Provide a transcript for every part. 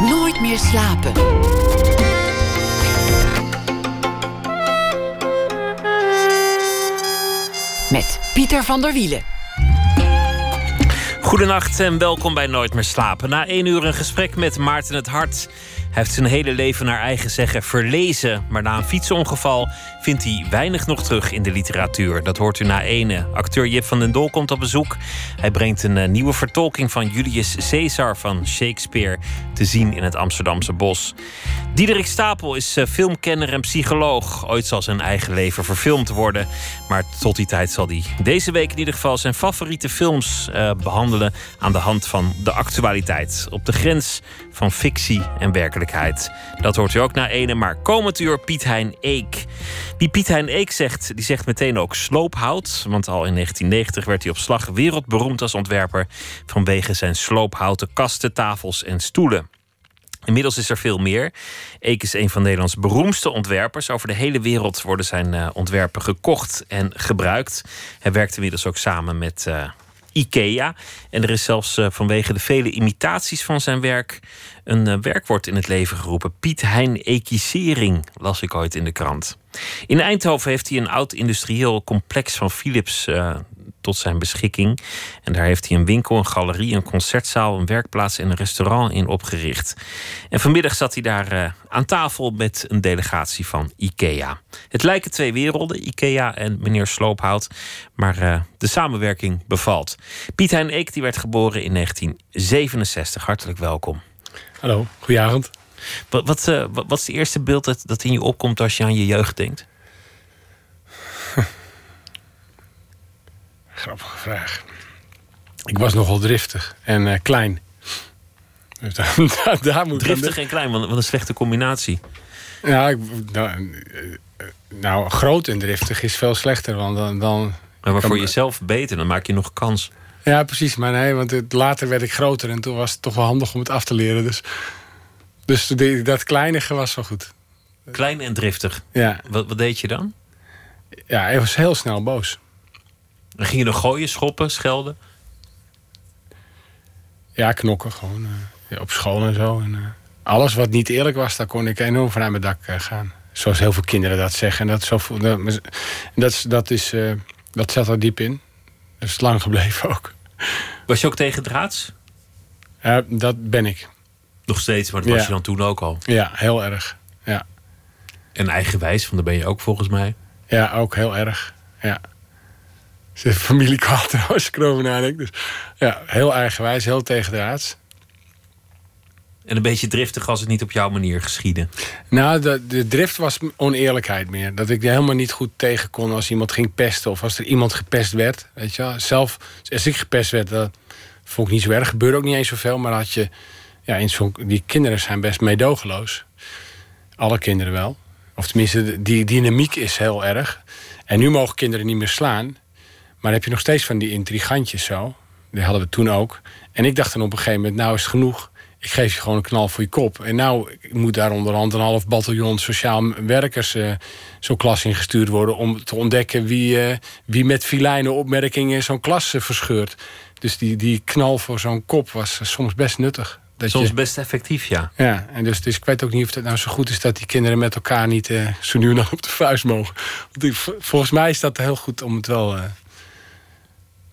Nooit meer slapen. Met Pieter van der Wielen. Goedenacht en welkom bij Nooit meer slapen. Na één uur een gesprek met Maarten het Hart. Heeft zijn hele leven naar eigen zeggen verlezen. Maar na een fietsongeval vindt hij weinig nog terug in de literatuur. Dat hoort u na ene. Acteur Jip van den Dol komt op bezoek. Hij brengt een eh, nieuwe vertolking van Julius Caesar van Shakespeare te zien in het Amsterdamse bos. Diederik Stapel is uh, filmkenner en psycholoog. Ooit zal zijn eigen leven verfilmd worden. Maar tot die tijd zal hij deze week in ieder geval zijn favoriete films uh, behandelen aan de hand van de actualiteit. Op de grens van fictie en werkelijkheid. Dat hoort u ook na ene, maar komend uur Piet Hein Eek. Wie Piet Hein Eek zegt, die zegt meteen ook sloophout. Want al in 1990 werd hij op slag wereldberoemd als ontwerper... vanwege zijn sloophouten kasten, tafels en stoelen. Inmiddels is er veel meer. Eek is een van Nederlands beroemdste ontwerpers. Over de hele wereld worden zijn uh, ontwerpen gekocht en gebruikt. Hij werkt inmiddels ook samen met uh, IKEA. En er is zelfs uh, vanwege de vele imitaties van zijn werk een werkwoord in het leven geroepen. Piet Hein Ekisering, las ik ooit in de krant. In Eindhoven heeft hij een oud industrieel complex van Philips tot zijn beschikking. En daar heeft hij een winkel, een galerie, een concertzaal, een werkplaats en een restaurant in opgericht. En vanmiddag zat hij daar uh, aan tafel met een delegatie van IKEA. Het lijken twee werelden, IKEA en meneer Sloophout, maar uh, de samenwerking bevalt. Piet Hein Eek die werd geboren in 1967. Hartelijk welkom. Hallo, goedenavond. Wat, wat, uh, wat, is het eerste beeld dat, dat in je opkomt als je aan je jeugd denkt? Grappige vraag. Ik was nogal driftig en uh, klein. Dus daar, daar moet driftig en klein, wat een slechte combinatie. Ja, ik, nou, nou, groot en driftig is veel slechter. Want dan, dan maar, maar voor jezelf beter, dan maak je nog kans. Ja, precies. Maar nee, want het, later werd ik groter en toen was het toch wel handig om het af te leren. Dus, dus dat kleinige was wel goed. Klein en driftig. Ja. Wat, wat deed je dan? Ja, hij was heel snel boos. Dan ging je nog gooien, schoppen, schelden? Ja, knokken gewoon. Uh, op school en zo. En, uh, alles wat niet eerlijk was, daar kon ik enorm van aan mijn dak uh, gaan. Zoals heel veel kinderen dat zeggen. En dat, zo, dat, dat, dat, is, dat zat er diep in. Dat is lang gebleven ook. Was je ook tegen draads? dat ben ik. Nog steeds, maar dat was je dan toen ook al? Ja, heel erg. Ja. En eigenwijs, want daar ben je ook volgens mij? Ja, ook heel erg. Ja zijn familie kwaad als ik erover nadenk. Dus ja, heel eigenwijs, heel tegendraads. En een beetje driftig als het niet op jouw manier geschiedde. Nou, de, de drift was oneerlijkheid meer. Dat ik er helemaal niet goed tegen kon als iemand ging pesten. Of als er iemand gepest werd. Weet je wel. Zelf, als ik gepest werd, dat vond ik niet zo erg. Gebeurde ook niet eens zoveel. Maar had je, ja, in zo die kinderen zijn best meedogenloos. Alle kinderen wel. Of tenminste, die dynamiek is heel erg. En nu mogen kinderen niet meer slaan. Maar heb je nog steeds van die intrigantjes zo. Die hadden we toen ook. En ik dacht dan op een gegeven moment, nou is het genoeg. Ik geef je gewoon een knal voor je kop. En nou moet daar onderhand een half bataljon sociaal werkers uh, zo'n klas ingestuurd worden... om te ontdekken wie, uh, wie met filijne opmerkingen zo'n klas uh, verscheurt. Dus die, die knal voor zo'n kop was soms best nuttig. Dat soms je, best effectief, ja. Ja, en dus, dus ik weet ook niet of het nou zo goed is... dat die kinderen met elkaar niet zo nu en dan op de vuist mogen. Want volgens mij is dat heel goed om het wel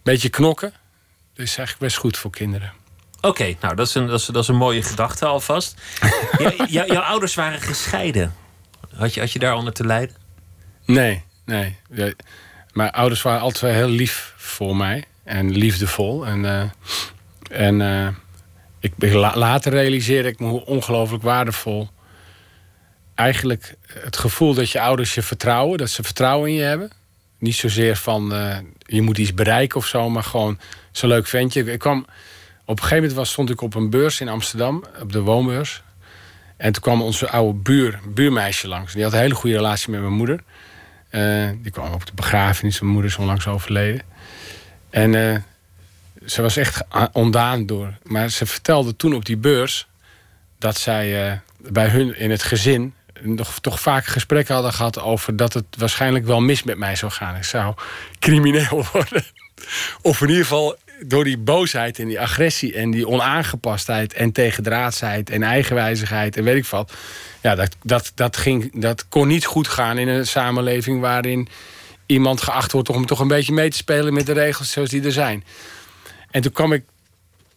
beetje knokken. Dat is eigenlijk best goed voor kinderen. Oké, nou dat is, een, dat, is, dat is een mooie gedachte alvast. ja, jouw ouders waren gescheiden. Had je, had je daar onder te lijden? Nee, nee. Mijn ouders waren altijd heel lief voor mij. En liefdevol. En, uh, en uh, ik, later realiseerde ik me hoe ongelooflijk waardevol... eigenlijk het gevoel dat je ouders je vertrouwen. Dat ze vertrouwen in je hebben. Niet zozeer van uh, je moet iets bereiken of zo, maar gewoon zo'n leuk ventje. Ik kwam, op een gegeven moment was, stond ik op een beurs in Amsterdam, op de woonbeurs. En toen kwam onze oude buur, buurmeisje langs. Die had een hele goede relatie met mijn moeder. Uh, die kwam op de begrafenis, mijn moeder is onlangs overleden. En uh, ze was echt ondaan door. Maar ze vertelde toen op die beurs dat zij bij hun in het gezin nog toch vaak gesprekken hadden gehad over dat het waarschijnlijk wel mis met mij zou gaan. Ik zou crimineel worden. Of in ieder geval door die boosheid en die agressie en die onaangepastheid en tegendraadsheid en eigenwijzigheid en weet ik wat. Ja, dat, dat, dat, ging, dat kon niet goed gaan in een samenleving waarin iemand geacht wordt om toch een beetje mee te spelen met de regels zoals die er zijn. En toen kwam ik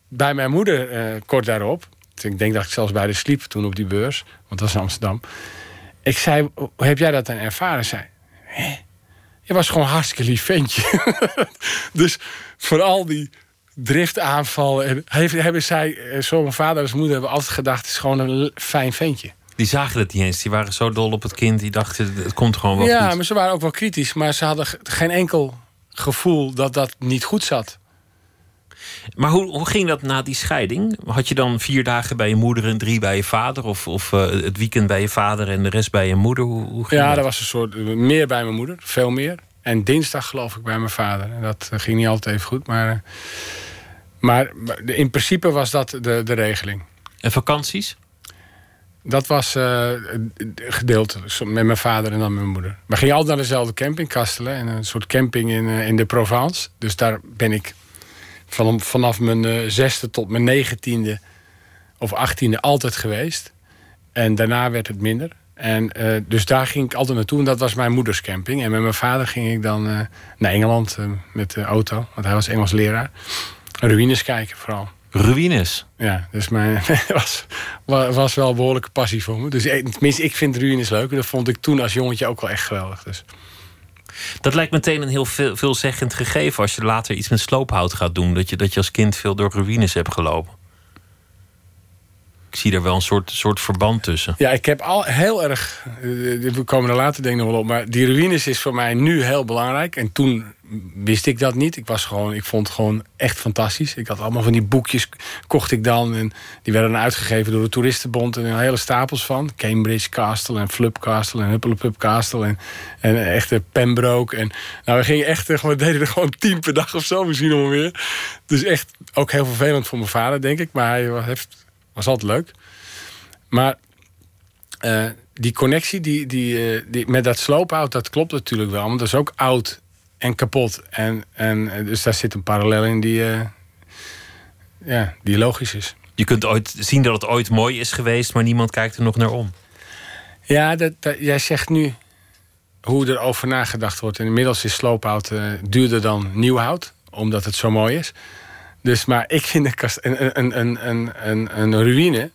bij mijn moeder uh, kort daarop. Ik denk dat ik zelfs bij de sliep toen op die beurs, want dat was in Amsterdam. Ik zei, hoe heb jij dat dan ervaren? Zei, Hé? je was gewoon een hartstikke lief ventje. dus vooral die driftaanvallen. En hebben zij, eh, zo mijn vader als moeder hebben altijd gedacht, het is gewoon een fijn ventje. Die zagen het niet eens. Die waren zo dol op het kind. Die dachten, het komt gewoon wel ja, goed. maar ze waren ook wel kritisch. Maar ze hadden geen enkel gevoel dat dat niet goed zat. Maar hoe, hoe ging dat na die scheiding? Had je dan vier dagen bij je moeder en drie bij je vader? Of, of uh, het weekend bij je vader en de rest bij je moeder? Hoe, hoe ging ja, dat? was een soort meer bij mijn moeder. Veel meer. En dinsdag geloof ik bij mijn vader. En dat uh, ging niet altijd even goed. Maar, maar in principe was dat de, de regeling. En vakanties? Dat was uh, gedeeld met mijn vader en dan mijn moeder. We gingen altijd naar dezelfde camping, Kastelen. En een soort camping in, uh, in de Provence. Dus daar ben ik van, vanaf mijn uh, zesde tot mijn negentiende of achttiende altijd geweest. En daarna werd het minder. En dus daar ging ik altijd naartoe. En dat was mijn moeders camping. En met mijn vader ging ik dan naar Engeland met de auto. Want hij was Engels leraar. Ruïnes kijken vooral. Ruïnes? Ja, dus mijn was, was wel een behoorlijke passie voor me. Dus tenminste, ik vind ruïnes leuk. En dat vond ik toen als jongetje ook wel echt geweldig. Dus. Dat lijkt meteen een heel veel, veelzeggend gegeven als je later iets met sloophout gaat doen. Dat je, dat je als kind veel door ruïnes hebt gelopen. Ik zie er wel een soort, soort verband tussen. Ja, ik heb al heel erg. We komen er later denk ik nog wel op. Maar die ruïnes is voor mij nu heel belangrijk. En toen wist ik dat niet. Ik, was gewoon, ik vond het gewoon echt fantastisch. Ik had allemaal van die boekjes, kocht ik dan. En die werden dan uitgegeven door de Toeristenbond. En hele stapels van. Cambridge Castle en Flub Castle en Huppelepup Castle. En, en echte Pembroke. En nou, we gingen echt, we deden er gewoon tien per dag of zo, misschien nog meer. Dus echt ook heel vervelend voor mijn vader, denk ik. Maar hij heeft, was altijd leuk. Maar uh, die connectie die, die, uh, die, met dat sloophout, dat klopt natuurlijk wel. Want dat is ook oud en kapot. En, en dus daar zit een parallel in die, uh, ja, die logisch is. Je kunt ooit zien dat het ooit mooi is geweest, maar niemand kijkt er nog naar om. Ja, dat, dat, jij zegt nu hoe er over nagedacht wordt. En inmiddels is sloophout duurder dan nieuw hout, omdat het zo mooi is. Dus, maar ik vind een, kast, een, een, een, een, een, een ruïne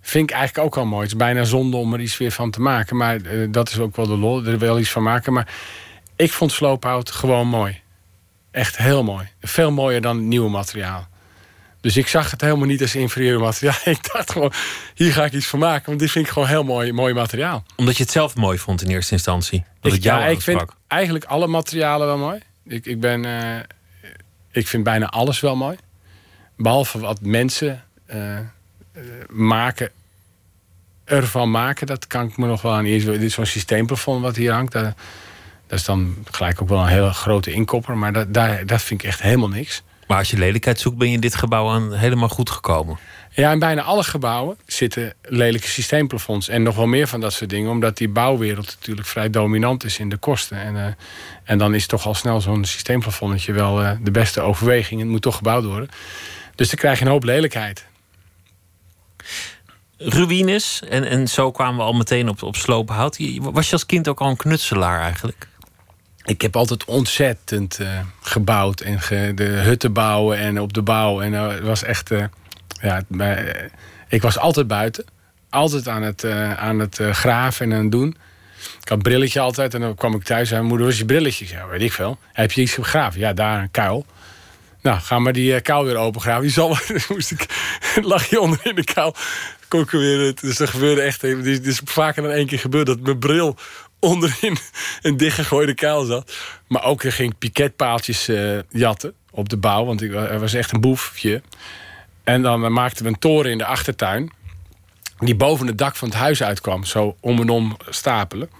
vind ik eigenlijk ook al mooi. Het is bijna zonde om er iets weer van te maken. Maar uh, dat is ook wel de lol, er wel iets van maken. Maar ik vond sloophout gewoon mooi. Echt heel mooi. Veel mooier dan het nieuwe materiaal. Dus ik zag het helemaal niet als inferieur materiaal. Ik dacht gewoon, hier ga ik iets van maken. Want dit vind ik gewoon heel mooi, mooi materiaal. Omdat je het zelf mooi vond in eerste instantie? Dat ik, het jou ja, ik vind eigenlijk alle materialen wel mooi. Ik, ik, ben, uh, ik vind bijna alles wel mooi. Behalve wat mensen uh, uh, maken, ervan maken. Dat kan ik me nog wel aan. Dit is zo'n systeemplafond wat hier hangt. Dat, dat is dan gelijk ook wel een hele grote inkopper. Maar dat, daar, dat vind ik echt helemaal niks. Maar als je lelijkheid zoekt, ben je in dit gebouw aan helemaal goed gekomen. Ja, in bijna alle gebouwen zitten lelijke systeemplafonds. En nog wel meer van dat soort dingen. Omdat die bouwwereld natuurlijk vrij dominant is in de kosten. En, uh, en dan is toch al snel zo'n systeemplafonnetje wel uh, de beste overweging. Het moet toch gebouwd worden. Dus dan krijg je een hoop lelijkheid. Ruïnes, en, en zo kwamen we al meteen op, op sloophout. Was je als kind ook al een knutselaar eigenlijk? Ik heb altijd ontzettend uh, gebouwd en ge, de hutten bouwen en op de bouw. En het uh, was echt. Ja, ik was altijd buiten. Altijd aan het, aan het graven en aan het doen. Ik had brilletje altijd en dan kwam ik thuis en mijn moeder was je brilletje. Ja, weet ik veel. Heb je iets gegraven? Ja, daar een kuil. Nou, ga maar die kuil weer opengraven. Die zal, moest ik, lag je onder in de kuil. Kon ik weer, dus er gebeurde echt. Het is, vaker dan één keer gebeurd dat mijn bril onderin een dichtgegooide kuil zat. Maar ook er ging piketpaaltjes jatten op de bouw. Want ik, was echt een boefje. En dan maakten we een toren in de achtertuin. Die boven het dak van het huis uitkwam. Zo om en om stapelen.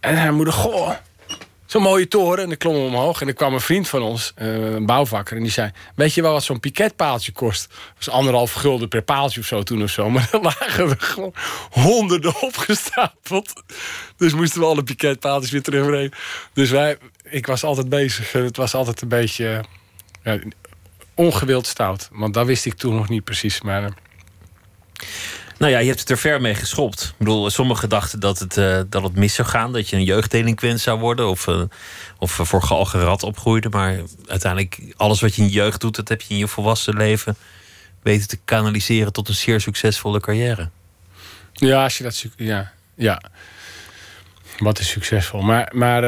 En haar moeder, goh, zo'n mooie toren. En dan klom we omhoog. En er kwam een vriend van ons, uh, een bouwvakker. En die zei, weet je wel wat zo'n piketpaaltje kost? Dat was anderhalf gulden per paaltje of zo toen of zo. Maar dan lagen we gewoon honderden opgestapeld. Dus moesten we alle piketpaaltjes weer terugbrengen. Dus wij, ik was altijd bezig. Het was altijd een beetje... Ja, ongewild stout. Want dat wist ik toen nog niet precies. Maar, uh... Nou ja, je hebt het er ver mee geschopt. Ik bedoel, sommigen dachten dat het, uh, dat het mis zou gaan. Dat je een jeugddelinquent zou worden. Of, uh, of voor galgerat opgroeide. Maar uiteindelijk, alles wat je in je jeugd doet... dat heb je in je volwassen leven weten te kanaliseren... tot een zeer succesvolle carrière. Ja, als je dat... Ja, ja. Wat is succesvol. Maar, maar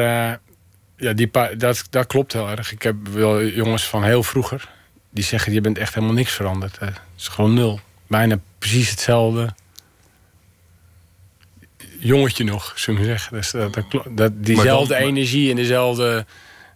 ja, die dat, dat klopt heel erg. Ik heb wel jongens van heel vroeger... die zeggen, je bent echt helemaal niks veranderd. Het is gewoon nul. Bijna precies hetzelfde jongetje nog, zullen we zeggen. Dus dat, dat, dat diezelfde dan, energie en dezelfde,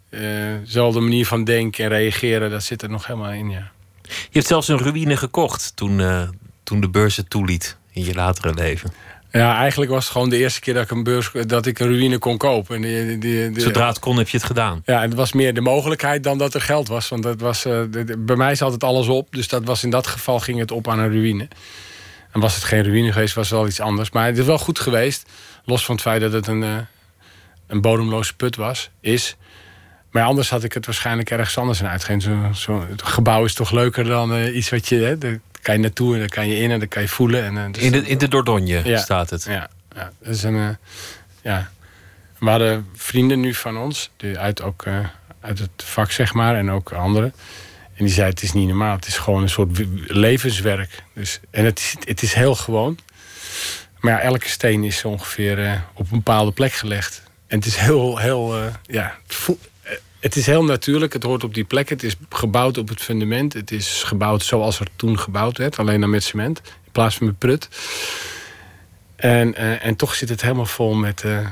uh, dezelfde manier van denken en reageren... dat zit er nog helemaal in, ja. Je hebt zelfs een ruïne gekocht toen, uh, toen de beurs het toeliet in je latere leven. Ja, eigenlijk was het gewoon de eerste keer dat ik een beurs dat ik een ruïne kon kopen. En die, die, die, Zodra het kon, heb je het gedaan. Ja, het was meer de mogelijkheid dan dat er geld was. Want dat was, uh, bij mij zat het alles op. Dus dat was in dat geval ging het op aan een ruïne. En was het geen ruïne geweest, was het wel iets anders. Maar het is wel goed geweest. Los van het feit dat het een, uh, een bodemloze put was, is. Maar anders had ik het waarschijnlijk ergens anders in uitgegeven. Zo, zo, het gebouw is toch leuker dan uh, iets wat je. Hè, de, kan je naartoe en dan kan je in en dan kan je voelen. En, uh, dus in, de, in de Dordogne ja, staat het. Ja, ja, dat is een, uh, ja. We hadden vrienden nu van ons, die uit, ook, uh, uit het vak zeg maar, en ook anderen. En die zei: Het is niet normaal, het is gewoon een soort levenswerk. Dus, en het is, het is heel gewoon. Maar ja, elke steen is ongeveer op een bepaalde plek gelegd. En het is heel, heel, ja, het, voelt, het is heel natuurlijk, het hoort op die plek. Het is gebouwd op het fundament. Het is gebouwd zoals er toen gebouwd werd, alleen dan met cement in plaats van met prut. En, uh, en toch zit het helemaal vol met, uh,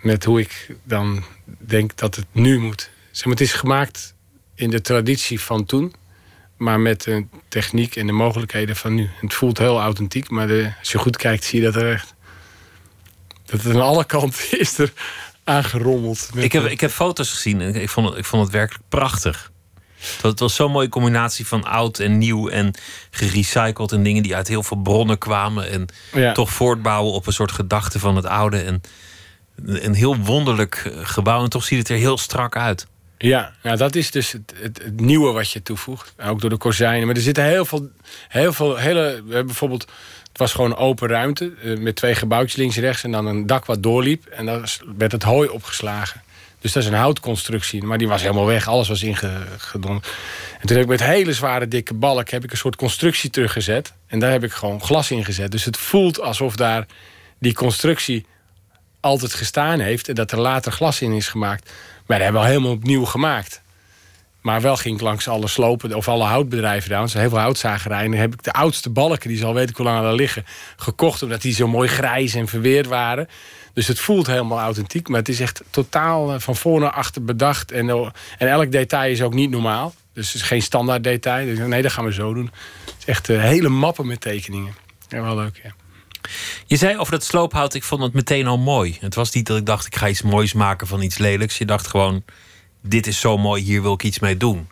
met hoe ik dan denk dat het nu moet. Zeg maar, het is gemaakt in de traditie van toen, maar met de techniek en de mogelijkheden van nu. Het voelt heel authentiek, maar als je goed kijkt, zie je dat er echt. Dat het aan alle kanten is er aangerommeld. Ik heb, ik heb foto's gezien en ik vond het, ik vond het werkelijk prachtig. Het was zo'n mooie combinatie van oud en nieuw en gerecycled en dingen die uit heel veel bronnen kwamen en ja. toch voortbouwen op een soort gedachte van het oude. En een heel wonderlijk gebouw en toch ziet het er heel strak uit. Ja, nou dat is dus het, het, het, nieuwe wat je toevoegt. Ook door de kozijnen. Maar er zitten heel veel, heel veel hele. We hebben bijvoorbeeld het was gewoon open ruimte uh, met twee gebouwtjes links en rechts en dan een dak wat doorliep. En daar werd het hooi opgeslagen. Dus dat is een houtconstructie. Maar die was helemaal weg. Alles was ingedonderd. En toen heb ik met hele zware dikke balk heb ik een soort constructie teruggezet. En daar heb ik gewoon glas in gezet. Dus het voelt alsof daar die constructie altijd gestaan heeft. En dat er later glas in is gemaakt. Maar dat hebben we al helemaal opnieuw gemaakt. Maar wel ging ik langs alle slopen of alle houtbedrijven daar. Heel veel houtzagerijen. Heb ik de oudste balken, die zal weet ik hoe lang daar liggen, gekocht. Omdat die zo mooi grijs en verweerd waren. Dus het voelt helemaal authentiek. Maar het is echt totaal eh, van voor naar achter bedacht. En, eh, en elk detail is ook niet normaal. Dus het is geen standaard detail. Dus nee, dat gaan we zo doen. Het is echt uh, hele mappen met tekeningen. Ja, wel leuk, ja. Je zei over dat sloophout, ik vond het meteen al mooi. Het was niet dat ik dacht, ik ga iets moois maken van iets lelijks. Je dacht gewoon, dit is zo mooi, hier wil ik iets mee doen.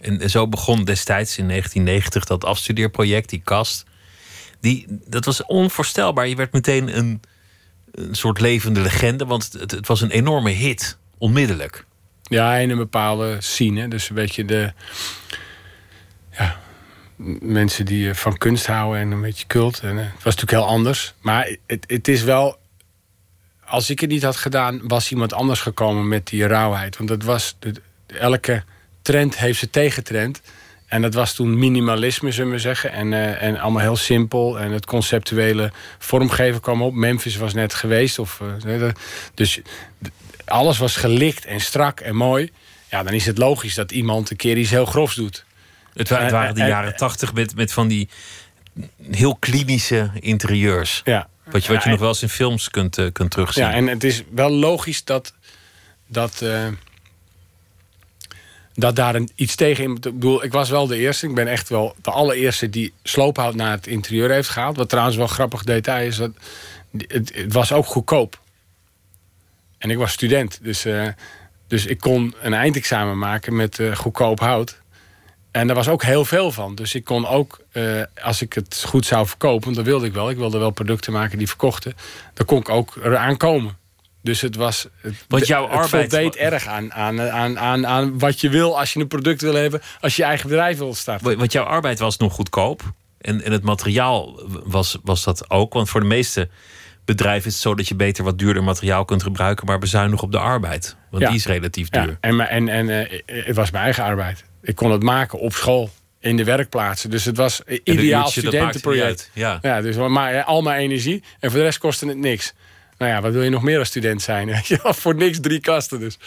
En, zo begon destijds in 1990 dat afstudeerproject, die kast. Die, dat was onvoorstelbaar. Je werd meteen een, een soort levende legende, want het, het, was een enorme hit, onmiddellijk. Ja, in een bepaalde scene. Dus een beetje de. Ja, mensen die van kunst houden en een beetje cult. En, het was natuurlijk heel anders. Maar het, het is wel als ik het niet had gedaan, was iemand anders gekomen met die rauwheid. Want dat was. De, elke trend heeft zijn tegentrend. En dat was toen minimalisme, zullen we zeggen. En, uh, en allemaal heel simpel. En het conceptuele vormgeven kwam op. Memphis was net geweest. Of, uh, dus alles was gelikt en strak en mooi. Ja, dan is het logisch dat iemand een keer iets heel grofs doet. Het, het waren de jaren tachtig met, met van die heel klinische interieurs. Ja, wat je, wat je nog wel eens in films kunt, uh, kunt terugzien. Ja, en het is wel logisch dat, dat, uh, dat daar een, iets tegen in. Ik bedoel, ik was wel de eerste. Ik ben echt wel de allereerste die sloophout naar het interieur heeft gehaald. Wat trouwens wel grappig detail is. Dat, het, het was ook goedkoop. En ik was student. Dus, uh, dus ik kon een eindexamen maken met goedkoop hout. En daar was ook heel veel van. Dus ik kon ook, uh, als ik het goed zou verkopen, dat wilde ik wel. Ik wilde wel producten maken die verkochten. Dan kon ik ook eraan komen. Dus het was. Het, Want jouw het arbeid- voldeed erg aan, aan, aan, aan, aan wat je wil als je een product wil hebben, als je je eigen bedrijf wil starten. Want jouw arbeid was nog goedkoop. En, en het materiaal was, was dat ook. Want voor de meeste bedrijven is het zo dat je beter wat duurder materiaal kunt gebruiken, maar bezuinig op de arbeid. Want Ja. die is relatief duur. Ja, en, en, en eh, het was mijn eigen arbeid. Ik kon het maken op school, in de werkplaatsen. Dus het was een En een ideaal studentenproject. Ja. Ja, dus maar, al mijn energie. En voor de rest kostte het niks. Nou ja, wat wil je nog meer als student zijn? weet je wel? voor niks drie kasten dus.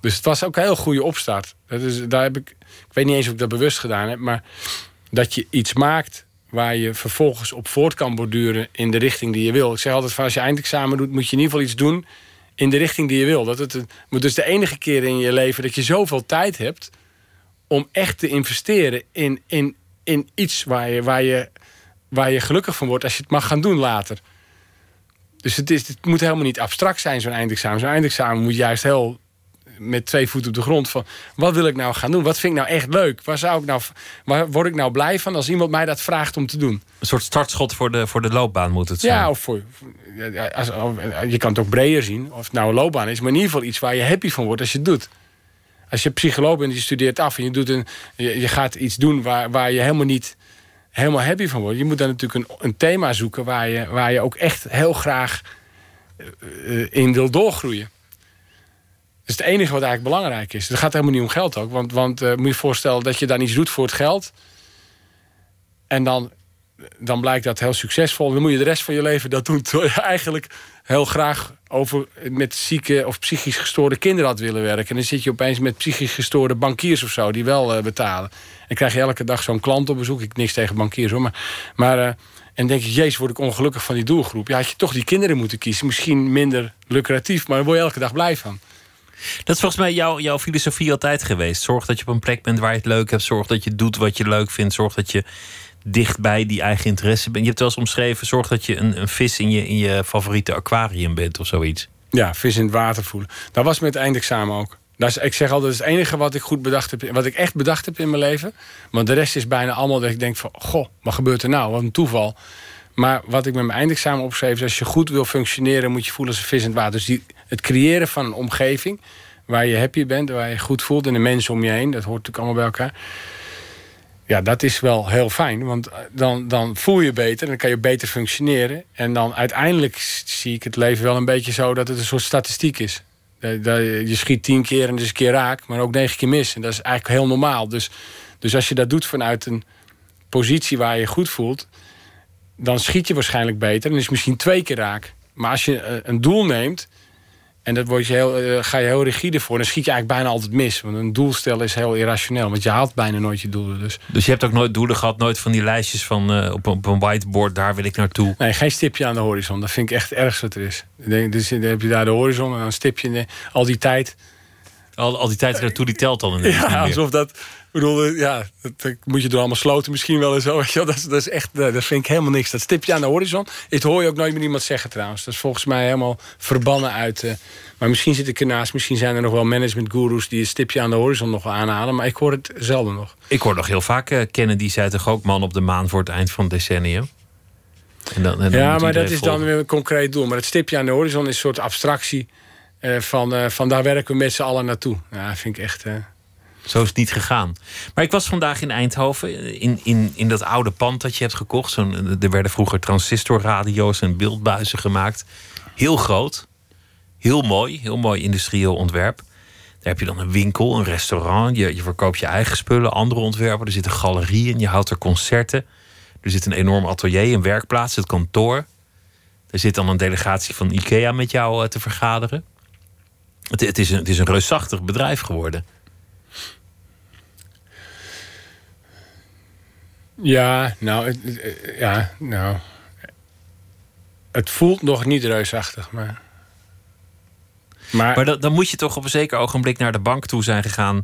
Dus het was ook een heel goede opstart. Dat is, daar heb ik, ik weet niet eens of ik dat bewust gedaan heb, maar dat je iets maakt waar je vervolgens op voort kan borduren in de richting die je wil. Ik zeg altijd van als je eindexamen doet, moet je in ieder geval iets doen in de richting die je wil. Dat het dus de enige keer in je leven dat je zoveel tijd hebt om echt te investeren in, in, in iets waar je, waar, je, waar je gelukkig van wordt als je het mag gaan doen later. Dus het, is, het moet helemaal niet abstract zijn, zo'n eindexamen. Zo'n eindexamen moet juist heel met twee voeten op de grond van... wat wil ik nou gaan doen? Wat vind ik nou echt leuk? Waar, zou ik nou, waar word ik nou blij van als iemand mij dat vraagt om te doen? Een soort startschot voor de, voor de loopbaan moet het zijn. Ja, of voor, als, je kan het ook breder zien. Of het nou een loopbaan is. Maar in ieder geval iets waar je happy van wordt als je het doet. Als je psycholoog bent, je studeert af en je, doet een, je, gaat iets doen waar, waar je helemaal niet helemaal happy van wordt. Je moet dan natuurlijk een, een thema zoeken waar je, waar je ook echt heel graag eh, eh, in wil doorgroeien. Dat is het enige wat eigenlijk belangrijk is. Het gaat helemaal niet om geld ook. Want, want eh, moet je voorstellen dat je dan iets doet voor het geld. En dan, dan blijkt dat heel succesvol. Dan moet je de rest van je leven dat doen. Eigenlijk heel graag over, met zieke of psychisch gestoorde kinderen had willen werken. En dan zit je opeens met psychisch gestoorde bankiers of zo, die wel eh, betalen. En krijg je elke dag zo'n klant op bezoek. Ik niks tegen bankiers hoor. Maar, maar eh, en denk je, jezus, word ik ongelukkig van die doelgroep. Ja, had je toch die kinderen moeten kiezen. Misschien minder lucratief, maar daar word je elke dag blij van. Dat is volgens mij jouw, jouw filosofie altijd geweest. Zorg dat je op een plek bent waar je het leuk hebt. Zorg dat je doet wat je leuk vindt. Zorg dat je dicht bij die eigen interesse bent. Je hebt wel eens omschreven, zorg dat je een, een vis in je, in je favoriete aquarium bent of zoiets. Ja, vis in het water voelen. Dat was met het eindexamen ook. Dat is, ik zeg altijd, dat is het enige wat ik goed bedacht heb. Wat ik echt bedacht heb in mijn leven. Want de rest is bijna allemaal dat ik denk van... Goh, wat gebeurt er nou? Wat een toeval. Maar wat ik met mijn eindexamen opschreef... is als je goed wil functioneren... moet je voelen als een vis in het water. Dus die, het creëren van een omgeving... waar je happy bent, waar je goed voelt... en de mensen om je heen, dat hoort natuurlijk allemaal bij elkaar... Ja, dat is wel heel fijn. Want dan, dan voel je beter en dan kan je beter functioneren. En dan uiteindelijk zie ik het leven wel een beetje zo dat het een soort statistiek is. Je schiet tien keer en is een keer raak, maar ook negen keer mis. En dat is eigenlijk heel normaal. Dus, dus als je dat doet vanuit een positie waar je je goed voelt, dan schiet je waarschijnlijk beter en is misschien twee keer raak. Maar als je eh, een doel neemt en dat word je heel, eh, ga je heel rigide voor, dan schiet je eigenlijk bijna altijd mis. Want een doel stellen is heel irrationeel, want je haalt bijna nooit je doelen. Dus Dus je hebt ook nooit doelen gehad, nooit van die lijstjes van eh, op, een, op een whiteboard, daar wil ik naartoe. Nee, geen stipje aan de horizon. Dat vind ik echt het ergste wat er is. Dus dan heb je daar de horizon en dan stip je ne- al die tijd. Al, al die tijd naartoe, die telt dan Ja, alsof dat. Ik bedoel, eh, ja, dat, dat moet je door allemaal sloten misschien wel en zo. weet je wel. Dat, is, dat is echt, eh, dat vind ik helemaal niks. Dat stipje aan de horizon. Dit hoor je ook nooit meer iemand zeggen trouwens. Dat is volgens mij helemaal verbannen uit. eh, maar misschien zit ik ernaast. Misschien zijn er nog wel managementgoeroes die het stipje aan de horizon nog aanhalen. Maar ik hoor het zelden nog. Ik hoor nog heel vaak eh, Kennedy zei toch ook man op de maan voor het eind van het decennium. En dan, en dan Ja, maar dat is dan weer een concreet doel. Maar het stipje aan de horizon is een soort abstractie. eh, van, eh, van daar werken we met z'n allen naartoe. Ja, dat vind ik echt. Zo is het niet gegaan. Maar ik was vandaag in Eindhoven, in, in, in dat oude pand dat je hebt gekocht. Zo'n, er werden vroeger transistorradio's en beeldbuizen gemaakt. Heel groot, heel mooi, heel mooi industrieel ontwerp. Daar heb je dan een winkel, een restaurant. Je, je verkoopt je eigen spullen, andere ontwerpen. Er zit een galerie je houdt er concerten. Er zit een enorm atelier, een werkplaats, het kantoor. Er zit dan een delegatie van IKEA met jou eh, te vergaderen. Het, het, is een, het is een reusachtig bedrijf geworden. Ja, nou, eh, ja, nou. Het voelt nog niet reusachtig, maar. Maar, Maar dan, dan moet je toch op een zeker ogenblik naar de bank toe zijn gegaan.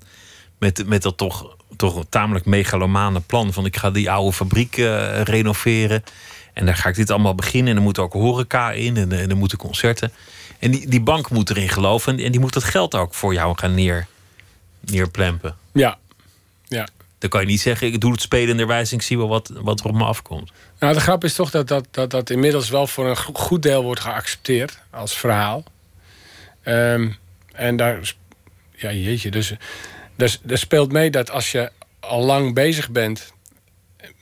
Met, met dat toch, toch een tamelijk megalomane plan. Van ik ga die oude fabriek eh, renoveren. En daar ga ik dit allemaal beginnen. En er moet ook horeca in. En, en er moeten concerten. En die, die bank moet erin geloven. En, en die moet dat geld ook voor jou gaan neer, neerplempen. ja, ja. Dan kan je niet zeggen, ik doe het spelenderwijs en ik zie wel wat, wat er op me afkomt. Nou, de grap is toch dat dat, dat dat inmiddels wel voor een go- goed deel wordt geaccepteerd als verhaal. Ehm, en daar, ja jeetje, dus, dus er speelt mee dat als je al lang bezig bent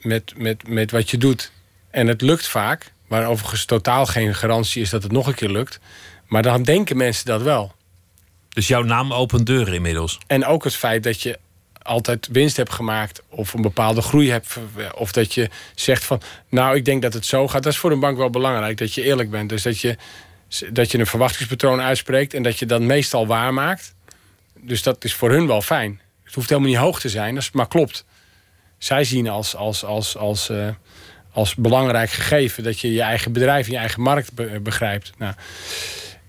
met, met, met wat je doet en het lukt vaak, waar overigens totaal geen garantie is dat het nog een keer lukt, maar dan denken mensen dat wel. Dus jouw naam opent deuren inmiddels. En ook het feit dat je altijd winst hebt gemaakt of een bepaalde groei hebt. Of dat je zegt van, nou ik denk dat het zo gaat. Dat is voor een bank wel belangrijk, dat je eerlijk bent. Dus dat je, dat je een verwachtingspatroon uitspreekt en dat je dat meestal waarmaakt. Dus dat is voor hun wel fijn. Het hoeft helemaal niet hoog te zijn, als het maar klopt. Zij zien als, als, als, als, uh, als belangrijk gegeven dat je je eigen bedrijf en je eigen markt begrijpt. Nou,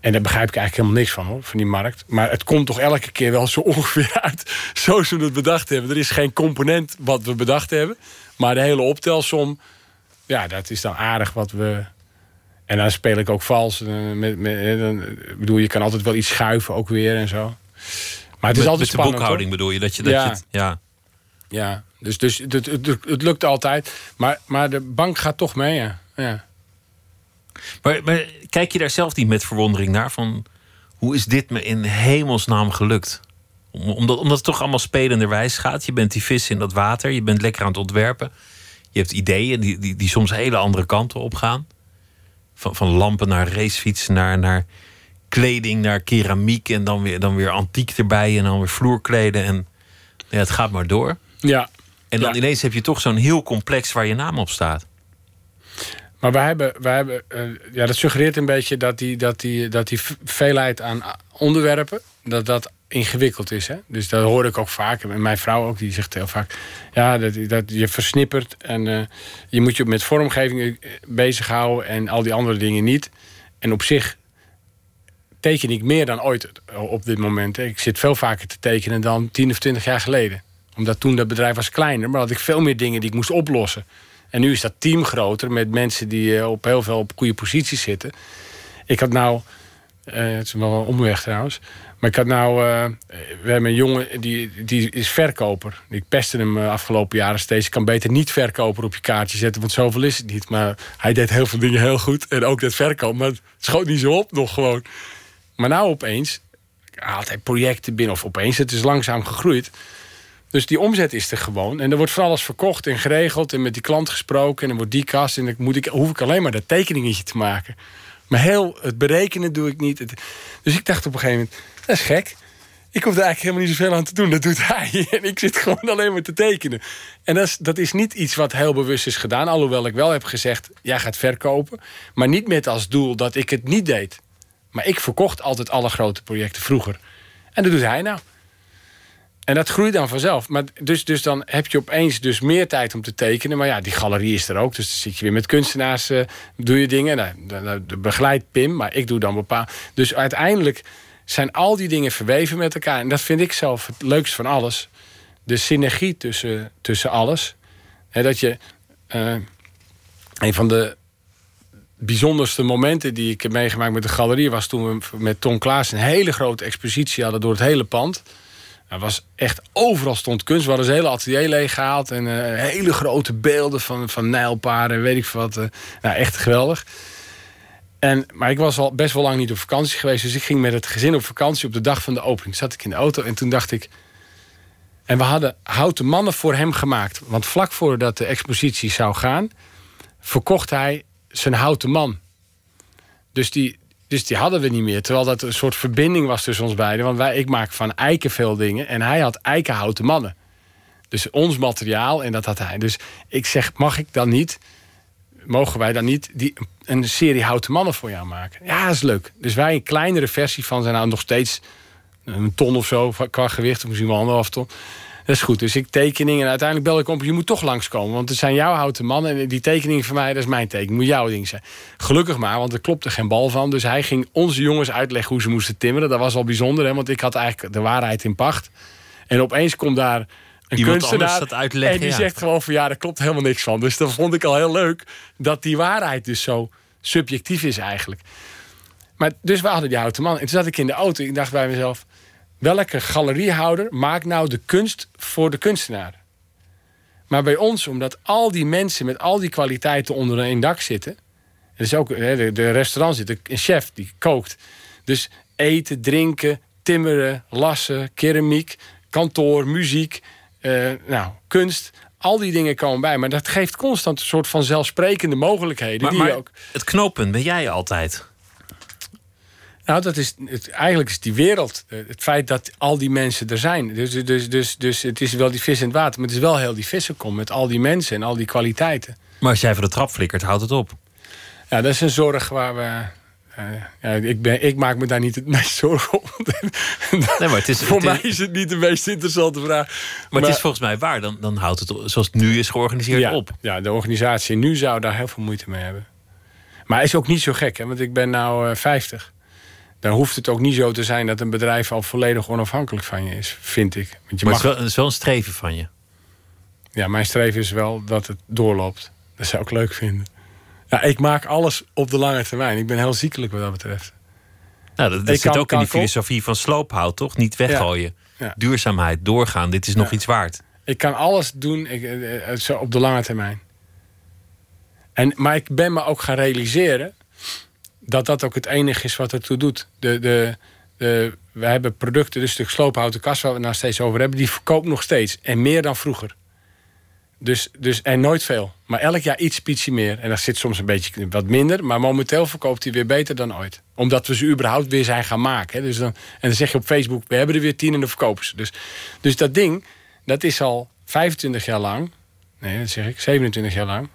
en daar begrijp ik eigenlijk helemaal niks van hoor, van die markt. Maar het komt toch elke keer wel zo ongeveer uit zoals we het bedacht hebben. Er is geen component wat we bedacht hebben. Maar de hele optelsom, ja, dat is dan aardig wat we. En dan speel ik ook vals. Eh, met, met, eh, dan, bedoel, je kan altijd wel iets schuiven ook weer en zo. Maar het is altijd met de boekhouding bedoel je dat je dat ja. Je het, ja. Ja, dus, dus het, het, het, het, lukt altijd. Maar, maar de bank gaat toch mee, ja. ja. Maar, maar, kijk je daar zelf niet met verwondering naar? Van hoe is dit me in hemelsnaam gelukt? Omdat, omdat het toch allemaal spelenderwijs gaat. Je bent die vis in dat water. Je bent lekker aan het ontwerpen. Je hebt ideeën die, die, die soms hele andere kanten op gaan. Van, van lampen naar racefietsen, naar, naar kleding, naar keramiek. En dan weer, dan weer antiek erbij. En dan weer vloerkleden. En ja, het gaat maar door. Ja. En dan Ja. ineens heb je toch zo'n heel complex waar je naam op staat. Maar wij hebben, wij hebben eh, ja, dat suggereert een beetje dat die, dat die, dat die veelheid aan onderwerpen, dat dat ingewikkeld is. Hè? Dus dat hoor ik ook vaak. En mijn vrouw ook, die zegt heel vaak, ja, dat, dat je versnippert en eh, je moet je met vormgeving eh, bezighouden en al die andere dingen niet. En op zich teken ik meer dan ooit op dit moment. Ik zit veel vaker te tekenen dan 10 of 20 jaar geleden. Omdat toen dat bedrijf was kleiner, maar had ik veel meer dingen die ik moest oplossen. En nu is dat team groter met mensen die eh, op heel veel op goede posities zitten. Ik had nou, eh, het is wel een omweg trouwens. Maar ik had nou, eh, we hebben een jongen die, die is verkoper. Ik pestte hem afgelopen jaren steeds. Je kan beter niet verkoper op je kaartje zetten, want zoveel is het niet. Maar hij deed heel veel dingen heel goed. En ook dat verkoop. Maar het schoot niet zo op nog gewoon. Maar nou opeens haalt hij projecten binnen. Of opeens, het is langzaam gegroeid. Dus die omzet is er gewoon. En er wordt van alles verkocht en geregeld. En met die klant gesproken. En dan wordt die kast. En dan moet ik, hoef ik alleen maar dat tekeningetje te maken. Maar heel het berekenen doe ik niet. Dus ik dacht op een gegeven moment, dat is gek. Ik hoef er eigenlijk helemaal niet zoveel aan te doen. Dat doet hij. En ik zit gewoon alleen maar te tekenen. En dat is, dat is niet iets wat heel bewust is gedaan. Alhoewel ik wel heb gezegd, jij gaat verkopen. Maar niet met als doel dat ik het niet deed. Maar ik verkocht altijd alle grote projecten vroeger. En dat doet hij nou. En dat groeit dan vanzelf. Maar dus, dus dan heb je opeens dus meer tijd om te tekenen. Maar ja, die galerie is er ook. Dus dan zit je weer met kunstenaars, eh, doe je dingen. Nou, dan begeleidt Pim, maar ik doe dan bepaald. Dus uiteindelijk zijn al die dingen verweven met elkaar. En dat vind ik zelf het leukst van alles. De synergie tussen, tussen alles. Hè, dat je... eh, een van de bijzonderste momenten die ik heb meegemaakt met de galerie... was toen we met Tom Klaas een hele grote expositie hadden door het hele pand. Dat was echt overal stond kunst. We hadden zijn hele atelier leeggehaald. En eh, hele grote beelden van, van nijlpaarden en weet ik wat. nou, echt geweldig. En, maar ik was al best wel lang niet op vakantie geweest. Dus ik ging met het gezin op vakantie op de dag van de opening. Zat ik in de auto en toen dacht ik... En we hadden houten mannen voor hem gemaakt. Want vlak voordat de expositie zou gaan... verkocht hij zijn houten man. Dus die, dus die hadden we niet meer. Terwijl dat een soort verbinding was tussen ons beiden. Want wij, ik maak van eiken veel dingen. En hij had eikenhouten mannen. Dus ons materiaal en dat had hij. Dus ik zeg, mag ik dan niet... Mogen wij dan niet die, een serie houten mannen voor jou maken? Ja, dat is leuk. Dus wij een kleinere versie van zijn nou nog steeds een ton of zo qua gewicht. Misschien wel anderhalf ton. Dat is goed. Dus ik tekening en uiteindelijk bel ik op. Je moet toch langskomen. Want het zijn jouw houten mannen. En die tekening van mij, dat is mijn tekening. Moet jouw ding zijn. Gelukkig maar, want er klopte geen bal van. Dus hij ging onze jongens uitleggen hoe ze moesten timmeren. Dat was al bijzonder, hè, want ik had eigenlijk de waarheid in pacht. En opeens komt daar een Iemand kunstenaar. dat uitleggen, en die ja. zegt gewoon van ja, daar klopt helemaal niks van. Dus dat vond ik al heel leuk. Dat die waarheid dus zo subjectief is eigenlijk. Maar dus we hadden die houten man. En toen zat ik in de auto. Ik dacht bij mezelf: welke galeriehouder maakt nou de kunst voor de kunstenaar? Maar bij ons, omdat al die mensen met al die kwaliteiten onder één dak zitten. Er is ook de, de restaurant zit een chef die kookt. Dus eten, drinken, timmeren, lassen, keramiek, kantoor, muziek, eh, nou, kunst. Al die dingen komen bij. Maar dat geeft constant een soort van zelfsprekende mogelijkheden. Maar, die maar ook, het knooppunt ben jij altijd. Nou, dat is, het, eigenlijk is die wereld. eh, Het feit dat al die mensen er zijn. Dus, dus, dus, dus het is wel die vis in het water. Maar het is wel heel die vissenkom. Met al die mensen en al die kwaliteiten. Maar als jij van de trap flikkert, houdt het op. Ja, dat is een zorg waar we. eh, ja, ik, ben, ik maak me daar niet het meest zorgen om. Nee, maar het is, Voor het mij is, het niet de meest interessante vraag. maar het is volgens mij waar. Dan, dan houdt het, zoals het nu is georganiseerd, ja, op. Ja, de organisatie nu zou daar heel veel moeite mee hebben. Maar is ook niet zo gek, hè? want ik ben nou eh 50. Dan hoeft het ook niet zo te zijn dat een bedrijf al volledig onafhankelijk van je is, vind ik. Want je Maar mag, het is, wel, het is wel een streven van je. Ja, mijn streven is wel dat het doorloopt. Dat zou ik leuk vinden. Ja, ik maak alles op de lange termijn. Ik ben heel ziekelijk wat dat betreft. Nou, dat, zit ook in die op? filosofie van sloophout, toch? Niet weggooien. Ja. Duurzaamheid, doorgaan. Dit is nog iets waard. Ik kan alles doen ik, eh, eh, zo op de lange termijn. En, maar ik ben me ook gaan realiseren dat dat ook het enige is wat ertoe doet. De, de, we hebben producten, dus de sloophouten kast waar we het nou steeds over hebben, die verkoopt nog steeds. En meer dan vroeger. Dus, dus, en nooit veel. Maar elk jaar iets, ietsje meer. En dat zit soms een beetje wat minder. Maar momenteel verkoopt hij weer beter dan ooit. Omdat we ze überhaupt weer zijn gaan maken. Dus dan, en dan zeg je op Facebook, we hebben er weer tien en dan verkopen ze. Dus, dus dat ding, dat is al 25 jaar lang. Nee, dat zeg ik, 27 jaar lang.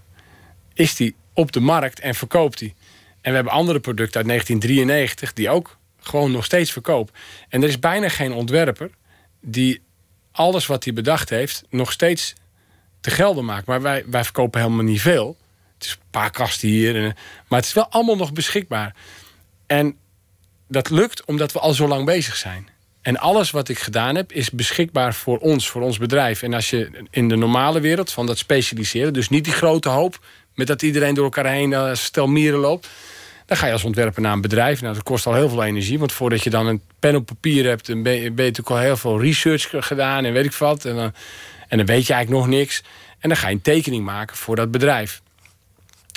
Is die op de markt en verkoopt die. En we hebben andere producten uit 1993 die ook gewoon nog steeds verkopen. En er is bijna geen ontwerper die alles wat hij bedacht heeft nog steeds te gelden maakt. Maar wij, wij verkopen helemaal niet veel. Het is een paar kasten hier. En, maar het is wel allemaal nog beschikbaar. En dat lukt omdat we al zo lang bezig zijn. En alles wat ik gedaan heb is beschikbaar voor ons, voor ons bedrijf. En als je in de normale wereld van dat specialiseren, dus niet die grote hoop met dat iedereen door elkaar heen een stel mieren loopt. Dan ga je als ontwerper naar een bedrijf. Nou, dat kost al heel veel energie. Want voordat je dan een pen op papier hebt, ben je, natuurlijk al heel veel research gedaan en weet ik wat. En dan, en dan weet je eigenlijk nog niks. En dan ga je een tekening maken voor dat bedrijf.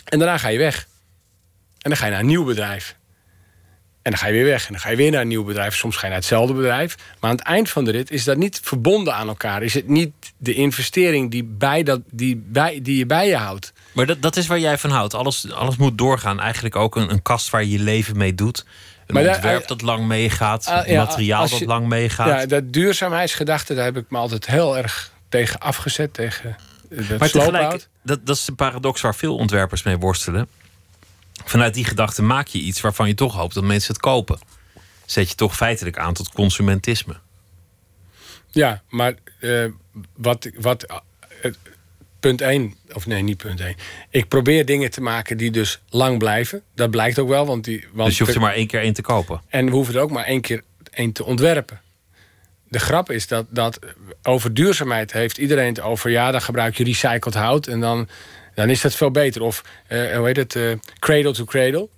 En daarna ga je weg. En dan ga je naar een nieuw bedrijf. En dan ga je weer weg. En dan ga je weer naar een nieuw bedrijf. Soms ga je naar hetzelfde bedrijf. Maar aan het eind van de rit is dat niet verbonden aan elkaar. Is het niet de investering die, bij dat, die, bij, die je bij je houdt. Maar dat, dat is waar jij van houdt. Alles, alles moet doorgaan. Eigenlijk ook een, een kast waar je je leven mee doet. Een Maar daar- ontwerp dat lang meegaat. Een ja, materiaal dat lang meegaat. Ja, dat duurzaamheidsgedachte, daar heb ik me altijd heel erg tegen afgezet. Tegen het maar tegelijk, dat, dat is de paradox waar veel ontwerpers mee worstelen. Vanuit die gedachte maak je iets waarvan je toch hoopt dat mensen het kopen. Zet je toch feitelijk aan tot consumentisme. Ja, maar eh, wat, wat eh, punt 1, of nee, niet punt 1. Ik probeer dingen te maken die dus lang blijven. Dat blijkt ook wel, want die. Want Dus je hoeft er maar één keer één te kopen. En we hoeven er ook maar één keer één te ontwerpen. De grap is dat, dat over duurzaamheid heeft iedereen het over. Ja, dan gebruik je recycled hout en dan, dan is dat veel beter. Of eh, hoe heet het? eh, cradle to cradle.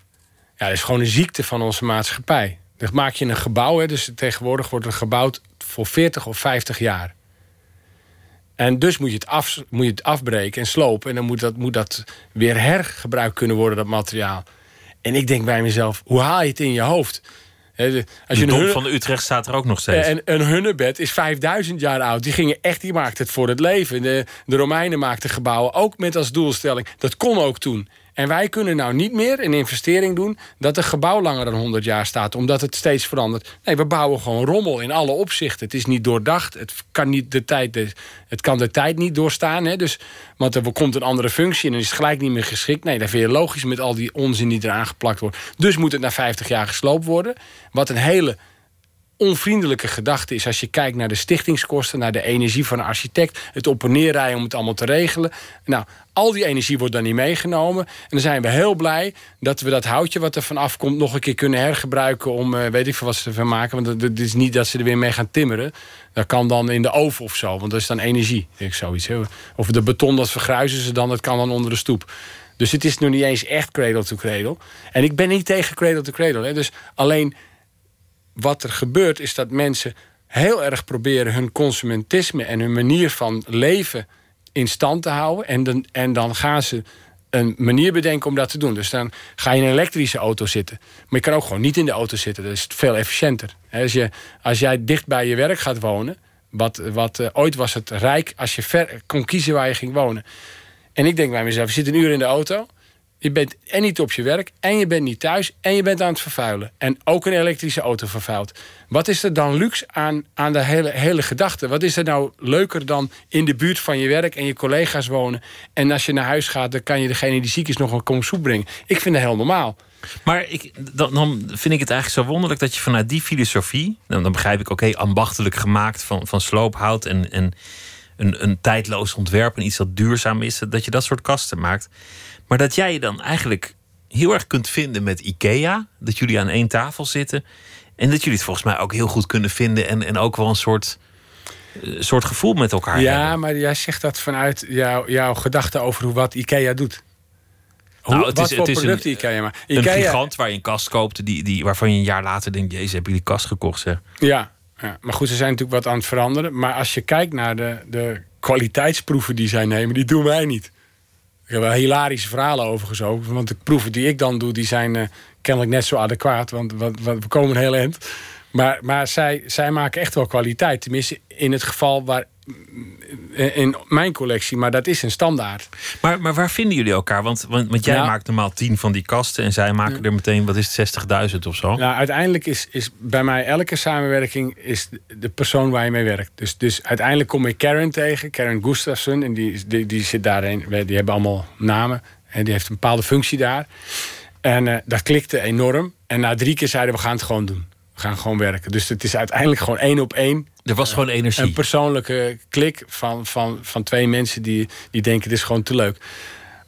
Ja, dat is gewoon een ziekte van onze maatschappij. Dan maak je een gebouw, hè, dus tegenwoordig wordt het gebouwd voor 40 of 50 jaar. En dus moet je het, af, moet je het afbreken en slopen. En dan moet dat, moet dat weer hergebruikt kunnen worden, dat materiaal. En ik denk bij mezelf, hoe haal je het in je hoofd? De- Als De je een dom hun- van Utrecht staat er ook nog steeds. en een hunnebed is 5000 jaar oud. Die gingen echt, die maakten het voor het leven. De, de Romeinen maakten gebouwen ook met als doelstelling. Dat kon ook toen. En wij kunnen nou niet meer een investering doen dat een gebouw langer dan 100 jaar staat, omdat het steeds verandert. Nee, we bouwen gewoon rommel in alle opzichten. Het is niet doordacht. Het kan, niet de, tijd, het kan de tijd niet doorstaan. Hè? Dus, want er komt een andere functie en dan is het gelijk niet meer geschikt. Nee, dat vind je logisch met al die onzin die eraan geplakt wordt. Dus moet het na 50 jaar gesloopt worden. Wat een hele onvriendelijke gedachte is als je kijkt naar de stichtingskosten, naar de energie van een architect, het op en neer rijden om het allemaal te regelen. Nou, al die energie wordt dan niet meegenomen. En dan zijn we heel blij dat we dat houtje wat er van afkomt nog een keer kunnen hergebruiken om eh, weet ik veel wat ze ervan maken. Want het- is niet dat ze er weer mee gaan timmeren. Dat kan dan in de oven of zo, want dat is dan energie. Ik zoiets. Of de beton dat vergruizen ze dan, dat kan dan onder de stoep. Dus het is nog niet eens echt cradle to cradle. En ik ben niet tegen cradle to cradle. Hè. Dus alleen wat er gebeurt is dat mensen heel erg proberen hun consumentisme en hun manier van leven in stand te houden. En dan, en dan gaan ze een manier bedenken om dat te doen. Dus dan ga je in een elektrische auto zitten. Maar je kan ook gewoon niet in de auto zitten. Dat is veel efficiënter. Als, je, als jij dicht bij je werk gaat wonen. Wat, wat uh, ooit was het rijk als je ver kon kiezen waar je ging wonen. En ik denk bij mezelf, je zit een uur in de auto. Je bent en niet op je werk, en je bent niet thuis, en je bent aan het vervuilen. En ook een elektrische auto vervuilt. Wat is er dan luxe aan, aan de hele, hele gedachte? Wat is er nou leuker dan in de buurt van je werk en je collega's wonen? En als je naar huis gaat, dan kan je degene die ziek is nog een kom soep brengen. Ik vind dat heel normaal. Maar ik, dan, vind ik het eigenlijk zo wonderlijk dat je vanuit die filosofie, dan, dan begrijp ik, oké, ambachtelijk gemaakt van, van sloophout en, en een, een tijdloos ontwerp en iets dat duurzaam is, dat je dat soort kasten maakt. Maar dat jij je dan eigenlijk heel erg kunt vinden met IKEA, dat jullie aan één tafel zitten en dat jullie het volgens mij ook heel goed kunnen vinden en, en ook wel een soort, uh, soort gevoel met elkaar ja, hebben. Ja, maar jij zegt dat vanuit jouw, jouw gedachte over hoe, wat IKEA doet. Hoe, Nou, het wat is- voor het is producten een- IKEA maar Een IKEA, gigant waar je een kast koopt, die, die, waarvan je een jaar later denkt: Jezus, heb je die kast gekocht? Zeg. Ja, ja, maar goed, ze zijn natuurlijk wat aan het veranderen. Maar als je kijkt naar de, de kwaliteitsproeven die zij nemen, die doen wij niet. Ik heb wel hilarische verhalen overigens ook. Want de proeven die ik dan doe, die zijn eh, kennelijk net zo adequaat. Want we komen heel eind. Maar, maar zij, zij maken echt wel kwaliteit. Tenminste, in het geval waar. In mijn collectie, maar dat is een standaard. Maar, maar waar vinden jullie elkaar? Want, want, want jij Ja. maakt normaal tien van die kasten en zij maken er meteen, wat is het, 60.000 of zo? Nou, uiteindelijk is, is bij mij elke samenwerking is de- de persoon waar je mee werkt. Dus, dus uiteindelijk kom ik Karen tegen, Karen Gustafsson. En die, die, die zit daarin. Die hebben allemaal namen. En die heeft een bepaalde functie daar. En eh, dat klikte enorm. En na drie keer zeiden we gaan het gewoon doen. We gaan gewoon werken. Dus het is uiteindelijk gewoon één op één. Er was gewoon energie. Een persoonlijke klik van, van, van twee mensen die, die denken: het is gewoon te leuk.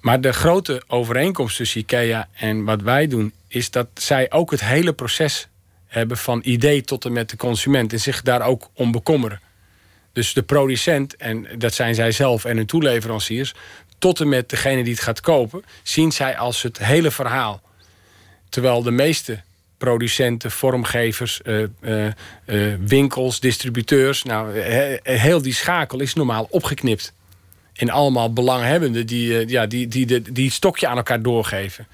Maar de grote overeenkomst tussen IKEA en wat wij doen, is dat zij ook het hele proces hebben van idee tot en met de consument en zich daar ook om bekommeren. Dus de producent, en dat zijn zij zelf en hun toeleveranciers, tot en met degene die het gaat kopen, zien zij als het hele verhaal. Terwijl de meeste producenten, vormgevers, eh, eh, eh, winkels, distributeurs, nou, he- heel die schakel is normaal opgeknipt. En allemaal belanghebbenden die, ja, die, die, die, die het stokje aan elkaar doorgeven.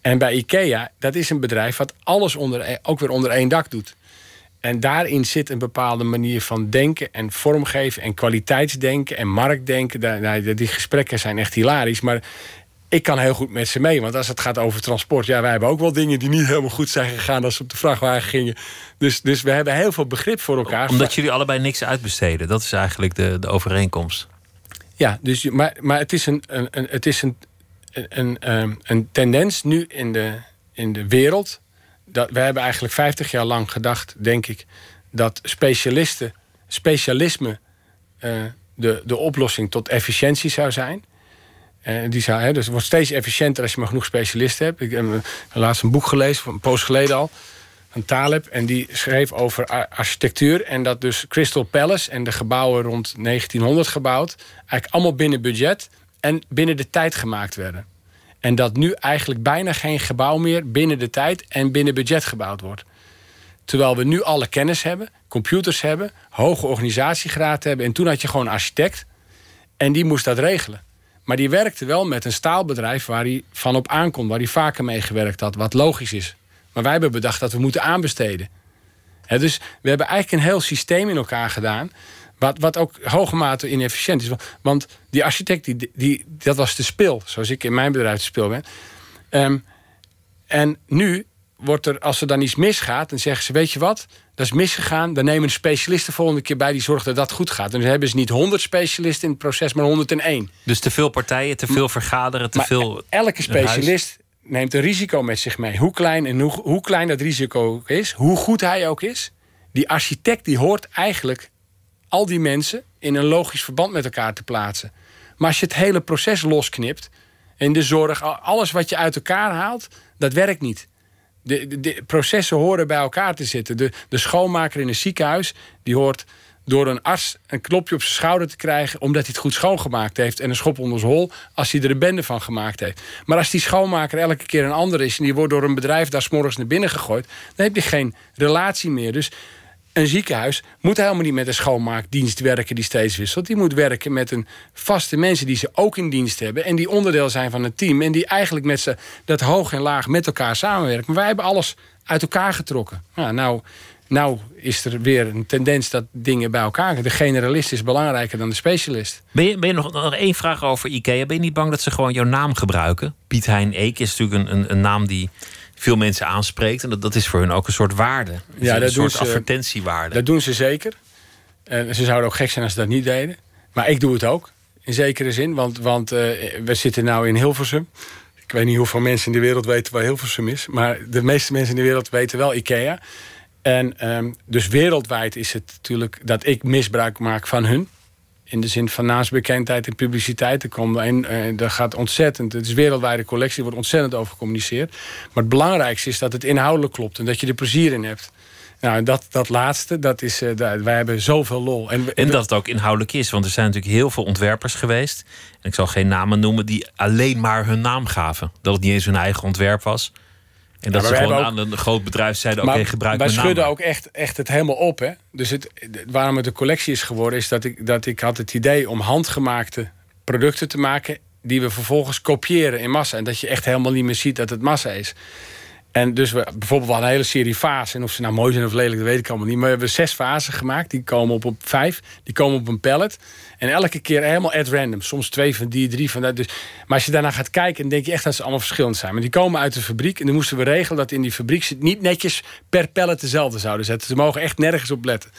En bij IKEA, dat is een bedrijf wat alles onder, e- ook weer onder één dak doet. En daarin zit een bepaalde manier van denken en vormgeven en kwaliteitsdenken en marktdenken. Die gesprekken zijn echt hilarisch. Maar ik kan heel goed met ze mee. Want als het gaat over transport, ja, wij hebben ook wel dingen die niet helemaal goed zijn gegaan als ze op de vrachtwagen gingen. Dus, dus we hebben heel veel begrip voor elkaar. Omdat jullie allebei niks uitbesteden. Dat is eigenlijk de, de overeenkomst. Ja, dus, maar, maar het is, een, een, een, het is een, een, een, een tendens nu in de, in de wereld. Dat, we hebben eigenlijk 50 jaar lang gedacht, denk ik, dat specialisten, specialisme eh, de, de oplossing tot efficiëntie zou zijn. Eh, die zou, hè, dus het wordt steeds efficiënter als je maar genoeg specialisten hebt. Ik heb eh, laatst een boek gelezen, een poos geleden al, van Taleb. En die schreef over ar- architectuur. En dat dus Crystal Palace en de gebouwen rond 1900 gebouwd... eigenlijk allemaal binnen budget en binnen de tijd gemaakt werden. En dat nu eigenlijk bijna geen gebouw meer binnen de tijd en binnen budget gebouwd wordt. Terwijl we nu alle kennis hebben, computers hebben, hoge organisatiegraad hebben. En toen had je gewoon een architect en die moest dat regelen. Maar die werkte wel met een staalbedrijf waar hij van op aankomt, waar hij vaker mee gewerkt had, wat logisch is. Maar wij hebben bedacht dat we moeten aanbesteden. Dus we hebben eigenlijk een heel systeem in elkaar gedaan. Wat, wat ook hoge mate inefficiënt is. Want die architect, die, die, dat was de spil. Zoals ik in mijn bedrijf de spil ben. Ehm, en nu wordt er, als er dan iets misgaat, dan zeggen ze: Weet je wat, dat is misgegaan. Dan nemen een specialist de volgende keer bij die zorgt dat dat goed gaat. En dan hebben ze niet 100 specialisten in het proces, maar 101. Dus te veel partijen, te veel vergaderen, te Maar veel. elke specialist neemt een risico met zich mee. Hoe klein, en hoe, hoe klein dat risico ook is, hoe goed hij ook is. Die architect die hoort eigenlijk al die mensen in een logisch verband met elkaar te plaatsen. Maar als je het hele proces losknipt en de zorg, al- alles wat je uit elkaar haalt, dat werkt niet. De, de, processen horen bij elkaar te zitten. De, de schoonmaker in een ziekenhuis, die hoort door een arts een klopje op zijn schouder te krijgen... omdat hij het goed schoongemaakt heeft en een schop onder zijn hol... als hij er een bende van gemaakt heeft. Maar als die schoonmaker elke keer een ander is... en die wordt door een bedrijf daar s'morgens naar binnen gegooid... dan heb je geen relatie meer. Dus een ziekenhuis moet helemaal niet met een schoonmaakdienst werken die steeds wisselt. Die moet werken met een vaste mensen die ze ook in dienst hebben. En die onderdeel zijn van het team. En die eigenlijk met ze dat hoog en laag met elkaar samenwerken. Maar wij hebben alles uit elkaar getrokken. Ja, nou, nou is er weer een tendens dat dingen bij elkaar De generalist is belangrijker dan de specialist. Ben je, ben je nog, nog één vraag over IKEA? Ben je niet bang dat ze gewoon jouw naam gebruiken? Piet Hein Eek is natuurlijk een, een, een naam die veel mensen aanspreekt. En dat, dat is voor hun ook een soort waarde. Ja, een soort advertentiewaarde. Dat doen ze zeker. En ze zouden ook gek zijn als ze dat niet deden. Maar ik doe het ook, in zekere zin. Want, want uh, we zitten nu in Hilversum. Ik weet niet hoeveel mensen in de wereld weten waar Hilversum is. Maar de meeste mensen in de wereld weten wel IKEA. En um, dus wereldwijd is het natuurlijk dat ik misbruik maak van hun. In de zin van naastbekendheid en publiciteit. Er, komt een, uh, er gaat ontzettend. Het is wereldwijde collectie, er wordt ontzettend over gecommuniceerd. Maar het belangrijkste is dat het inhoudelijk klopt en dat je er plezier in hebt. Nou, dat, dat laatste, dat is, uh, wij hebben zoveel lol. En, en dat het ook inhoudelijk is, want er zijn natuurlijk heel veel ontwerpers geweest. En ik zal geen namen noemen die alleen maar hun naam gaven. Dat het niet eens hun eigen ontwerp was. En dat ze gewoon aan een groot bedrijf zeiden: oké, okay, gebruik Wij schudden ook echt, echt het helemaal op. Hè? Dus het, waarom het een collectie is geworden, is dat ik, dat ik had het idee om handgemaakte producten te maken. die we vervolgens kopiëren in massa. En dat je echt helemaal niet meer ziet dat het massa is. En dus we bijvoorbeeld wel een hele serie fasen. En of ze nou mooi zijn of lelijk, dat weet ik allemaal niet. Maar we hebben zes fasen gemaakt. Die komen op, op vijf. Die komen op een pallet. En elke keer helemaal at random. Soms twee van die, drie van dat. Dus, maar als je daarna gaat kijken, dan denk je echt dat ze allemaal verschillend zijn. Maar die komen uit de fabriek. En dan moesten we regelen dat in die fabriek niet netjes per pallet dezelfde zouden zetten. Ze mogen echt nergens op letten.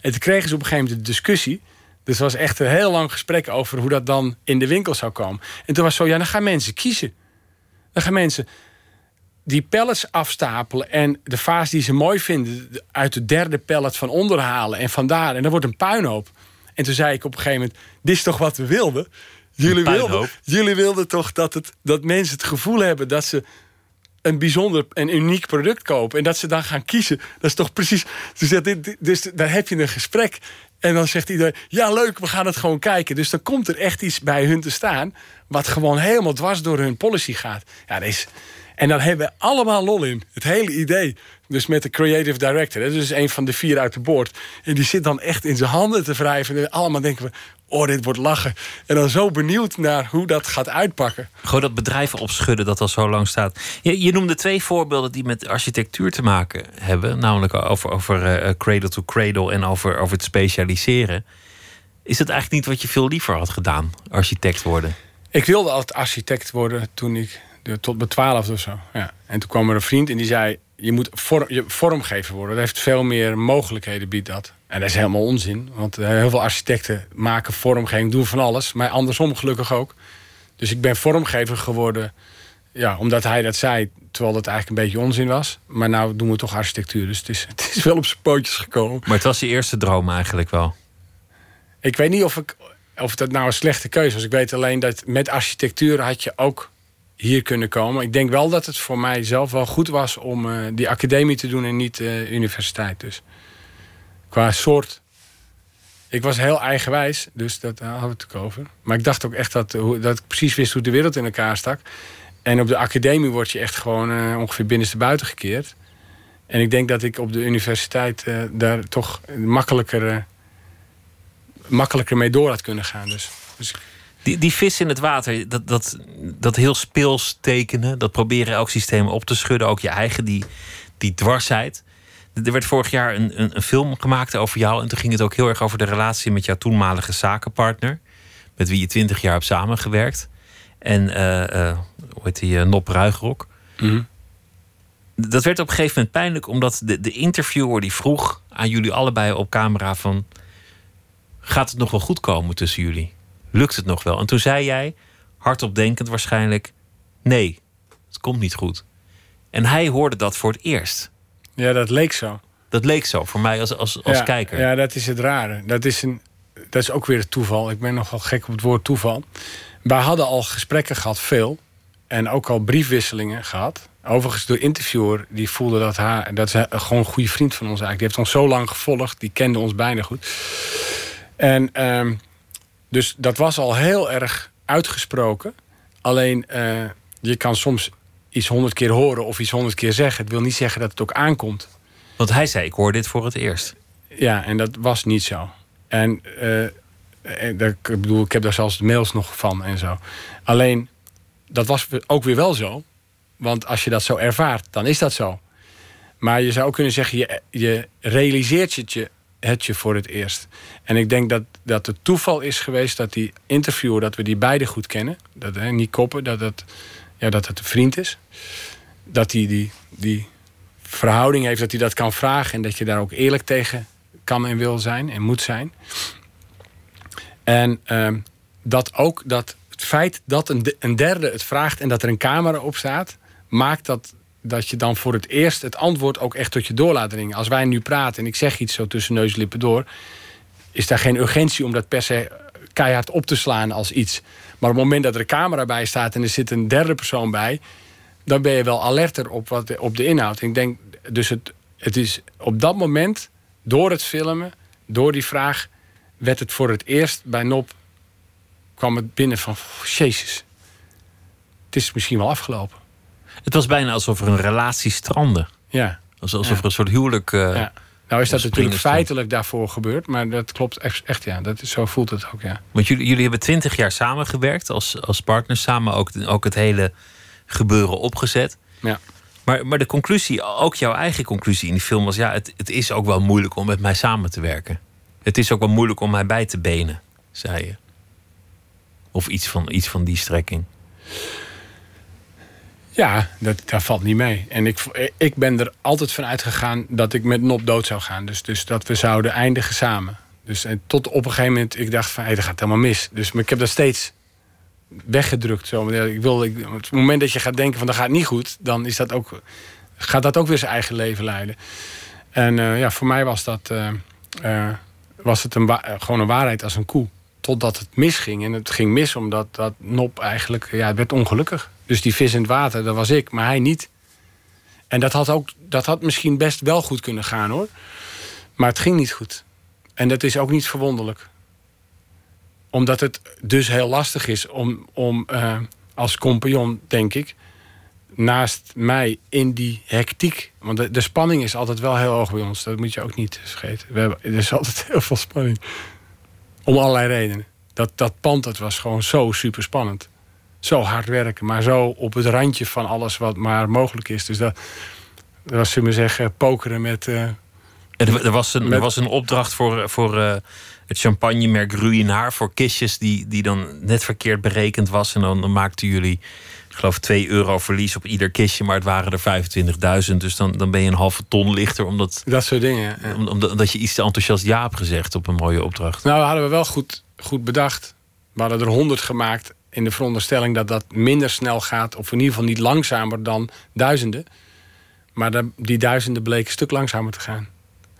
En toen kregen ze op een gegeven moment de discussie. Dus was echt een heel lang gesprek over hoe dat dan in de winkel zou komen. En toen was zo, ja, dan gaan mensen kiezen. Dan gaan mensen die pellets afstapelen en de vaas die ze mooi vinden uit de derde pellet van onderhalen en vandaar en dan wordt een puinhoop. En toen zei ik op een gegeven moment: dit is toch wat we wilden? Jullie wilden, jullie wilden toch dat, het, dat mensen het gevoel hebben dat ze een bijzonder en uniek product kopen en dat ze dan gaan kiezen. Dat is toch precies. Dus, dus daar heb je een gesprek. En dan zegt iedereen: Ja, leuk, we gaan het gewoon kijken. Dus dan komt er echt iets bij hun te staan. wat gewoon helemaal dwars door hun policy gaat. Ja, dat is. En dan hebben we allemaal lol in. Het hele idee. Dus met de creative director. Dat is een van de vier uit de boord. En die zit dan echt in zijn handen te wrijven. En allemaal denken we, oh, dit wordt lachen. En dan zo benieuwd naar hoe dat gaat uitpakken. Gewoon dat bedrijven opschudden dat al zo lang staat. Je, je noemde twee voorbeelden die met architectuur te maken hebben. Namelijk over, over uh, cradle to cradle en over, over het specialiseren. Is het eigenlijk niet wat je veel liever had gedaan, architect worden? Ik wilde altijd architect worden toen ik tot mijn twaalfde of zo. Ja. En toen kwam er een vriend en die zei: Je moet vorm, je vormgever worden. Dat heeft veel meer mogelijkheden, biedt dat. En dat is helemaal onzin. Want eh, heel veel architecten maken vormgeving, doen van alles. Maar andersom gelukkig ook. Dus ik ben vormgever geworden. Ja, omdat hij dat zei, terwijl dat eigenlijk een beetje onzin was. Maar nou doen we toch architectuur. Dus het is, het is wel op zijn pootjes gekomen. Maar het was je eerste droom eigenlijk wel? Ik weet niet of, ik, of dat nou een slechte keuze was. Ik weet alleen dat met architectuur had je ook hier kunnen komen. Ik denk wel dat het voor mij zelf wel goed was om uh, die academie te doen en niet uh, universiteit. Dus qua soort. Ik was heel eigenwijs, dus dat hadden we het over. Maar ik dacht ook echt dat, dat ik precies wist hoe de wereld in elkaar stak. En op de academie word je echt gewoon uh, ongeveer binnenstebuiten gekeerd. En ik denk dat ik op de universiteit daar toch makkelijker, makkelijker mee door had kunnen gaan. Dus, dus die, die vis in het water, dat, dat, dat heel speels tekenen, dat proberen elk systeem op te schudden, ook je eigen, die, die dwarsheid. Er werd vorig jaar een, een, een, film gemaakt over jou. En toen ging het ook heel erg over de relatie met jouw toenmalige zakenpartner. Met wie je twintig jaar hebt samengewerkt. En uh, uh, hoe heet die? Uh, Nop Ruigrok. Mhm. Dat werd op een gegeven moment pijnlijk, omdat de, de interviewer die vroeg aan jullie allebei op camera van... Gaat het nog wel goed komen tussen jullie? Lukt het nog wel? En toen zei jij, hardop denkend waarschijnlijk, nee, het komt niet goed. En hij hoorde dat voor het eerst. Ja, dat leek zo. Dat leek zo voor mij als, als, als kijker. Ja, dat is het rare. Dat is, een, dat is ook weer het toeval. Ik ben nogal gek op het woord toeval. Wij hadden al gesprekken gehad, veel. En ook al briefwisselingen gehad. Overigens, de interviewer die voelde dat haar... Dat is gewoon een goede vriend van ons eigenlijk. Die heeft ons zo lang gevolgd. Die kende ons bijna goed. En um, dus dat was al heel erg uitgesproken. Alleen uh, je kan soms iets honderd keer horen of iets honderd keer zeggen. Het wil niet zeggen dat het ook aankomt. Want hij zei: Ik hoor dit voor het eerst. Ja, en dat was niet zo. En uh, ik bedoel, ik heb daar zelfs mails nog van en zo. Alleen, dat was ook weer wel zo. Want als je dat zo ervaart, dan is dat zo. Maar je zou ook kunnen zeggen, je, je realiseert het je, het je voor het eerst. En ik denk dat, dat het toeval is geweest dat die interviewer, dat we die beide goed kennen. Dat, hè, niet koppen, dat het, ja, dat het een vriend is. Dat hij die, die verhouding heeft, dat hij dat kan vragen. En dat je daar ook eerlijk tegen kan en wil zijn en moet zijn. En uh, dat ook dat het feit dat een, een derde het vraagt en dat er een camera op staat, maakt dat, dat je dan voor het eerst het antwoord ook echt tot je door laat dringen. Als wij nu praten en ik zeg iets zo tussen neus en lippen door, is daar geen urgentie om dat per se keihard op te slaan als iets. Maar op het moment dat er een camera bij staat en er zit een derde persoon bij, dan ben je wel alerter op, wat, op de inhoud. ik denk, dus het, het is op dat moment, door het filmen, door die vraag, werd het voor het eerst bij Nop kwam het binnen van Jezus. Het is misschien wel afgelopen. Het was bijna alsof er een relatie strandde. Ja. Alsof er een soort huwelijk. Uh, ja. Nou is dat natuurlijk feitelijk daarvoor gebeurd, maar dat klopt echt, ja. Dat is, zo voelt het ook, ja. Want jullie, jullie hebben twintig jaar samengewerkt als, als partners, samen ook, ook het hele gebeuren opgezet. Ja. Maar, maar de conclusie, ook jouw eigen conclusie in die film was: ja, het, het is ook wel moeilijk om met mij samen te werken. Het is ook wel moeilijk om mij bij te benen, zei je. Of iets van, iets van die strekking. Ja, dat, valt niet mee. En ik, ik ben er altijd van uitgegaan dat ik met Nop dood zou gaan. Dus, dus dat we zouden eindigen samen. Dus en tot op een gegeven moment, ik dacht van, hé, dat gaat helemaal mis. Dus maar ik heb dat steeds weggedrukt. Zo. Ik wil, het moment dat je gaat denken van, dat gaat niet goed... dan is dat ook, gaat dat ook weer zijn eigen leven leiden. En uh, ja, voor mij was dat... Uh, uh, was het een gewoon een waarheid als een koe. Totdat het misging. En het ging mis omdat dat Nop eigenlijk... Ja, werd ongelukkig. Dus die vis in het water, dat was ik, maar hij niet. En dat had, ook, dat had misschien best wel goed kunnen gaan hoor. Maar het ging niet goed. En dat is ook niet verwonderlijk. Omdat het dus heel lastig is om, om uh, als compagnon, denk ik, naast mij in die hectiek. Want de, de, spanning is altijd wel heel hoog bij ons. Dat moet je ook niet vergeten. We hebben, er is altijd heel veel spanning. Om allerlei redenen. Dat, dat pand dat was gewoon zo super spannend zo hard werken, maar zo op het randje van alles wat maar mogelijk is. Dus dat, dat was, zullen we zeggen, pokeren met. Uh, er, was een, er was een opdracht voor, voor uh, het champagnemerk Ruinaar voor kistjes die, die dan net verkeerd berekend was. En dan, dan maakten jullie, ik geloof, 2 euro verlies op ieder kistje, maar het waren er 25.000. Dus dan, dan ben je een halve ton lichter. Omdat, dat soort dingen. Ja. omdat je iets te enthousiast ja hebt gezegd op een mooie opdracht. Nou, hadden we wel goed, goed bedacht. We hadden er 100 gemaakt in de veronderstelling dat dat minder snel gaat, of in ieder geval niet langzamer dan duizenden. Maar die duizenden bleken een stuk langzamer te gaan.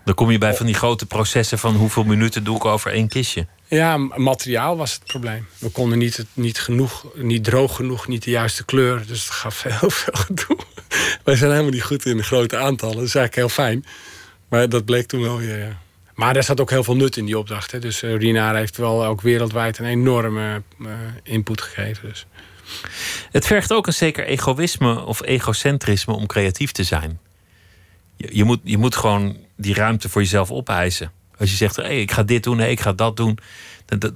Dan kom je bij van die grote processen van hoeveel minuten doe ik over één kistje. Ja, materiaal was het probleem. We konden niet, niet, genoeg, niet droog genoeg, niet de juiste kleur. Dus het gaf heel veel gedoe. Wij zijn helemaal niet goed in de grote aantallen. Dat is eigenlijk heel fijn. Maar dat bleek toen wel weer. Ja. Maar er zat ook heel veel nut in die opdracht. Hè. Dus uh, Rinaar heeft wel ook wereldwijd een enorme uh, input gegeven. Dus. Het vergt ook een zeker egoïsme of egocentrisme om creatief te zijn. Je, je, moet, je moet gewoon die ruimte voor jezelf opeisen. Als je zegt, hey, ik ga dit doen, hey, ik ga dat doen.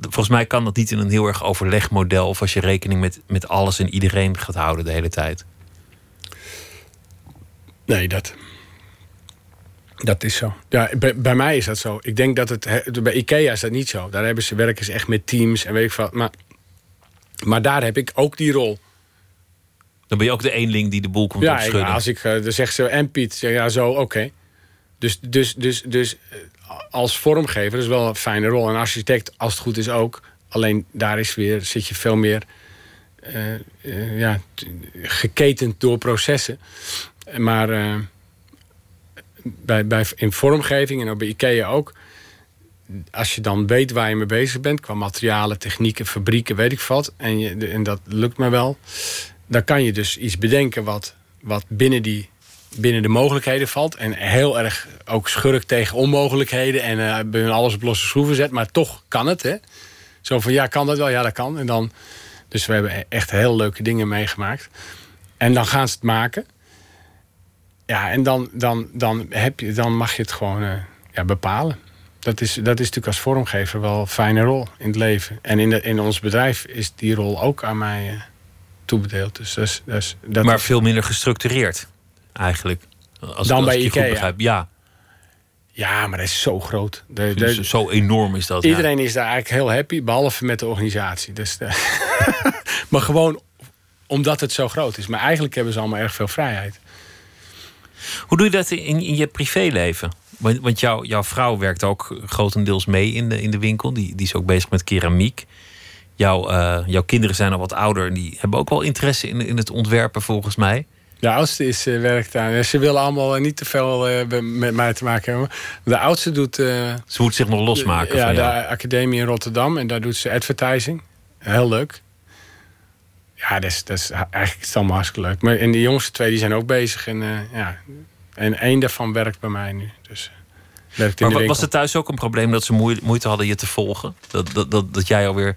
volgens mij kan dat niet in een heel erg overlegmodel... of als je rekening met, met alles en iedereen gaat houden de hele tijd. Nee, dat, dat is zo. Ja, bij, bij, mij is dat zo. Ik denk dat het. Bij IKEA is dat niet zo. Daar hebben ze, werken ze echt met teams en weet ik wat. Maar, maar daar heb ik ook die rol. Dan ben je ook de eenling die de boel komt ja, opschudden. Ja, als ik uh, dan zeg ze en Piet, zeg ja, zo, oké. Dus, dus, dus, dus eh, als vormgever dat is wel een fijne rol. En architect, als het goed is ook. Alleen daar is weer, zit je veel meer uh, ja, geketend door processen. Maar bij, bij, in vormgeving en ook bij IKEA ook. Als je dan weet waar je mee bezig bent, qua materialen, technieken, fabrieken, weet ik wat. En, en dat lukt me wel. Dan kan je dus iets bedenken wat, wat binnen, die, binnen de mogelijkheden valt. En heel erg ook schurk tegen onmogelijkheden. En uh, alles op losse schroeven zet. Maar toch kan het. Hè? Zo van ja, kan dat wel? Ja, dat kan. En dan, dus we hebben echt heel leuke dingen meegemaakt. En dan gaan ze het maken. Ja, en dan, dan, dan, heb je, dan mag je het gewoon uh, ja, bepalen. dat, is, dat is natuurlijk als vormgever wel een fijne rol in het leven. En in, de, in ons bedrijf is die rol ook aan mij uh, toebedeeld. Dus dat is, dat is, dat maar veel minder gestructureerd, eigenlijk. Als, Dan bij Ikea. Ja. Ja, maar dat is zo groot. De, de, zo enorm is dat. Iedereen is daar eigenlijk heel happy, behalve met de organisatie. Dus, maar gewoon omdat het zo groot is. Maar eigenlijk hebben ze allemaal erg veel vrijheid. Hoe doe je dat in, in je privéleven? Want, want jouw, jouw vrouw werkt ook grotendeels mee in de, in de winkel. Die, die is ook bezig met keramiek. Jouw, uh, jouw kinderen zijn al wat ouder en die hebben ook wel interesse in, in het ontwerpen, volgens mij. De oudste is, uh, werkt aan. Ze willen allemaal uh, niet te veel uh, met mij te maken hebben. De oudste doet. ze moet zich nog losmaken. ja, van de academie in Rotterdam en daar doet ze advertising. Heel leuk. Ja, dat is, dat is eigenlijk is allemaal hartstikke leuk. Maar en de jongste twee die zijn ook bezig. En, ja, en één daarvan werkt bij mij nu. Dus, werkt in maar was het thuis ook een probleem dat ze moeite hadden je te volgen? Dat, dat, dat, dat jij alweer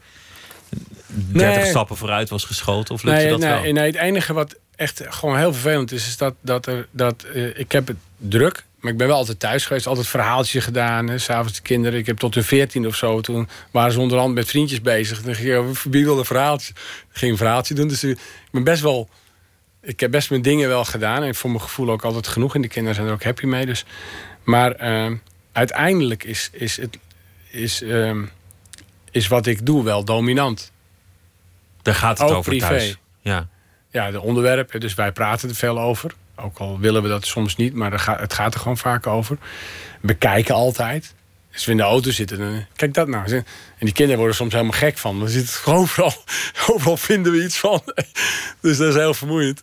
30 stappen vooruit was geschoten? Of nee, je dat nee, wel? nee, het enige wat echt gewoon heel vervelend is, is dat, dat, er, dat uh, ik heb het druk. Maar ik ben wel altijd thuis geweest, altijd verhaaltje gedaan. S'avonds de kinderen. Ik heb tot hun veertien of zo. Toen waren ze onderhand met vriendjes bezig. Dan ging ik, wie wilde een verhaaltje? Ging een verhaaltje doen. Dus ik ben best wel. Ik heb best mijn dingen wel gedaan. En voor mijn gevoel ook altijd genoeg. En de kinderen zijn er ook happy mee. Dus. Maar uh, uiteindelijk is, is, het, is, uh, is wat ik doe wel dominant. Daar gaat het ook over privé. thuis. Ja ja, de onderwerpen. Dus wij praten er veel over. Ook al willen we dat soms niet, maar het gaat er gewoon vaak over. We kijken altijd. Als we in de auto zitten, dan, kijk dat nou. En die kinderen worden soms helemaal gek van. Dan zit het overal, overal vinden we iets van. Dus dat is heel vermoeiend.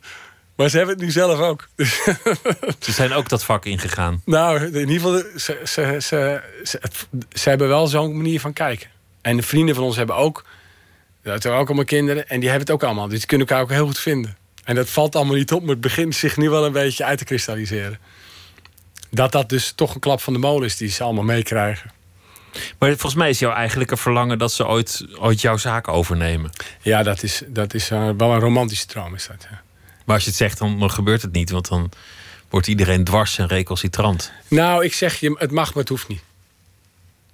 Maar ze hebben het nu zelf ook. Ze zijn ook dat vak ingegaan. Nou, in ieder geval, ze, ze, ze, ze, ze hebben wel zo'n manier van kijken. En de vrienden van ons hebben ook dat zijn ook allemaal kinderen en die hebben het ook allemaal. Dus die kunnen elkaar ook heel goed vinden. En dat valt allemaal niet op, maar het begint zich nu wel een beetje uit te kristalliseren. Dat dat dus toch een klap van de molen is die ze allemaal meekrijgen. Maar volgens mij is jouw eigenlijke verlangen dat ze ooit, ooit jouw zaak overnemen. Ja, dat is, dat is uh, wel een romantische droom. Is dat, ja. Maar als je het zegt, dan, dan gebeurt het niet. Want dan wordt iedereen dwars en recalcitrant. Nou, ik zeg je, het mag, maar het hoeft niet.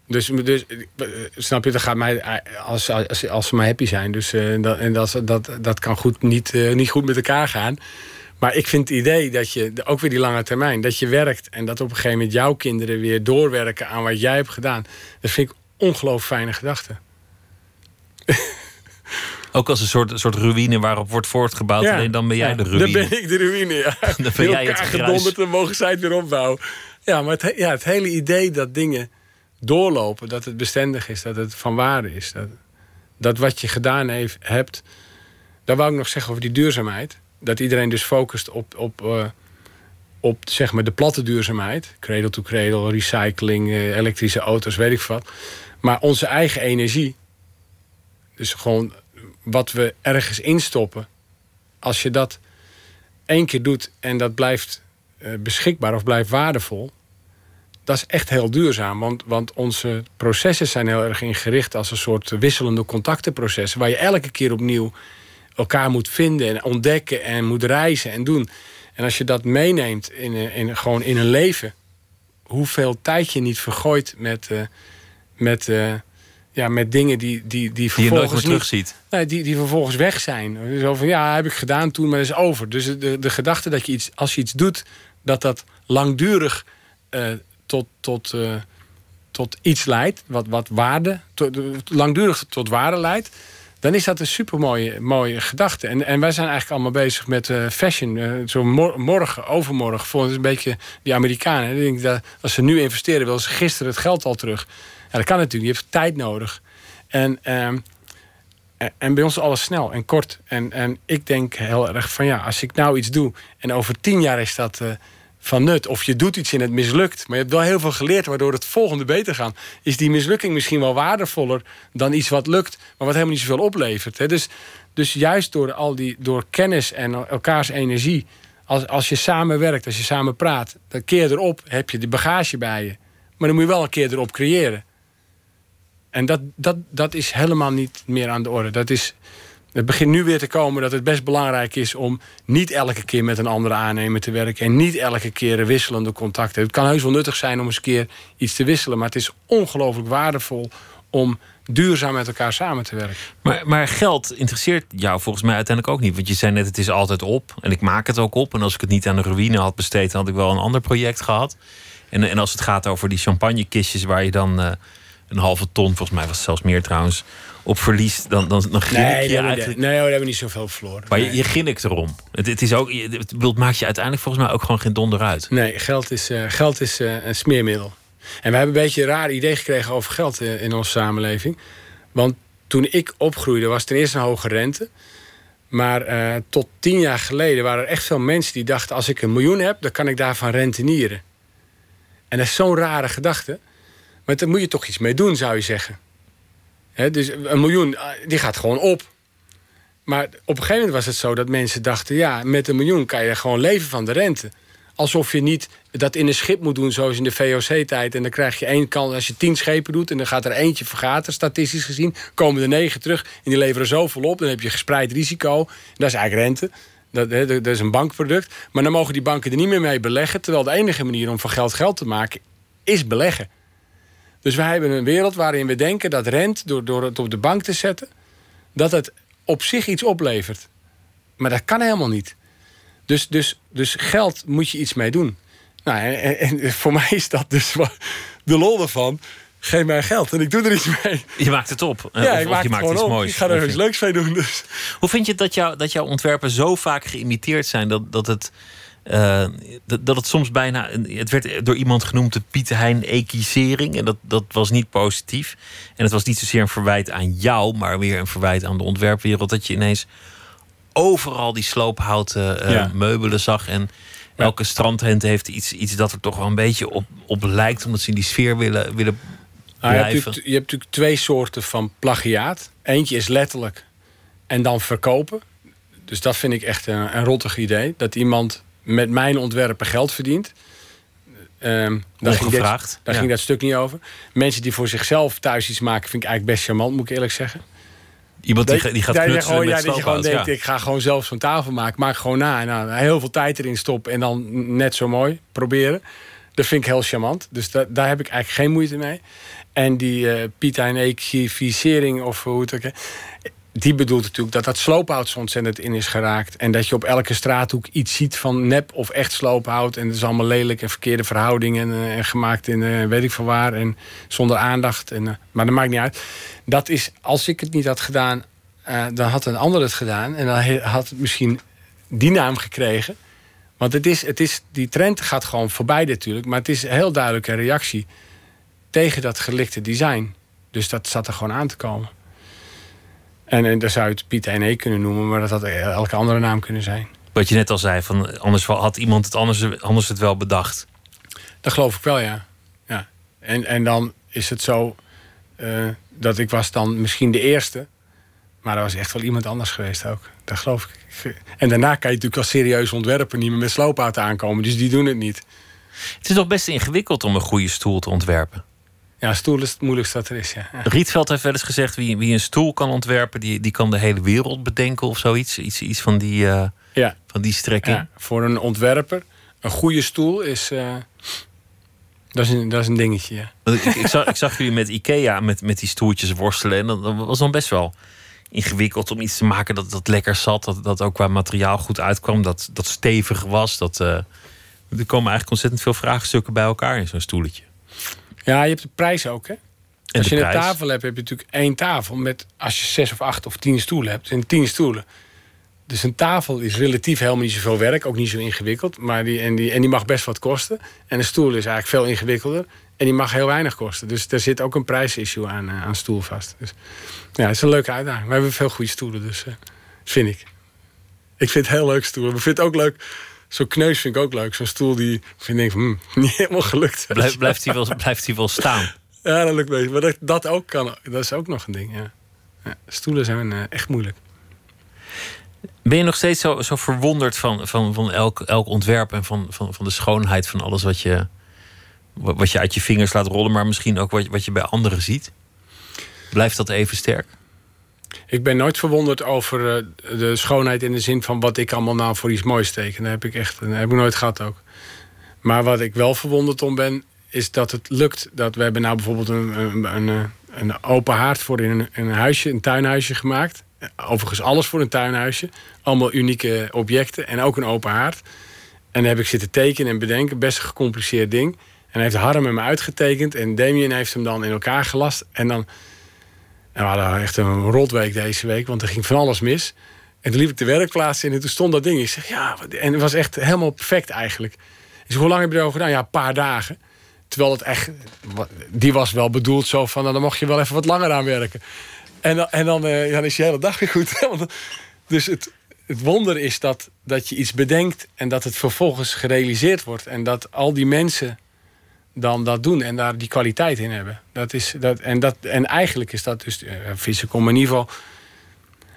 Dus, dus snap je, dat gaat mij als, als, als ze maar happy zijn. Dus, uh, dat, en dat, dat, dat kan goed niet, uh, niet goed met elkaar gaan. Maar ik vind het idee dat je, ook weer die lange termijn, dat je werkt en dat op een gegeven moment jouw kinderen weer doorwerken aan wat jij hebt gedaan. Dat vind ik ongelooflijk fijne gedachte. Ook als een soort, soort ruïne waarop wordt voortgebouwd. Ja. Alleen dan ben jij ja, de ruïne. Dan ben ik de ruïne, ja. dan ben jij het gedonderd en mogen zij het weer opbouwen. Ja, maar het, ja, het hele idee dat dingen doorlopen, dat het bestendig is, dat het van waarde is. Dat, dat wat je gedaan heeft, hebt. Daar wou ik nog zeggen over die duurzaamheid. Dat iedereen dus focust op, op, uh, op zeg maar de platte duurzaamheid. Cradle to cradle, recycling, uh, elektrische auto's, weet ik wat. Maar onze eigen energie, dus gewoon wat we ergens instoppen. Als je dat één keer doet en dat blijft uh, beschikbaar of blijft waardevol dat is echt heel duurzaam. Want, want onze processen zijn heel erg ingericht als een soort wisselende contactenprocessen. Waar je elke keer opnieuw elkaar moet vinden en ontdekken en moet reizen en doen. En als je dat meeneemt in, in, gewoon in een leven, hoeveel tijd je niet vergooit met, uh, met, uh, ja, met dingen die, die, die vervolgens. Die je nooit meer terugziet. Nee, die, die vervolgens weg zijn. Zo van ja, heb ik gedaan toen, maar dat is over. Dus de, de gedachte dat je iets, als je iets doet, dat dat langdurig. Uh, tot, tot, uh, tot iets leidt, wat, wat waarde, langdurig tot waarde leidt, dan is dat een super mooie, gedachte. En, en wij zijn eigenlijk allemaal bezig met uh, fashion. Uh, zo mor morgen, overmorgen. Volgens een beetje die Amerikanen. Ik denk dat als ze nu investeren, willen ze gisteren het geld al terug. Ja, dat kan natuurlijk. Je hebt tijd nodig. En, ehm, en bij ons alles snel en kort. En, en ik denk heel erg van ja, als ik nou iets doe en over tien jaar is dat van nut. Of je doet iets en het mislukt. Maar je hebt wel heel veel geleerd waardoor het volgende beter gaat. Is die mislukking misschien wel waardevoller dan iets wat lukt, maar wat helemaal niet zoveel oplevert. Hè? Dus, dus juist door, al die, door kennis en elkaars energie. Als, als je samen werkt, als je samen praat, dan keer erop heb je de bagage bij je. Maar dan moet je wel een keer erop creëren. En dat, dat, dat is helemaal niet meer aan de orde. Dat is, Het begint nu weer te komen dat het best belangrijk is om niet elke keer met een andere aannemer te werken. En niet elke keer wisselende contacten. Het kan heus wel nuttig zijn om eens een keer iets te wisselen. Maar het is ongelooflijk waardevol om duurzaam met elkaar samen te werken. Maar, maar geld interesseert jou volgens mij uiteindelijk ook niet. Want je zei net, het is altijd op. En ik maak het ook op. En als ik het niet aan de ruïne had besteed, dan had ik wel een ander project gehad. En, en als het gaat over die champagnekistjes waar je dan uh, een halve ton, volgens mij was het zelfs meer trouwens, op verliest, dan, dan, dan grin nee, ik je eigenlijk... Nee, we hebben niet zoveel verloren. Maar nee. je, je ginnikt erom. Het, het, is ook, het maakt je uiteindelijk volgens mij ook gewoon geen donder uit. Nee, geld is, uh, geld is uh, een smeermiddel. En we hebben een beetje een raar idee gekregen over geld in, in onze samenleving. Want toen ik opgroeide was ten eerste een hoge rente. Maar uh, tot tien jaar geleden waren er echt veel mensen die dachten... als ik een miljoen heb, dan kan ik daarvan rentenieren. En dat is zo'n rare gedachte. Maar daar moet je toch iets mee doen, zou je zeggen. Dus een miljoen, die gaat gewoon op. Maar op een gegeven moment was het zo dat mensen dachten... ja, met een miljoen kan je gewoon leven van de rente. Alsof je niet dat in een schip moet doen zoals in de VOC-tijd. En dan krijg je één kant, als je tien schepen doet... en dan gaat er eentje vergaten, statistisch gezien... komen er negen terug en die leveren zoveel op. Dan heb je gespreid risico. Dat is eigenlijk rente. Dat, dat is een bankproduct. Maar dan mogen die banken er niet meer mee beleggen... terwijl de enige manier om van geld geld te maken is beleggen. Dus wij hebben een wereld waarin we denken dat rent... door, door het op de bank te zetten... dat het op zich iets oplevert. Maar dat kan helemaal niet. Dus, dus, dus geld moet je iets mee doen. Nou, en, en, voor mij is dat dus de lol ervan. Geef mij geld en ik doe er iets mee. Je maakt het op. Ja, of, ik maak je maakt iets op. moois. Ik ga er iets leuks mee doen. Dus. Hoe vind je dat, jou, dat jouw ontwerpen zo vaak geïmiteerd zijn... dat, dat, het, uh, dat, het soms bijna... Het werd door iemand genoemd de Pieter Hein ekisering. En dat, dat was niet positief. En het was niet zozeer een verwijt aan jou... maar weer een verwijt aan de ontwerpwereld. Dat je ineens overal die sloophouten uh, ja. meubelen zag... en elke strandtent heeft iets, iets dat er toch wel een beetje op, op lijkt, omdat ze in die sfeer willen, willen nou, je, hebt je, hebt natuurlijk twee soorten van plagiaat. Eentje is letterlijk en dan verkopen. Dus dat vind ik echt een, een rottig idee. Dat iemand met mijn ontwerpen geld verdient. Um, daar, ging, dit, daar ja. ging dat stuk niet over. Mensen die voor zichzelf thuis iets maken, vind ik eigenlijk best charmant, moet ik eerlijk zeggen. Iemand die, die gaat knutselen gewoon, met ja, dat je gewoon denkt, ja. ik ga gewoon zelf zo'n tafel maken. Maak gewoon na. En nou, heel veel tijd erin stoppen en dan net zo mooi proberen. Dat vind ik heel charmant. Dus da daar heb ik eigenlijk geen moeite mee. En die uh, Pita en ekivisering, of hoe het ook... Die bedoelt natuurlijk dat dat sloophout zo ontzettend in is geraakt. En dat je op elke straathoek iets ziet van nep of echt sloophout. En het is allemaal lelijk en verkeerde verhoudingen. En, uh, en gemaakt in uh, weet ik van waar. En zonder aandacht. En, uh, maar dat maakt niet uit. Dat is, als ik het niet had gedaan, dan had een ander het gedaan. En dan had het misschien die naam gekregen. Want het is, het is, die trend gaat gewoon voorbij natuurlijk. Maar het is heel duidelijk een reactie tegen dat gelikte design. Dus dat zat er gewoon aan te komen. En, en daar zou je het Piet E kunnen noemen, maar dat had elke andere naam kunnen zijn. Wat je net al zei, van, anders had iemand het anders, anders het wel bedacht. Dat geloof ik wel, ja. ja. En, en dan is het zo uh, dat ik was dan misschien de eerste. Maar er was echt wel iemand anders geweest ook. Dat geloof ik. En daarna kan je natuurlijk als serieus ontwerper niet meer met sloophout aankomen. Dus die doen het niet. Het is toch best ingewikkeld om een goede stoel te ontwerpen? Ja, stoel is het moeilijkste dat er is, ja. Rietveld heeft wel eens gezegd... wie, wie een stoel kan ontwerpen, die, die kan de hele wereld bedenken of zoiets. Iets, iets van, die, uh, ja. van die strekking. Ja, voor een ontwerper, een goede stoel is... Uh, dat is, een, dat is een dingetje, ja. Ik, ik, zag, ik zag jullie met Ikea met, met die stoeltjes worstelen. En dat, dat was dan best wel ingewikkeld om iets te maken dat, dat lekker zat. Dat, dat ook qua materiaal goed uitkwam. Dat, dat stevig was. Dat, uh, er komen eigenlijk ontzettend veel vraagstukken bij elkaar in zo'n stoeletje. Ja, je hebt de prijs ook, hè? En als je prijs? een tafel hebt, heb je natuurlijk één tafel met als je zes of acht of tien stoelen hebt, en tien stoelen. Dus een tafel is relatief helemaal niet zoveel werk, ook niet zo ingewikkeld. Maar die, en, die, en die mag best wat kosten. En een stoel is eigenlijk veel ingewikkelder. En die mag heel weinig kosten. Dus er zit ook een prijsissue aan, uh, aan stoel vast. Dus ja, het is een leuke uitdaging. We hebben veel goede stoelen, dus uh, vind ik. Ik vind het heel leuk stoelen. Ik vind het ook leuk. Zo'n kneus vind ik ook leuk. Zo'n stoel die vind ik hmm, niet helemaal gelukt. Blijf, blijft, hij wel, blijft hij wel staan? Ja, dat lukt mee. Maar dat, dat ook kan. Dat is ook nog een ding, ja. ja stoelen zijn uh, echt moeilijk. Ben je nog steeds zo, zo verwonderd van, van, van elk, elk ontwerp en van, van, van de schoonheid van alles wat je, wat je uit je vingers laat rollen, maar misschien ook wat, wat je bij anderen ziet? Blijft dat even sterk? Ik ben nooit verwonderd over uh, de schoonheid in de zin van wat ik allemaal nou voor iets moois teken. Dat heb ik echt heb ik nooit gehad ook. Maar wat ik wel verwonderd om ben, is dat het lukt. Dat we hebben nou bijvoorbeeld een, een, een, een open haard voor in een, een huisje, een tuinhuisje gemaakt. Overigens alles voor een tuinhuisje. Allemaal unieke objecten en ook een open haard. En dan heb ik zitten tekenen en bedenken. Best een gecompliceerd ding. En heeft Harm hem uitgetekend. En Damien heeft hem dan in elkaar gelast. En dan... En we hadden echt een rotweek deze week. Want er ging van alles mis. En toen liep ik de werkplaats in en toen stond dat ding. Ik zeg, ja... En het was echt helemaal perfect eigenlijk. Dus hoe lang heb je erover gedaan? Ja, een paar dagen. Terwijl het echt... Die was wel bedoeld zo van... Nou, dan mocht je wel even wat langer aan werken. En, dan, en dan, uh, dan is je hele dag weer goed. dus het, het wonder is dat, dat je iets bedenkt... en dat het vervolgens gerealiseerd wordt. En dat al die mensen dan dat doen en daar die kwaliteit in hebben. Dat is, dat, en, dat, en eigenlijk is dat dus... Uh, Physical, in ieder geval...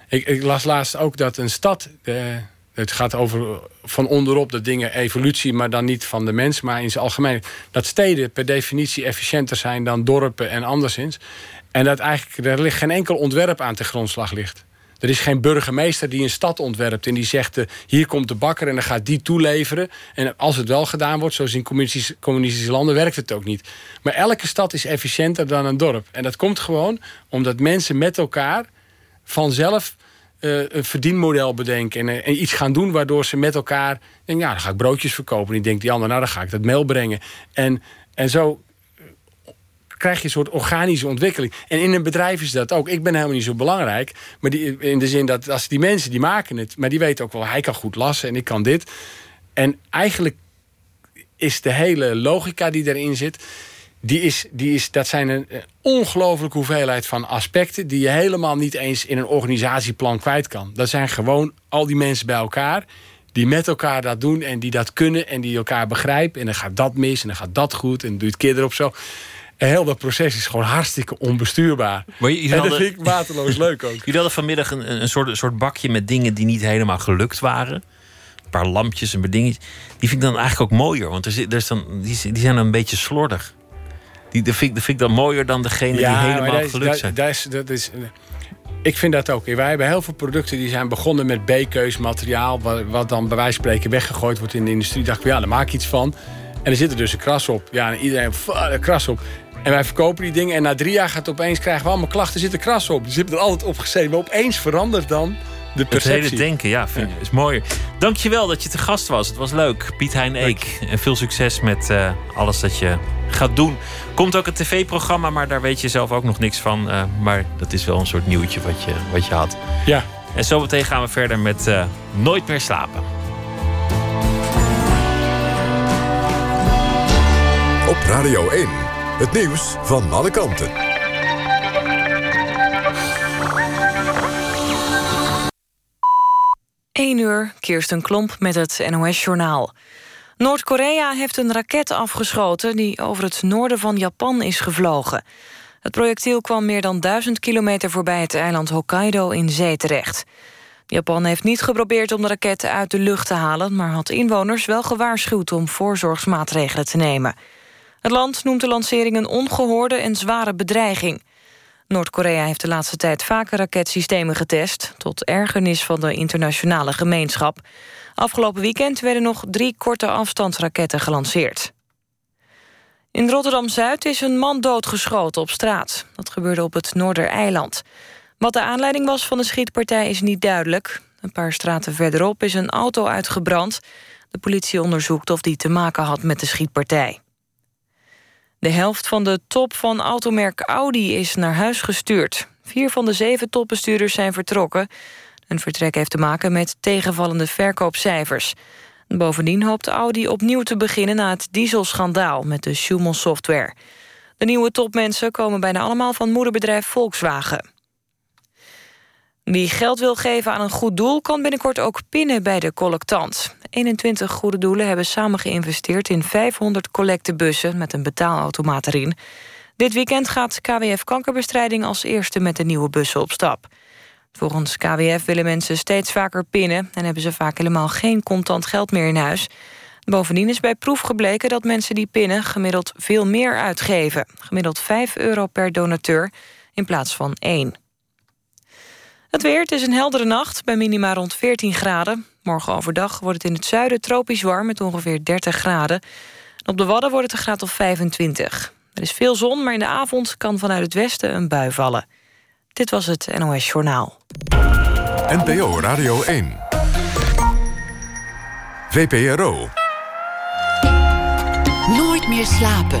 Ik, ik, las laatst ook dat een stad... Uh, het gaat over van onderop de dingen evolutie, maar dan niet van de mens, maar in zijn algemeen. Dat steden per definitie efficiënter zijn dan dorpen en anderszins. En dat eigenlijk er ligt geen enkel ontwerp aan te grondslag ligt. Er is geen burgemeester die een stad ontwerpt en die zegt: uh, hier komt de bakker en dan gaat die toeleveren. En als het wel gedaan wordt, zoals in communistische, landen, werkt het ook niet. Maar elke stad is efficiënter dan een dorp. En dat komt gewoon omdat mensen met elkaar vanzelf uh, een verdienmodel bedenken. En, uh, en, iets gaan doen waardoor ze met elkaar. Denken, ja, dan ga ik broodjes verkopen. En die denkt die ander, nou dan ga ik dat mail brengen. En, en zo krijg je een soort organische ontwikkeling. En in een bedrijf is dat ook. Ik ben helemaal niet zo belangrijk. Maar die, in de zin dat als die mensen die maken het. Maar die weten ook wel, hij kan goed lassen en ik kan dit. En eigenlijk is de hele logica die erin zit die is, die is, dat zijn een ongelooflijke hoeveelheid van aspecten... die je helemaal niet eens in een organisatieplan kwijt kan. Dat zijn gewoon al die mensen bij elkaar... die met elkaar dat doen en die dat kunnen en die elkaar begrijpen. En dan gaat dat mis en dan gaat dat goed en doe je het keer erop zo. En heel dat proces is gewoon hartstikke onbestuurbaar. Maar je, je en dat vind ik mateloos leuk ook. Jullie hadden vanmiddag een, een, soort, een soort bakje met dingen die niet helemaal gelukt waren. Een paar lampjes en bedingetjes. Die vind ik dan eigenlijk ook mooier, want er, er is dan, die, die zijn dan een beetje slordig. Die, dat, vind, dat vind ik dan mooier dan degene die helemaal gelukt zijn. Dat, dat is, ik vind dat ook. Wij hebben heel veel producten die zijn begonnen met B-keusmateriaal... Wat, wat, dan bij wijze van spreken weggegooid wordt in de industrie. Dacht ik, ja, daar maak ik iets van. En er zit er dus een kras op. Ja, en iedereen, een kras op. En wij verkopen die dingen. En na drie jaar gaat opeens krijgen we allemaal klachten, zitten kras op. Dus je hebt er altijd op gezeten. Maar opeens verandert dan de perceptie. Het hele denken, ja, vind, is mooier. Dankjewel dat je te gast was. Het was leuk. Piet Hein Eek. En veel succes met uh, alles dat je gaat doen. Komt ook een tv-programma, maar daar weet je zelf ook nog niks van. Uh, maar dat is wel een soort nieuwtje wat je, wat je had. Ja. En zometeen gaan we verder met uh, Nooit meer slapen. Op Radio 1, het nieuws van alle kanten. Eén uur, Kirsten Klomp met het NOS-journaal. Noord-Korea heeft een raket afgeschoten die over het noorden van Japan is gevlogen. Het projectiel kwam meer dan duizend kilometer voorbij het eiland Hokkaido in zee terecht. Japan heeft niet geprobeerd om de raket uit de lucht te halen... maar had inwoners wel gewaarschuwd om voorzorgsmaatregelen te nemen. Het land noemt de lancering een ongehoorde en zware bedreiging. Noord-Korea heeft de laatste tijd vaker raketsystemen getest... tot ergernis van de internationale gemeenschap. Afgelopen weekend werden nog drie korte afstandsraketten gelanceerd. In Rotterdam-Zuid is een man doodgeschoten op straat. Dat gebeurde op het Noordereiland. Wat de aanleiding was van de schietpartij is niet duidelijk. Een paar straten verderop is een auto uitgebrand. De politie onderzoekt of die te maken had met de schietpartij. De helft van de top van automerk Audi is naar huis gestuurd. Vier van de zeven topbestuurders zijn vertrokken. Een vertrek heeft te maken met tegenvallende verkoopcijfers. Bovendien hoopt Audi opnieuw te beginnen na het dieselschandaal met de Schumann software. De nieuwe topmensen komen bijna allemaal van moederbedrijf Volkswagen. Wie geld wil geven aan een goed doel... kan binnenkort ook pinnen bij de collectant. 21 goede doelen hebben samen geïnvesteerd... in 500 collectebussen met een betaalautomaat erin. Dit weekend gaat KWF Kankerbestrijding als eerste met de nieuwe bussen op stap. Volgens KWF willen mensen steeds vaker pinnen... en hebben ze vaak helemaal geen contant geld meer in huis. Bovendien is bij proef gebleken dat mensen die pinnen... gemiddeld veel meer uitgeven. Gemiddeld 5 euro per donateur in plaats van 1. Het weer, het is een heldere nacht bij minima rond 14 graden. Morgen overdag wordt het in het zuiden tropisch warm met ongeveer 30 graden. op de Wadden wordt het een graad of 25. Er is veel zon, maar in de avond kan vanuit het westen een bui vallen. Dit was het NOS Journaal. NPO Radio 1. VPRO. Nooit meer slapen.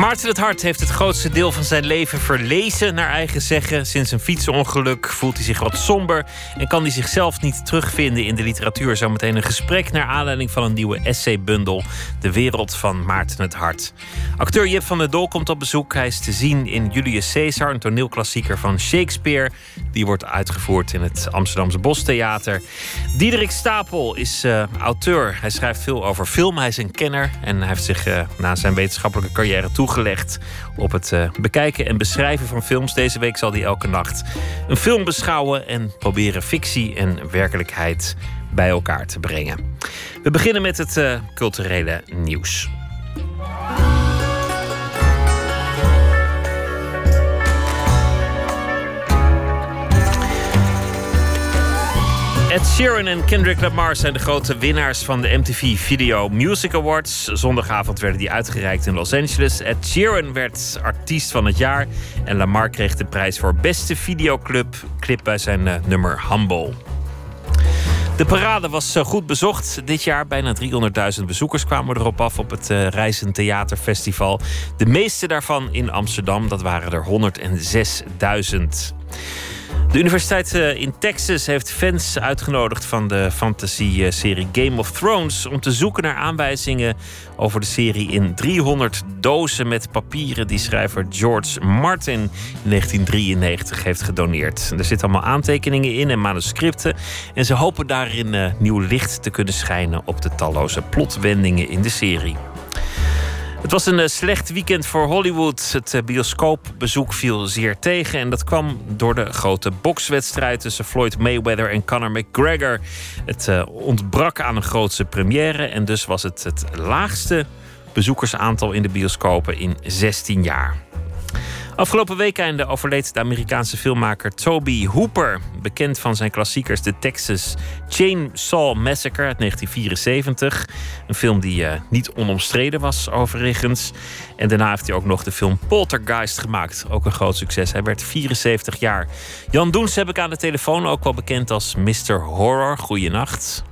Maarten het Hart heeft het grootste deel van zijn leven verlezen, naar eigen zeggen. Sinds een fietsongeluk voelt hij zich wat somber en kan hij zichzelf niet terugvinden in de literatuur. Zometeen een gesprek naar aanleiding van een nieuwe essaybundel, De Wereld van Maarten het Hart. Acteur Jip van der Dol komt op bezoek. Hij is te zien in Julius Caesar, een toneelklassieker van Shakespeare. Die wordt uitgevoerd in het Amsterdamse Bostheater. Diederik Stapel is uh, auteur. Hij schrijft veel over film. Hij is een kenner en heeft zich uh, na zijn wetenschappelijke carrière toe toegelegd op het uh, bekijken en beschrijven van films. Deze week zal hij elke nacht een film beschouwen en proberen fictie en werkelijkheid bij elkaar te brengen. We beginnen met het uh, culturele nieuws. Ed Sheeran en Kendrick Lamar zijn de grote winnaars van de MTV Video Music Awards. Zondagavond werden die uitgereikt in Los Angeles. Ed Sheeran werd artiest van het jaar. En Lamar kreeg de prijs voor beste videoclip clip bij zijn uh, nummer Humble. De parade was eh, goed bezocht dit jaar. Bijna 300.000 bezoekers kwamen erop af op het uh, Theaterfestival. De meeste daarvan in Amsterdam, dat waren er 106.000. De universiteit eh, in Texas heeft fans uitgenodigd van de fantasy-serie Game of Thrones om te zoeken naar aanwijzingen over de serie in 300 dozen met papieren die schrijver George Martin in 1993 heeft gedoneerd. Er zitten allemaal aantekeningen in en manuscripten en ze hopen daarin uh, nieuw licht te kunnen schijnen op de talloze plotwendingen in de serie. Het was een eh, slecht weekend voor Hollywood. Het eh, bioscoopbezoek viel zeer tegen. En dat kwam door de grote bokswedstrijd tussen Floyd Mayweather en Conor McGregor. Het eh, ontbrak aan een grootse première. En dus was het het laagste bezoekersaantal in de bioscopen in 16 jaar. Afgelopen weekende overleed de Amerikaanse filmmaker Toby Hooper. Bekend van zijn klassiekers The Texas Chainsaw Massacre uit 1974. Een film die uh, niet onomstreden was, overigens. En daarna heeft hij ook nog de film Poltergeist gemaakt. Ook een groot succes. Hij werd 74 jaar. Jan Doens heb ik aan de telefoon, ook wel bekend als Mr. Horror. Goeienacht.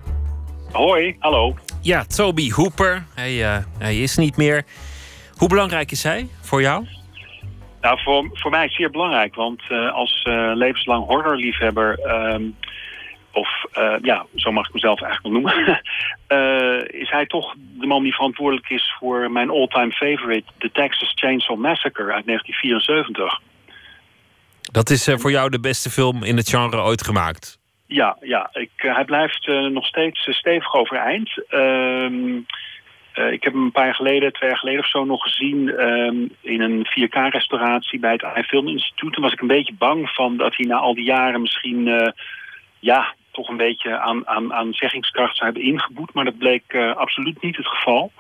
Hoi, hallo. Ja, Toby Hooper. Hij, uh, hij is niet meer. Hoe belangrijk is hij voor jou? Nou, voor, voor mij is zeer belangrijk, want uh, als uh, levenslang horrorliefhebber, um, of uh, ja, zo mag ik mezelf eigenlijk wel noemen, is hij toch de man die verantwoordelijk is voor mijn all-time favorite, The Texas Chainsaw Massacre uit 1974. Dat is voor jou de beste film in het genre ooit gemaakt? Ja, ja ik, hij blijft nog steeds stevig overeind. Ehm, uh, ik heb hem een paar jaar geleden, twee jaar geleden of zo, nog gezien um, in een 4K-restauratie bij het iFilm Instituut. Toen was ik een beetje bang van dat hij na al die jaren misschien, uh, ja, toch een beetje aan, aan, aan zeggingskracht zou hebben ingeboet. Maar dat bleek uh, absoluut niet het geval.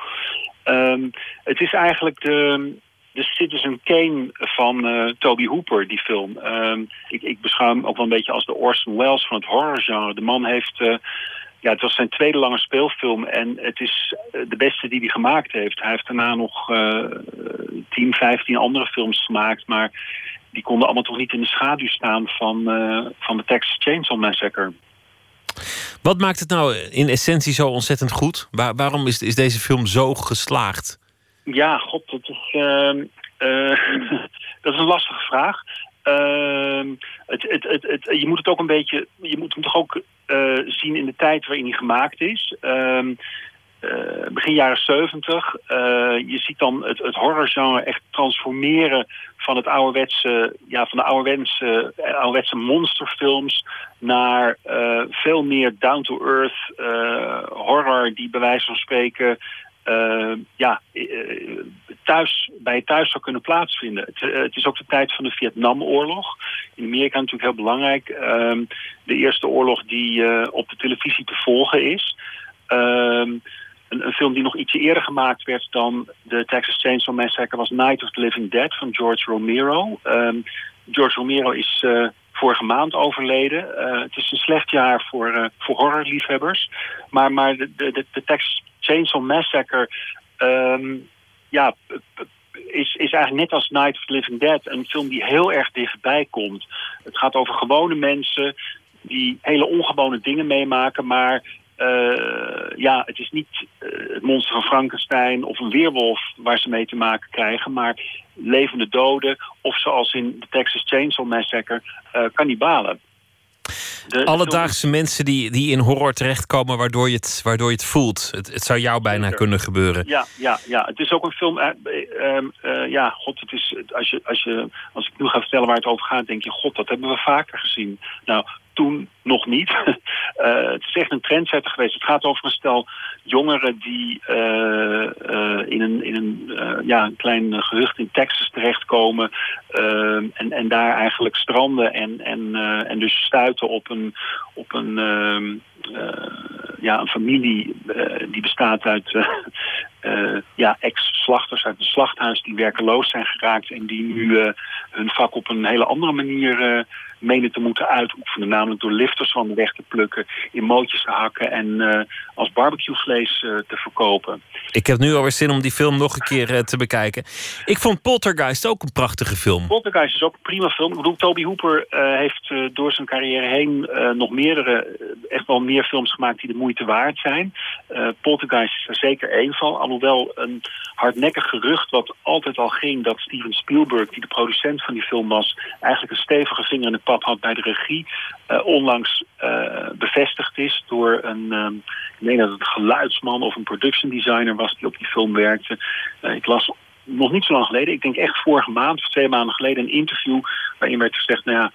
Um, het is eigenlijk de, de Citizen Kane van uh, Toby Hooper, die film. Um, ik, ik beschouw hem ook wel een beetje als de Orson Welles van het horrorgenre. De man heeft ja, het was zijn tweede lange speelfilm en het is eh, de beste die hij gemaakt heeft. Hij heeft daarna nog uh, 10, 15 andere films gemaakt, maar die konden allemaal toch niet in de schaduw staan van, uh, van de Texas Chainsaw Massacre. Wat maakt het nou in essentie zo ontzettend goed? Waar, waarom is, is deze film zo geslaagd? Ja, god, dat is, uh, uh, dat is een lastige vraag. Uh, het, het, het, je moet het ook een beetje. Je moet hem toch ook uh, zien in de tijd waarin hij gemaakt is. Uh, uh, begin jaren 70. je ziet dan het, het horrorgenre echt transformeren van het ouderwetse, ja, van de ouderwetse, ouderwetse monsterfilms naar veel meer down-to-earth horror die bij wijze van spreken uh, ja, uh, thuis bij thuis zou kunnen plaatsvinden. Het, het, is ook de tijd van de Vietnamoorlog. In Amerika natuurlijk heel belangrijk. Ehm, de eerste oorlog die op de televisie te volgen is. Ehm, een, een, film die nog ietsje eerder gemaakt werd dan de Texas Chainsaw Massacre was Night of the Living Dead van George Romero. Ehm, George Romero is vorige maand overleden. Uh, het is een slecht jaar voor, uh, voor horrorliefhebbers. Maar, maar de, de, de Texas Chainsaw Massacre... Um, ja, is, is eigenlijk net als Night of the Living Dead... een film die heel erg dichtbij komt. Het gaat over gewone mensen die hele ongewone dingen meemaken... maar uh, ja, het is niet uh, het monster van Frankenstein of een weerwolf waar ze mee te maken krijgen, maar levende doden of zoals in de Texas Chainsaw Massacre, kannibalen. De, Alledaagse mensen die, die in horror terechtkomen waardoor je het, waardoor je het voelt. Het, het zou jou bijna kunnen gebeuren. Ja, ja, ja, het is ook een film. Uh, uh, ja, god, het is, als, je, als, je, als ik nu ga vertellen waar het over gaat, denk je: God, dat hebben we vaker gezien. Nou, toen nog niet. uh, het is echt een trendsetter geweest. Het gaat over een stel jongeren die uh, uh, in een, in een, ja, een klein gehucht in Texas terechtkomen. en, en daar eigenlijk stranden en, en, en dus stuiten op een, op een, ja, een familie die bestaat uit ja, ex-slachters uit een slachthuis die werkeloos zijn geraakt en die nu hun vak op een hele andere manier menen te moeten uitoefenen. Namelijk door lifters van de weg te plukken, in mootjes te hakken en uh, als barbecuevlees uh, te verkopen. Ik heb nu alweer zin om die film nog een keer uh, te bekijken. Ik vond Poltergeist ook een prachtige film. Poltergeist is ook een prima film. Ik bedoel, Toby Hooper heeft door zijn carrière heen nog meerdere, echt wel meer films gemaakt die de moeite waard zijn. Poltergeist is er zeker één van. Alhoewel een hardnekkig gerucht wat altijd al ging dat Steven Spielberg, die de producent van die film was, eigenlijk een stevige vinger in de pap had bij de regie, uh, onlangs uh, bevestigd is door een, um, ik denk dat het een geluidsman of een production designer was die op die film werkte. Uh, ik las nog niet zo lang geleden, ik denk echt vorige maand of twee maanden geleden, een interview waarin werd gezegd, nou ja,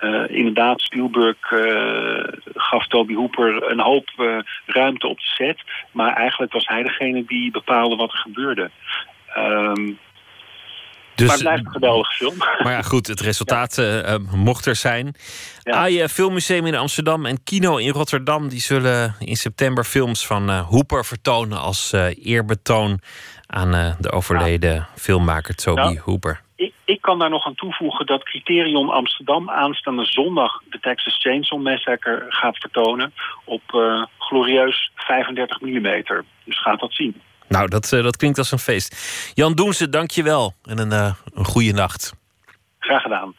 uh, inderdaad, Spielberg uh, gaf Toby Hooper een hoop uh, ruimte op de set. Maar eigenlijk was hij degene die bepaalde wat er gebeurde. Um, dus, maar het blijft een geweldige film. Maar ja, goed, het resultaat ja. mocht er zijn. Ja. AIE Filmmuseum in Amsterdam en Kino in Rotterdam... die zullen in september films van Hooper vertonen... als eerbetoon aan de overleden ja. filmmaker Toby Hooper. Ik, ik, kan daar nog aan toevoegen dat Criterion Amsterdam aanstaande zondag de Texas Chainsaw Massacre gaat vertonen op uh, glorieus 35 mm. Dus gaat dat zien. Nou, dat, uh, dat klinkt als een feest. Jan Doense, dank je wel en een, uh, een goede nacht. Graag gedaan.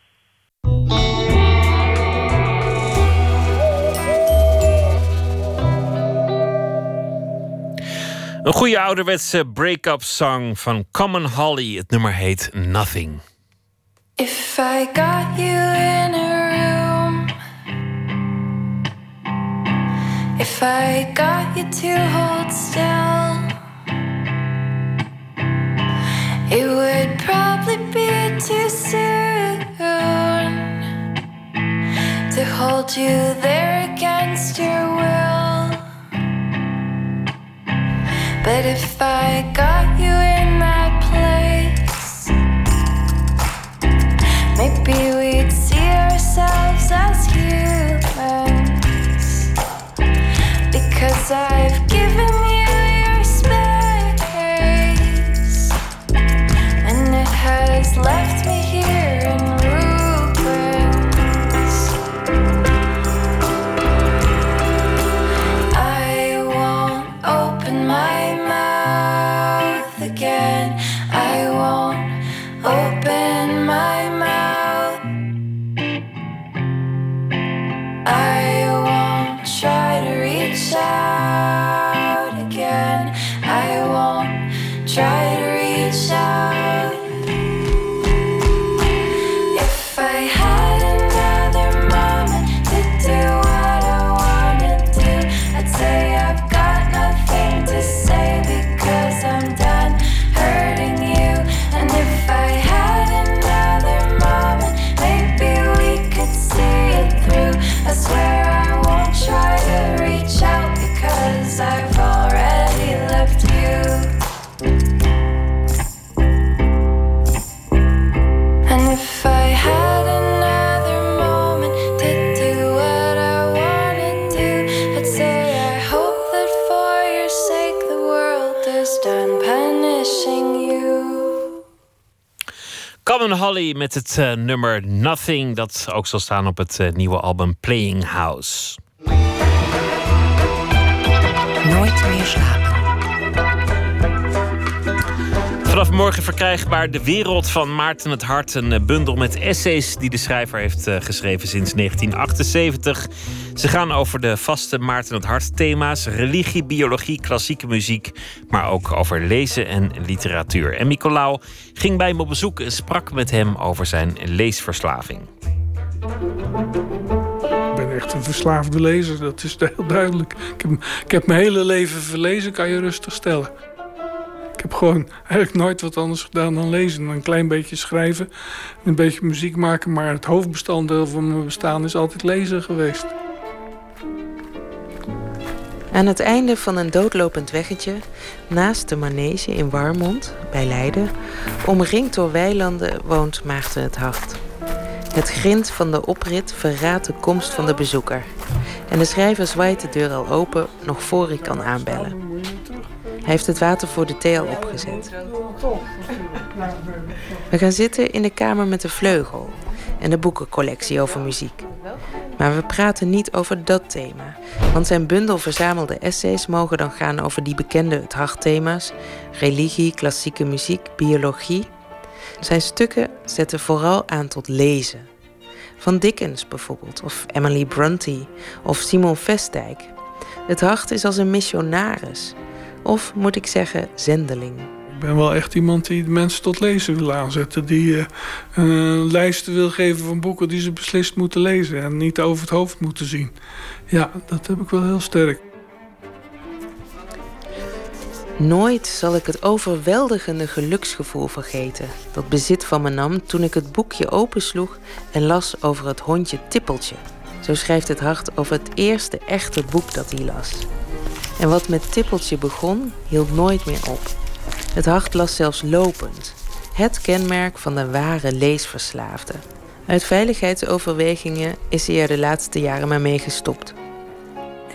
Een goede ouderwetse break-up song van Common Holly. Het nummer heet Nothing. If I got you in a room If I got you to hold still It would probably be too soon To hold you there against your will But if I got you in that place, maybe we'd see ourselves as humans. Because I've given you your space, and it has left Met het uh, nummer Nothing, dat ook zal staan op het uh, nieuwe album Playing House. Nooit meer slapen. Vanaf morgen verkrijgbaar De Wereld van Maarten het Hart. Een eh, bundel met essays die de schrijver heeft uh, geschreven sinds 1978. Ze gaan over de vaste Maarten het Hart thema's. Religie, biologie, klassieke muziek. Maar ook over lezen en literatuur. En Nicolaou ging bij hem op bezoek en sprak met hem over zijn leesverslaving. Ik ben echt een verslaafde lezer, dat is heel duidelijk. Ik heb, ik heb mijn hele leven verlezen, kan je rustig stellen. Ik heb gewoon eigenlijk nooit wat anders gedaan dan lezen. Een klein beetje schrijven, een beetje muziek maken. Maar het hoofdbestanddeel van mijn bestaan is altijd lezen geweest. Aan het einde van een doodlopend weggetje, naast de manege in Warmond, bij Leiden, omringd door weilanden, woont Maarten het Hart. Het grind van de oprit verraadt de komst van de bezoeker. En de schrijver zwaait de deur al open, nog voor ik kan aanbellen. Hij heeft het water voor de thee al opgezet. We gaan zitten in de kamer met de vleugel en de boekencollectie over muziek. Maar we praten niet over dat thema, want zijn bundel verzamelde essays mogen dan gaan over die bekende het hartthema's: religie, klassieke muziek, biologie. Zijn stukken zetten vooral aan tot lezen. Van Dickens bijvoorbeeld, of Emily Bronte, of Simon Vestdijk. Het hart is als een missionaris, of moet ik zeggen, zendeling. Ik ben wel echt iemand die mensen tot lezen wil aanzetten. Die uh, een lijst wil geven van boeken die ze beslist moeten lezen. En niet over het hoofd moeten zien. Ja, dat heb ik wel heel sterk. Nooit zal ik het overweldigende geluksgevoel vergeten dat bezit van me nam toen ik het boekje opensloeg en las over het hondje Tippeltje. Zo schrijft het hart over het eerste echte boek dat hij las. En wat met Tippeltje begon, hield nooit meer op. Het hart las zelfs lopend. Het kenmerk van de ware leesverslaafde. Uit veiligheidsoverwegingen is hij er de laatste jaren maar mee gestopt.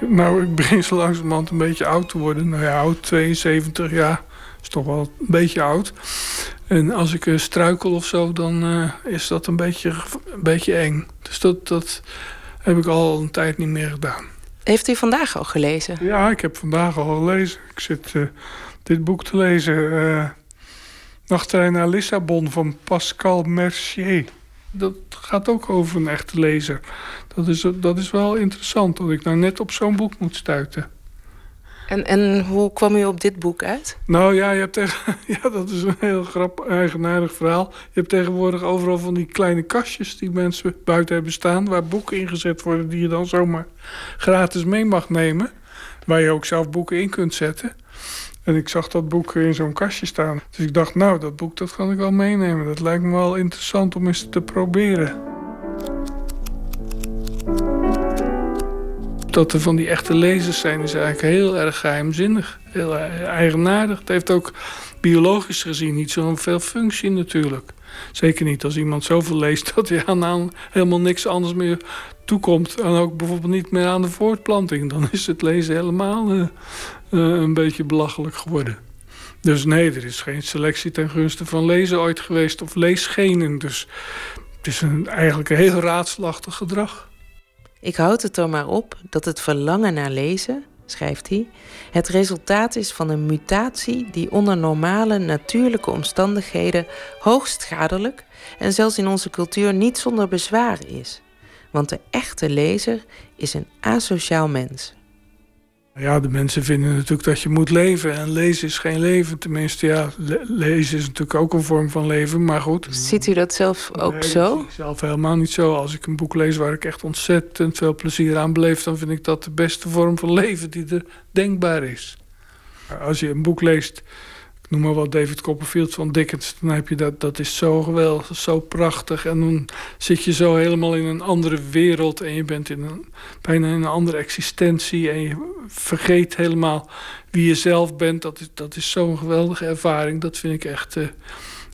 Nou, ik begin zo langzamerhand een beetje oud te worden. Nou ja, oud, 72 jaar. Is toch wel een beetje oud. En als ik uh, struikel of zo, dan uh, is dat een beetje, een beetje eng. Dus dat, dat heb ik al een tijd niet meer gedaan. Heeft u vandaag al gelezen? Ja, ik heb vandaag al gelezen. Ik zit uh, dit boek te lezen. Uh, naar Lissabon van Pascal Mercier. Dat gaat ook over een echte lezer. Dat is, dat is wel interessant dat ik nou net op zo'n boek moet stuiten. En, en hoe kwam u op dit boek uit? Nou ja, je hebt tegen, ja, dat is een heel grappig, eigenaardig verhaal. Je hebt tegenwoordig overal van die kleine kastjes die mensen buiten hebben staan... waar boeken ingezet worden die je dan zomaar gratis mee mag nemen. Waar je ook zelf boeken in kunt zetten. En ik zag dat boek in zo'n kastje staan. Dus ik dacht, nou, dat boek dat kan ik wel meenemen. Dat lijkt me wel interessant om eens te proberen. Dat er van die echte lezers zijn, is eigenlijk heel erg geheimzinnig. Heel eigenaardig. Het heeft ook biologisch gezien niet zoveel functie natuurlijk. Zeker niet als iemand zoveel leest dat hij aan helemaal niks anders meer toekomt. En ook bijvoorbeeld niet meer aan de voortplanting. Dan is het lezen helemaal uh, uh, een beetje belachelijk geworden. Dus nee, er is geen selectie ten gunste van lezen ooit geweest of leesgenen. Dus het is een, eigenlijk een heel raadselachtig gedrag. Ik houd het er maar op dat het verlangen naar lezen, schrijft hij, het resultaat is van een mutatie die onder normale natuurlijke omstandigheden hoogst schadelijk en zelfs in onze cultuur niet zonder bezwaar is. Want de echte lezer is een asociaal mens. Ja, de mensen vinden natuurlijk dat je moet leven. En lezen is geen leven. Tenminste, ja, le lezen is natuurlijk ook een vorm van leven. Maar goed. Ziet u dat zelf ook nee, zo? Ik zelf helemaal niet zo. Als ik een boek lees waar ik echt ontzettend veel plezier aan beleef... dan vind ik dat de beste vorm van leven die er denkbaar is. Als je een boek leest ik noem maar wat David Copperfield van Dickens. Dan heb je dat, dat is zo geweldig, zo prachtig. En dan zit je zo helemaal in een andere wereld. En je bent in een, bijna in een andere existentie. En je vergeet helemaal wie je zelf bent. Dat is, dat is zo'n geweldige ervaring. Dat vind ik echt uh,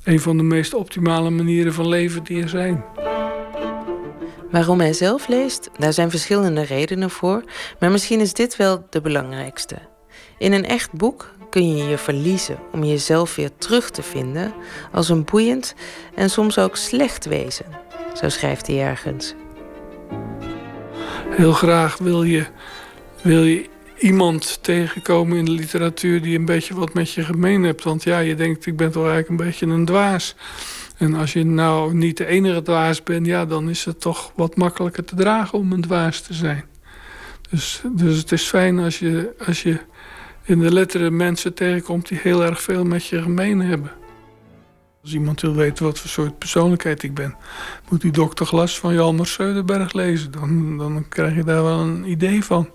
een van de meest optimale manieren van leven die er zijn. Waarom hij zelf leest, daar zijn verschillende redenen voor. Maar misschien is dit wel de belangrijkste. In een echt boek kun je je verliezen om jezelf weer terug te vinden als een boeiend en soms ook slecht wezen. Zo schrijft hij ergens. Heel graag wil je, wil je iemand tegenkomen in de literatuur die een beetje wat met je gemeen hebt. Want ja, je denkt, ik ben toch eigenlijk een beetje een dwaas. En als je nou niet de enige dwaas bent, ja, dan is het toch wat makkelijker te dragen om een dwaas te zijn. Dus, dus het is fijn als je, als je in de letteren mensen tegenkomt die heel erg veel met je gemeen hebben. Als iemand wil weten wat voor soort persoonlijkheid ik ben, moet hij Dokter Glas van Jalmar Söderberg lezen. Dan, dan krijg je daar wel een idee van.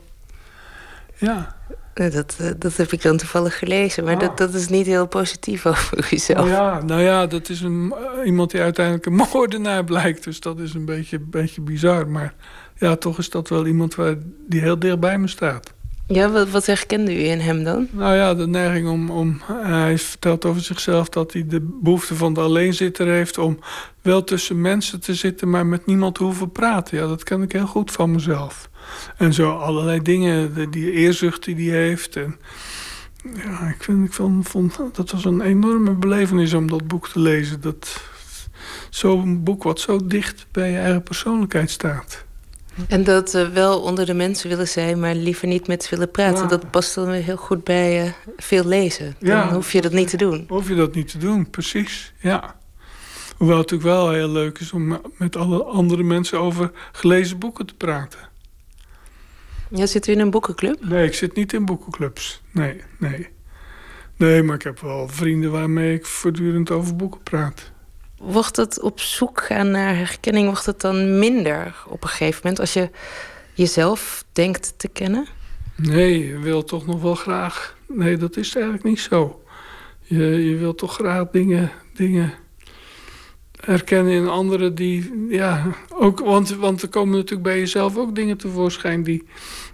Ja. Dat, eh, dat heb ik dan toevallig gelezen, maar dat, dat is niet heel positief over jezelf. Nou ja, nou ja dat is een, eh, iemand die uiteindelijk een moordenaar blijkt. Dus dat is een beetje, beetje bizar. Maar ja, toch is dat wel iemand waar, die heel dicht bij me staat. Ja, wat, herkende u in hem dan? Nou ja, de neiging om, om... Hij vertelt over zichzelf dat hij de behoefte van de alleenzitter heeft... om wel tussen mensen te zitten, maar met niemand te hoeven praten. Ja, dat ken ik heel goed van mezelf. En zo allerlei dingen, die eerzucht die hij heeft. En ja, ik, vind, ik vond, vond, dat was een enorme belevenis om dat boek te lezen. Dat Zo'n boek wat zo dicht bij je eigen persoonlijkheid staat. En dat wel onder de mensen willen zijn, maar liever niet met ze willen praten. Dat past dan weer heel goed bij uh, veel lezen. Dan ja, hoef je dat niet te doen. Hoef je dat niet te doen, precies. Ja. Hoewel het natuurlijk wel heel leuk is om met alle andere mensen over gelezen boeken te praten. Ja, zit u in een boekenclub? Nee, ik zit niet in boekenclubs. Nee, nee. Nee, maar ik heb wel vrienden waarmee ik voortdurend over boeken praat. Wordt het op zoek gaan naar herkenning, wordt het dan minder op een gegeven moment als je jezelf denkt te kennen? Nee, je wil toch nog wel graag. Nee, dat is eigenlijk niet zo. Je, je wil toch graag dingen, dingen herkennen in anderen die. Ja, ook, want, want er komen natuurlijk bij jezelf ook dingen tevoorschijn die,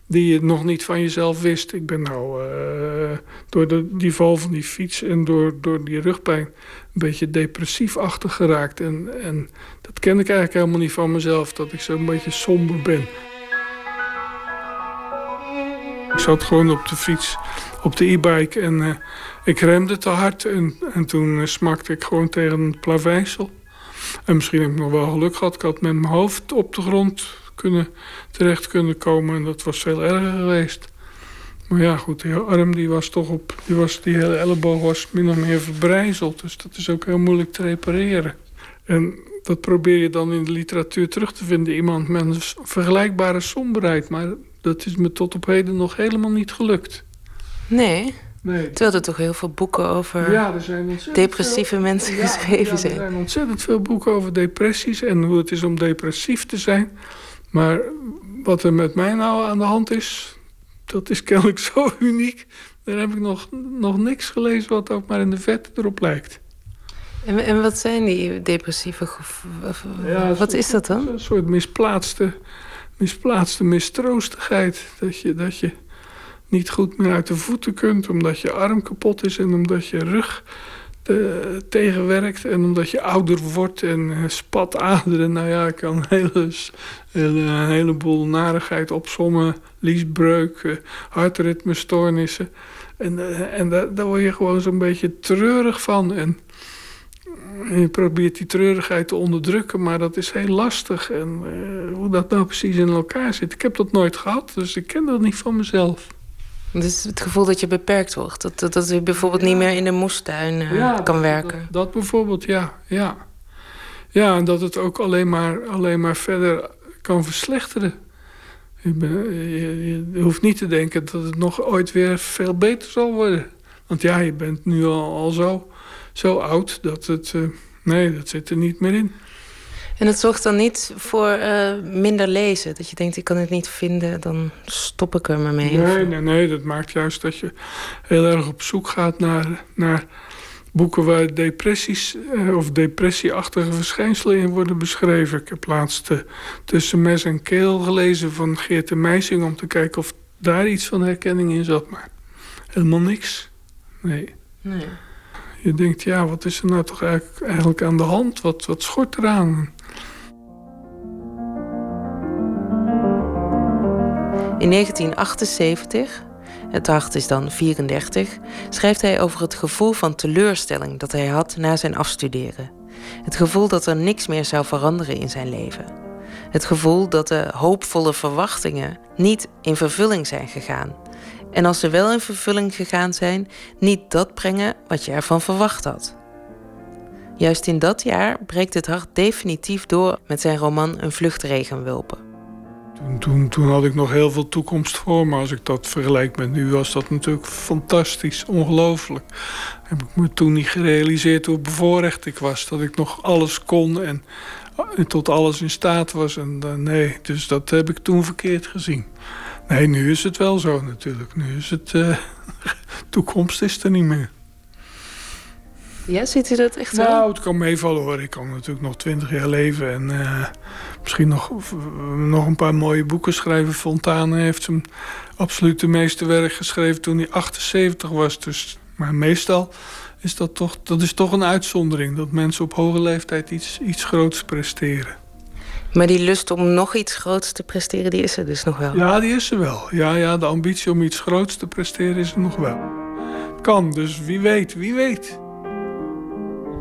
die je nog niet van jezelf wist. Ik ben nou uh, door de, die val van die fiets en door, door die rugpijn beetje depressief-achtig geraakt. En, en dat ken ik eigenlijk helemaal niet van mezelf, dat ik zo'n beetje somber ben. Ik zat gewoon op de fiets, op de e-bike en uh, ik remde te hard. En, en toen uh, smakte ik gewoon tegen het plaveisel. En misschien heb ik nog wel geluk gehad. Ik had met mijn hoofd op de grond kunnen, terecht kunnen komen. En dat was veel erger geweest. Maar ja, goed, die arm die was toch op... Die, was, die hele elleboog was min of meer verbrijzeld. Dus dat is ook heel moeilijk te repareren. En dat probeer je dan in de literatuur terug te vinden. Iemand met een vergelijkbare somberheid. Maar dat is me tot op heden nog helemaal niet gelukt. Nee? Nee. Terwijl er toch heel veel boeken over ja, er zijn depressieve mensen geschreven zijn. er zijn ontzettend veel boeken over depressies en hoe het is om depressief te zijn. Maar wat er met mij nou aan de hand is, dat is kennelijk zo uniek. Daar heb ik nog, nog niks gelezen wat ook maar in de vet erop lijkt. En, en wat zijn die depressieve gevoelens? wat is dat dan? Een soort misplaatste, misplaatste mistroostigheid. Dat je, dat je niet goed meer uit de voeten kunt... omdat je arm kapot is en omdat je rug tegenwerkt... en omdat je ouder wordt en uh, spataderen. Nou ja, ik kan een, hele, een heleboel narigheid opsommen. Liesbreuk, hartritmestoornissen. En, en daar, daar word je gewoon zo'n beetje treurig van... En, je probeert die treurigheid te onderdrukken, maar dat is heel lastig. En hoe dat nou precies in elkaar zit, ik heb dat nooit gehad, dus ik ken dat niet van mezelf. Dus het gevoel dat je beperkt wordt. Dat, dat, dat je bijvoorbeeld niet meer in de moestuin uh, kan werken. Dat, dat, bijvoorbeeld, ja, ja. Ja, en dat het ook alleen maar, alleen maar verder kan verslechteren. Je, je, je, hoeft niet te denken dat het nog ooit weer veel beter zal worden. Want ja, je bent nu al, al zo, zo oud dat het... Uh, nee, dat zit er niet meer in. En het zorgt dan niet voor uh, minder lezen? Dat je denkt, ik kan het niet vinden, dan stop ik er maar mee? Nee, nee, nee. Dat maakt juist dat je heel erg op zoek gaat naar, naar boeken waar depressies uh, of depressieachtige verschijnselen in worden beschreven. Ik heb laatst uh, Tussen Mes en Keel gelezen van Geert de Meising... om te kijken of daar iets van herkenning in zat. Maar helemaal niks. Nee. nee. Je denkt, ja, wat is er nou toch eigenlijk, eigenlijk aan de hand? Wat, wat schort eraan? In 1978, het hart is dan 34, schrijft hij over het gevoel van teleurstelling dat hij had na zijn afstuderen. Het gevoel dat er niks meer zou veranderen in zijn leven. Het gevoel dat de hoopvolle verwachtingen niet in vervulling zijn gegaan. En als ze wel in vervulling gegaan zijn, niet dat brengen wat je ervan verwacht had. Juist in dat jaar breekt het hart definitief door met zijn roman Een vluchtregenwulpen. Toen, toen, had ik nog heel veel toekomst voor me. Als ik dat vergelijk met nu, was dat natuurlijk fantastisch, ongelooflijk. Heb ik me toen niet gerealiseerd hoe bevoorrecht ik was. Dat ik nog alles kon en, tot alles in staat was. En uh, nee, dus dat heb ik toen verkeerd gezien. Nee, nu is het wel zo natuurlijk. Nu is het... Uh, toekomst is er niet meer. Ja, ziet u dat echt zo? Nou, het kan meevallen hoor. Ik kan natuurlijk nog twintig jaar leven en uh, misschien nog, nog een paar mooie boeken schrijven. Fontane heeft zijn absolute meeste werk geschreven toen hij 78 was. Dus, maar meestal is dat toch, dat is toch een uitzondering. Dat mensen op hoge leeftijd iets, iets groots presteren. Maar die lust om nog iets groots te presteren, die is er dus nog wel? Ja, die is er wel. Ja, ja, de ambitie om iets groots te presteren is er nog wel. Kan, dus wie weet, wie weet.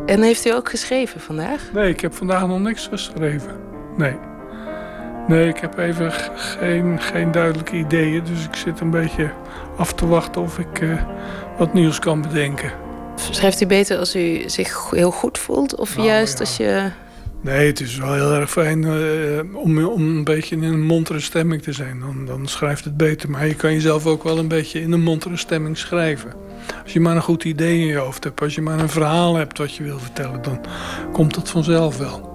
En heeft u ook geschreven vandaag? Nee, ik heb vandaag nog niks geschreven. Nee. Nee, ik heb even geen, geen duidelijke ideeën. Dus ik zit een beetje af te wachten of ik uh, wat nieuws kan bedenken. Schrijft u beter als u zich heel goed voelt? Of nou, juist ja. als je... Nee, het is wel heel erg fijn uh, om, om een beetje in een montere stemming te zijn. Dan, dan schrijft het beter. Maar je kan jezelf ook wel een beetje in een montere stemming schrijven. Als je maar een goed idee in je hoofd hebt, als je maar een verhaal hebt wat je wil vertellen, dan komt dat vanzelf wel.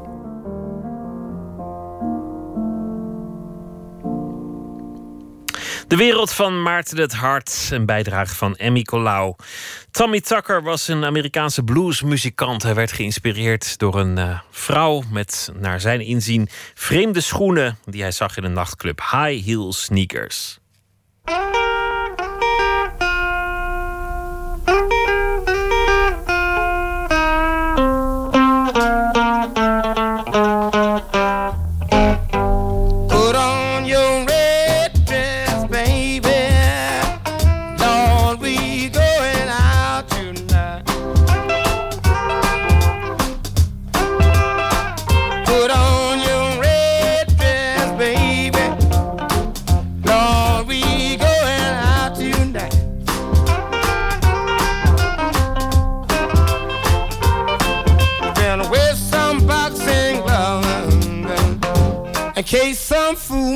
De wereld van Maarten het Hart, een bijdrage van Emmy Colau. Tommy Tucker was een Amerikaanse bluesmuzikant. Hij werd geïnspireerd door een uh, vrouw met, naar zijn inzien, vreemde schoenen die hij zag in een nachtclub. High heel sneakers.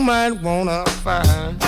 man wanna find.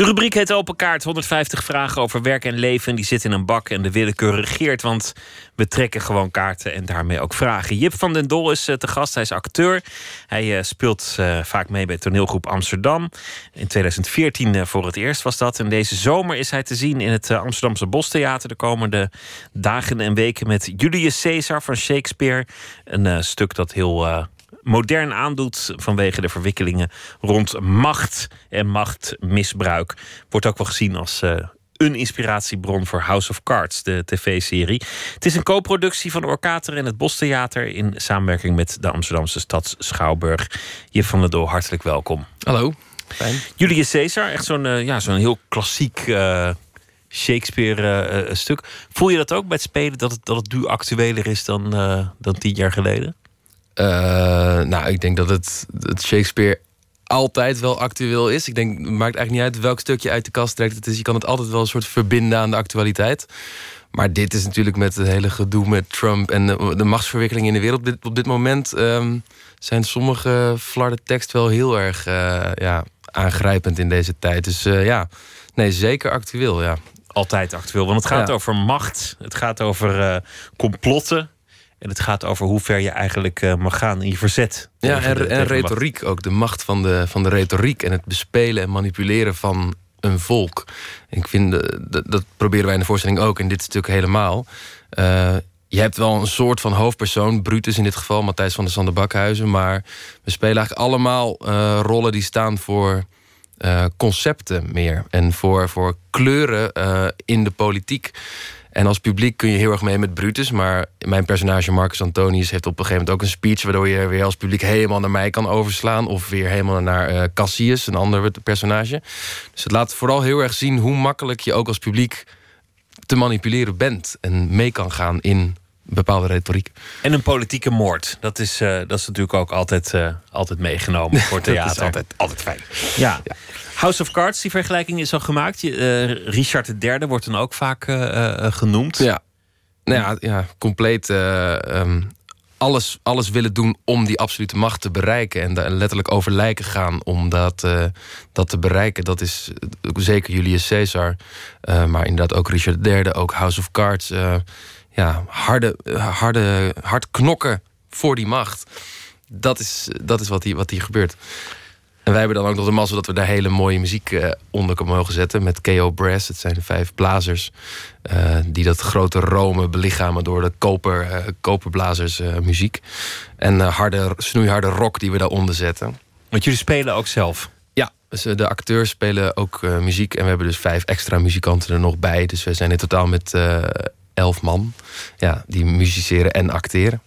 De rubriek heet Open Kaart. 150 vragen over werk en leven. Die zitten in een bak en de willekeur regeert. Want we trekken gewoon kaarten en daarmee ook vragen. Jip van den Dol is eh, te gast. Hij is acteur. Hij uh, speelt uh, vaak mee bij toneelgroep Amsterdam. In 2014 voor het eerst was dat. En deze zomer is hij te zien in het Amsterdamse Bostheater. De komende dagen en weken met Julius Caesar van Shakespeare. Een stuk dat heel modern aandoet vanwege de verwikkelingen rond macht en machtmisbruik. Wordt ook wel gezien als uh, een inspiratiebron voor House of Cards, de tv-serie. Het is een co-productie van Orkater en het Bostheater in samenwerking met de Amsterdamse stad Schouwburg. Je van der Doel, hartelijk welkom. Hallo. Fijn. Julius Caesar, echt zo'n uh, ja, zo'n heel klassiek uh, Shakespeare-stuk. Voel je dat ook bij het spelen dat het, dat het nu actueler is dan, dan tien jaar geleden? Uh, nou, ik denk dat het, het Shakespeare altijd wel actueel is. Ik denk, het maakt eigenlijk niet uit welk stukje uit de kast trekt. Het is, je kan het altijd wel een soort verbinden aan de actualiteit. Maar dit is natuurlijk met het hele gedoe met Trump en de, de machtsverwikkeling in de wereld. Op dit, op dit moment um, zijn sommige flarden tekst wel heel erg uh, ja, aangrijpend in deze tijd. Dus uh, ja, nee, zeker actueel, ja. Altijd actueel, want het gaat ja. over macht. Het gaat over complotten. En het gaat over hoe ver je eigenlijk uh, mag gaan in je verzet. Ja, en, en retoriek ook. De macht van de, van de retoriek en het bespelen en manipuleren van een volk. ik vind, dat, dat proberen wij in de voorstelling ook, in dit stuk helemaal. Uh, je hebt wel een soort van hoofdpersoon, Brutus in dit geval, Matthijs van der Sander Bakhuizen. Maar we spelen eigenlijk allemaal uh, rollen die staan voor uh, concepten meer. En voor, voor kleuren in de politiek. En als publiek kun je heel erg mee met Brutus. Maar mijn personage Marcus Antonius heeft op een gegeven moment ook een speech... waardoor je weer als publiek helemaal naar mij kan overslaan... of weer helemaal naar uh, Cassius, een ander personage. Dus het laat vooral heel erg zien hoe makkelijk je ook als publiek... te manipuleren bent en mee kan gaan in bepaalde retoriek. En een politieke moord. Dat is, uh, dat is natuurlijk ook altijd, uh, altijd meegenomen voor theater. dat is altijd, altijd fijn. Ja. ja. House of Cards, die vergelijking is al gemaakt. Uh, Richard III wordt dan ook vaak genoemd. Ja, nou ja, ja compleet um, alles, alles willen doen om die absolute macht te bereiken. En daar letterlijk over lijken gaan om dat, dat te bereiken. Dat is zeker Julius Caesar. maar inderdaad ook Richard III, ook House of Cards ja, harde, harde, hard knokken voor die macht. Dat is, dat is wat, hier, wat hier gebeurt. En wij hebben dan ook nog de mazzel dat we daar hele mooie muziek uh, onder kunnen mogen zetten. Met KO Brass. Het zijn de vijf blazers. Uh, die dat grote Rome belichamen door de koper, uh, koperblazers muziek. En harde, snoeiharde rock die we daaronder zetten. Want jullie spelen ook zelf? Ja, dus de acteurs spelen ook muziek. En we hebben dus vijf extra muzikanten er nog bij. Dus we zijn in totaal met elf man. Ja, die musiceren en acteren.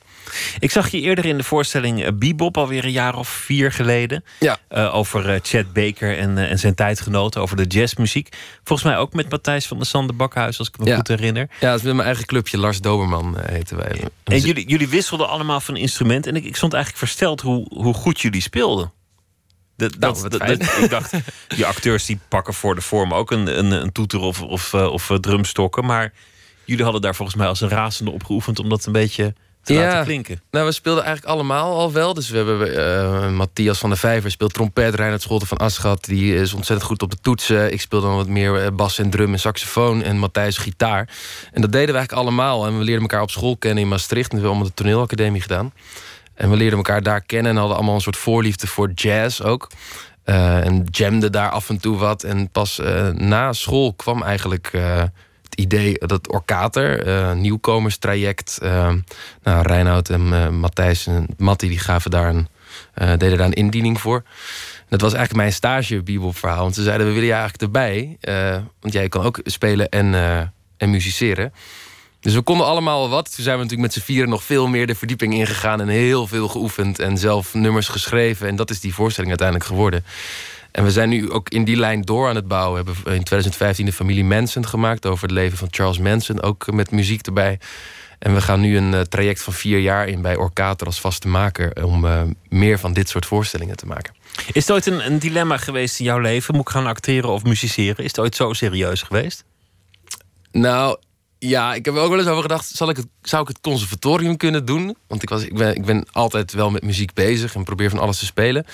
Ik zag je eerder in de voorstelling uh, Bebop, alweer een jaar of vier geleden. Ja. Uh, over uh, Chad Baker en, en zijn tijdgenoten, over de jazzmuziek. Volgens mij ook met Matthijs van der Sander Bakhuis, als ik me ja. goed herinner. Ja, dat is met mijn eigen clubje, Lars Doberman heten wij. En jullie, jullie wisselden allemaal van instrument. En ik, ik stond eigenlijk versteld hoe, hoe goed jullie speelden. Dat, nou, dat, dat, ik dacht, die acteurs die pakken voor de vorm ook een, een, een toeter of, of, of drumstokken. Maar jullie hadden daar volgens mij als een razende op geoefend om dat een beetje te ja, laten klinken. Nou, we speelden eigenlijk allemaal al wel. Dus we hebben uh, Matthias van der Vijver speelt trompet, Reinhard Scholten van Aschat, die is ontzettend goed op de toetsen. Ik speel dan wat meer bas en drum en saxofoon en Matthijs gitaar. En dat deden we eigenlijk allemaal. En we leerden elkaar op school kennen in Maastricht. En we hebben allemaal de toneelacademie gedaan. En we leerden elkaar daar kennen en hadden allemaal een soort voorliefde voor jazz ook. Uh, en jamden daar af en toe wat. En pas uh, na school kwam eigenlijk idee dat Orkater, uh, nieuwkomerstraject. Uh, nou, en uh, Matthijs en Matti die gaven daar een, deden daar een indiening voor. Dat was eigenlijk mijn stage bibelverhaal. Want ze zeiden, we willen je eigenlijk erbij. want jij kan ook spelen en, en musiceren. Dus we konden allemaal wat. Toen zijn we natuurlijk met z'n vieren nog veel meer de verdieping ingegaan... en heel veel geoefend en zelf nummers geschreven. En dat is die voorstelling uiteindelijk geworden. En we zijn nu ook in die lijn door aan het bouwen. We hebben in 2015 de familie Manson gemaakt over het leven van Charles Manson, ook met muziek erbij. En we gaan nu een uh, traject van vier jaar in bij Orkater als vaste maker om uh, meer van dit soort voorstellingen te maken. Is het ooit een, een, dilemma geweest in jouw leven? Moet ik gaan acteren of musiceren? Is het ooit zo serieus geweest? Nou, ja, ik heb er ook wel eens over gedacht: zal ik het, zou ik het conservatorium kunnen doen? Want ik, was, ik, ben, ik ben altijd wel met muziek bezig en probeer van alles te spelen.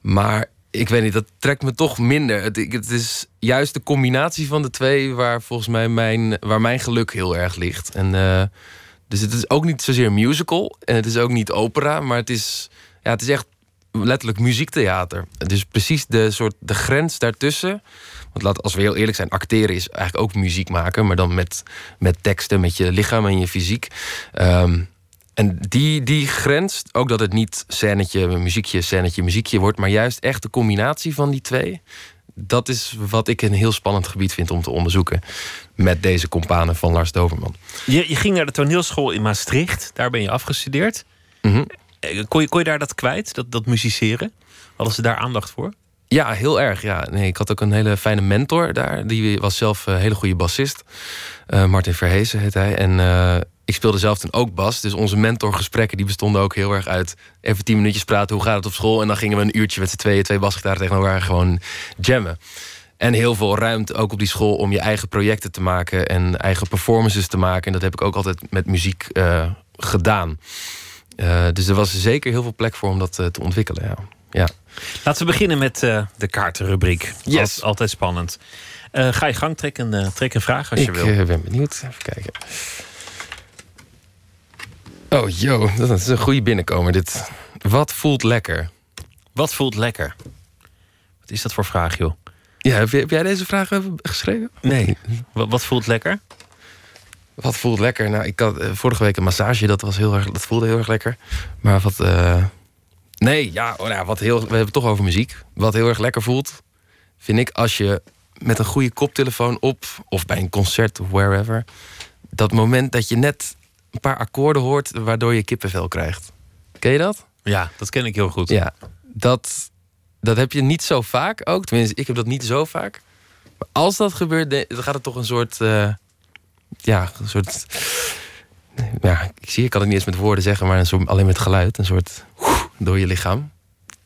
Maar ik weet niet, dat trekt me toch minder. Het, het, is juist de combinatie van de twee waar volgens mij mijn, waar mijn geluk heel erg ligt. En, uh, dus het is ook niet zozeer musical en het is ook niet opera, maar het is, ja, het is echt letterlijk muziektheater. Het is precies de, soort, de grens daartussen. Want laat, als we heel eerlijk zijn, acteren is eigenlijk ook muziek maken, maar dan met, met teksten, met je lichaam en je fysiek. Um, en die, die grens, ook dat het niet scènetje, muziekje, scènetje, muziekje wordt, maar juist echt de combinatie van die twee. Dat is wat ik een heel spannend gebied vind om te onderzoeken. Met deze companen van Lars Doverman. Je, je ging naar de toneelschool in Maastricht. Daar ben je afgestudeerd. Mm kon, je, kon je daar dat kwijt, dat, dat musiceren? Hadden ze daar aandacht voor? Ja, heel erg. Ja. Nee, ik had ook een hele fijne mentor daar. Die was zelf een hele goede bassist. Uh, Martin Verhezen heet hij. En uh, ik speelde zelf toen ook bas. Dus onze mentorgesprekken die bestonden ook heel erg uit... even tien minuutjes praten, hoe gaat het op school? En dan gingen we een uurtje met z'n tweeën, twee basgitaren tegenover elkaar gewoon jammen. En heel veel ruimte ook op die school om je eigen projecten te maken... en eigen performances te maken. En dat heb ik ook altijd met muziek uh, gedaan. Uh, dus er was zeker heel veel plek voor om dat uh, te ontwikkelen, ja. ja. Laten we beginnen met de kaartenrubriek. Yes. altijd spannend. ga je gang, trek een, trek een vraag als ik, je wil. Ik ben benieuwd. Even kijken. Oh, yo, dat is een goede binnenkomer. Dit. Wat voelt lekker? Wat voelt lekker? Wat is dat voor vraag, joh? Ja, heb, jij deze vraag geschreven? Nee. Wat, wat, voelt lekker? Wat voelt lekker? Nou, ik had eh, vorige week een massage, dat, was heel erg, dat voelde heel erg lekker. Maar wat. Uh... Nee, ja, oh, nou, wat heel, we hebben het toch over muziek. Wat heel erg lekker voelt, vind ik als je met een goede koptelefoon op, of bij een concert of wherever, dat moment dat je net een paar akkoorden hoort waardoor je kippenvel krijgt. Ken je dat? Ja, dat ken ik heel goed. Ja, dat, dat heb je niet zo vaak ook. Tenminste, ik heb dat niet zo vaak. Maar als dat gebeurt, dan gaat het toch een soort. Uh, ja, een soort. Ja, ik zie, ik kan het niet eens met woorden zeggen, maar een soort, alleen met geluid. Een soort. door je lichaam.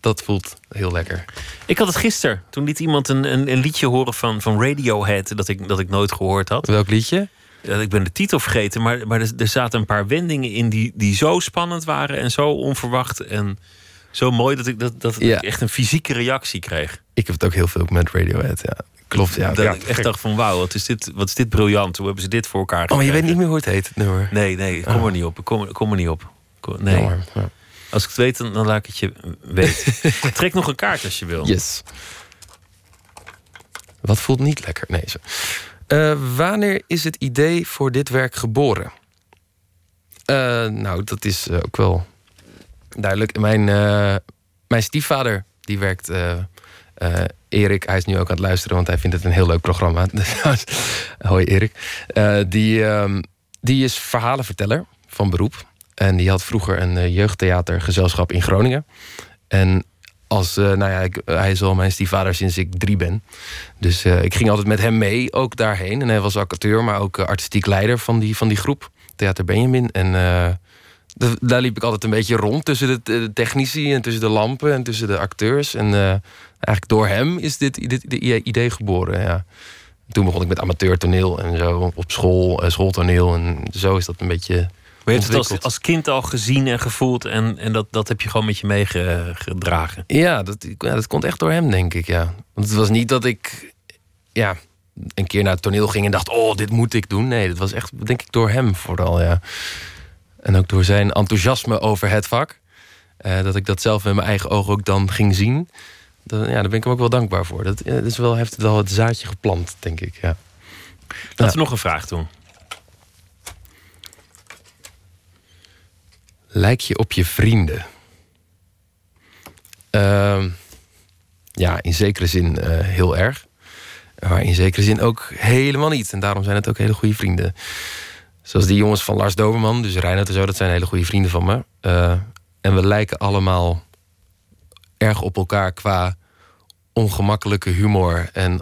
Dat voelt heel lekker. Ik had het gisteren. Toen liet iemand een, een, een liedje horen van, van Radiohead. Dat ik, dat ik nooit gehoord had. Welk liedje? Ik ben de titel vergeten, maar, maar er, er zaten een paar wendingen in die, die zo spannend waren en zo onverwacht en zo mooi dat ik, dat, dat ik echt een fysieke reactie kreeg. Ik heb het ook heel veel met Radiohead, ja. Klopt, ja. Dat ik echt dacht van wauw, wat is dit, wat is dit briljant. Hoe hebben ze dit voor elkaar gekregen? Oh, maar je weet niet meer hoe het heet, het nummer? Nee, nee, ik kom oh. er niet op. Ik kom, kom er niet op. nee. ja. Als ik het weet, dan, laat ik het je weten. Trek nog een kaart als je wil. Yes. Wat voelt niet lekker? Nee, zo. Uh, wanneer is het idee voor dit werk geboren? Uh, nou, dat is uh, ook wel duidelijk. Mijn, mijn stiefvader, die werkt... Erik, hij is nu ook aan het luisteren, want hij vindt het een heel leuk programma. Hoi Erik. die, ehm, die is verhalenverteller van beroep. En die had vroeger een jeugdtheatergezelschap in Groningen. En als, uh, nou ja, ik, hij is al mijn stiefvader sinds ik drie ben. Dus uh, ik ging altijd met hem mee, ook daarheen. En hij was acteur, maar ook artistiek leider van die, van die groep. Theater Benjamin. En daar liep ik altijd een beetje rond tussen de, de, technici en tussen de lampen en tussen de acteurs. En eigenlijk door hem is dit, dit, dit idee geboren. Ja. Toen begon ik met amateurtoneel en zo op school, schooltoneel. En zo is dat een beetje maar je hebt het als, als kind al gezien en gevoeld en, en dat, dat heb je gewoon met je meegedragen. Ja dat, ja, dat komt echt door hem, denk ik. Ja. Want het was niet dat ik ja, een keer naar het toneel ging en dacht: Oh, dit moet ik doen. Nee, dat was echt, denk ik, door hem vooral. Ja. En ook door zijn enthousiasme over het vak. Uh, dat ik dat zelf met mijn eigen ogen ook dan ging zien. Ja, daar ben ik hem ook wel dankbaar voor. Dat, dat is wel, heeft het wel het zaadje geplant, denk ik. Ja. Laten we nog een vraag doen. Lijk je op je vrienden? Uh, ja, in zekere zin uh, heel erg. Maar in zekere zin ook helemaal niet. En daarom zijn het ook hele goede vrienden. Zoals die jongens van Lars Doberman, dus Reinhard en zo, dat zijn hele goede vrienden van me. Uh, en we lijken allemaal erg op elkaar qua ongemakkelijke humor en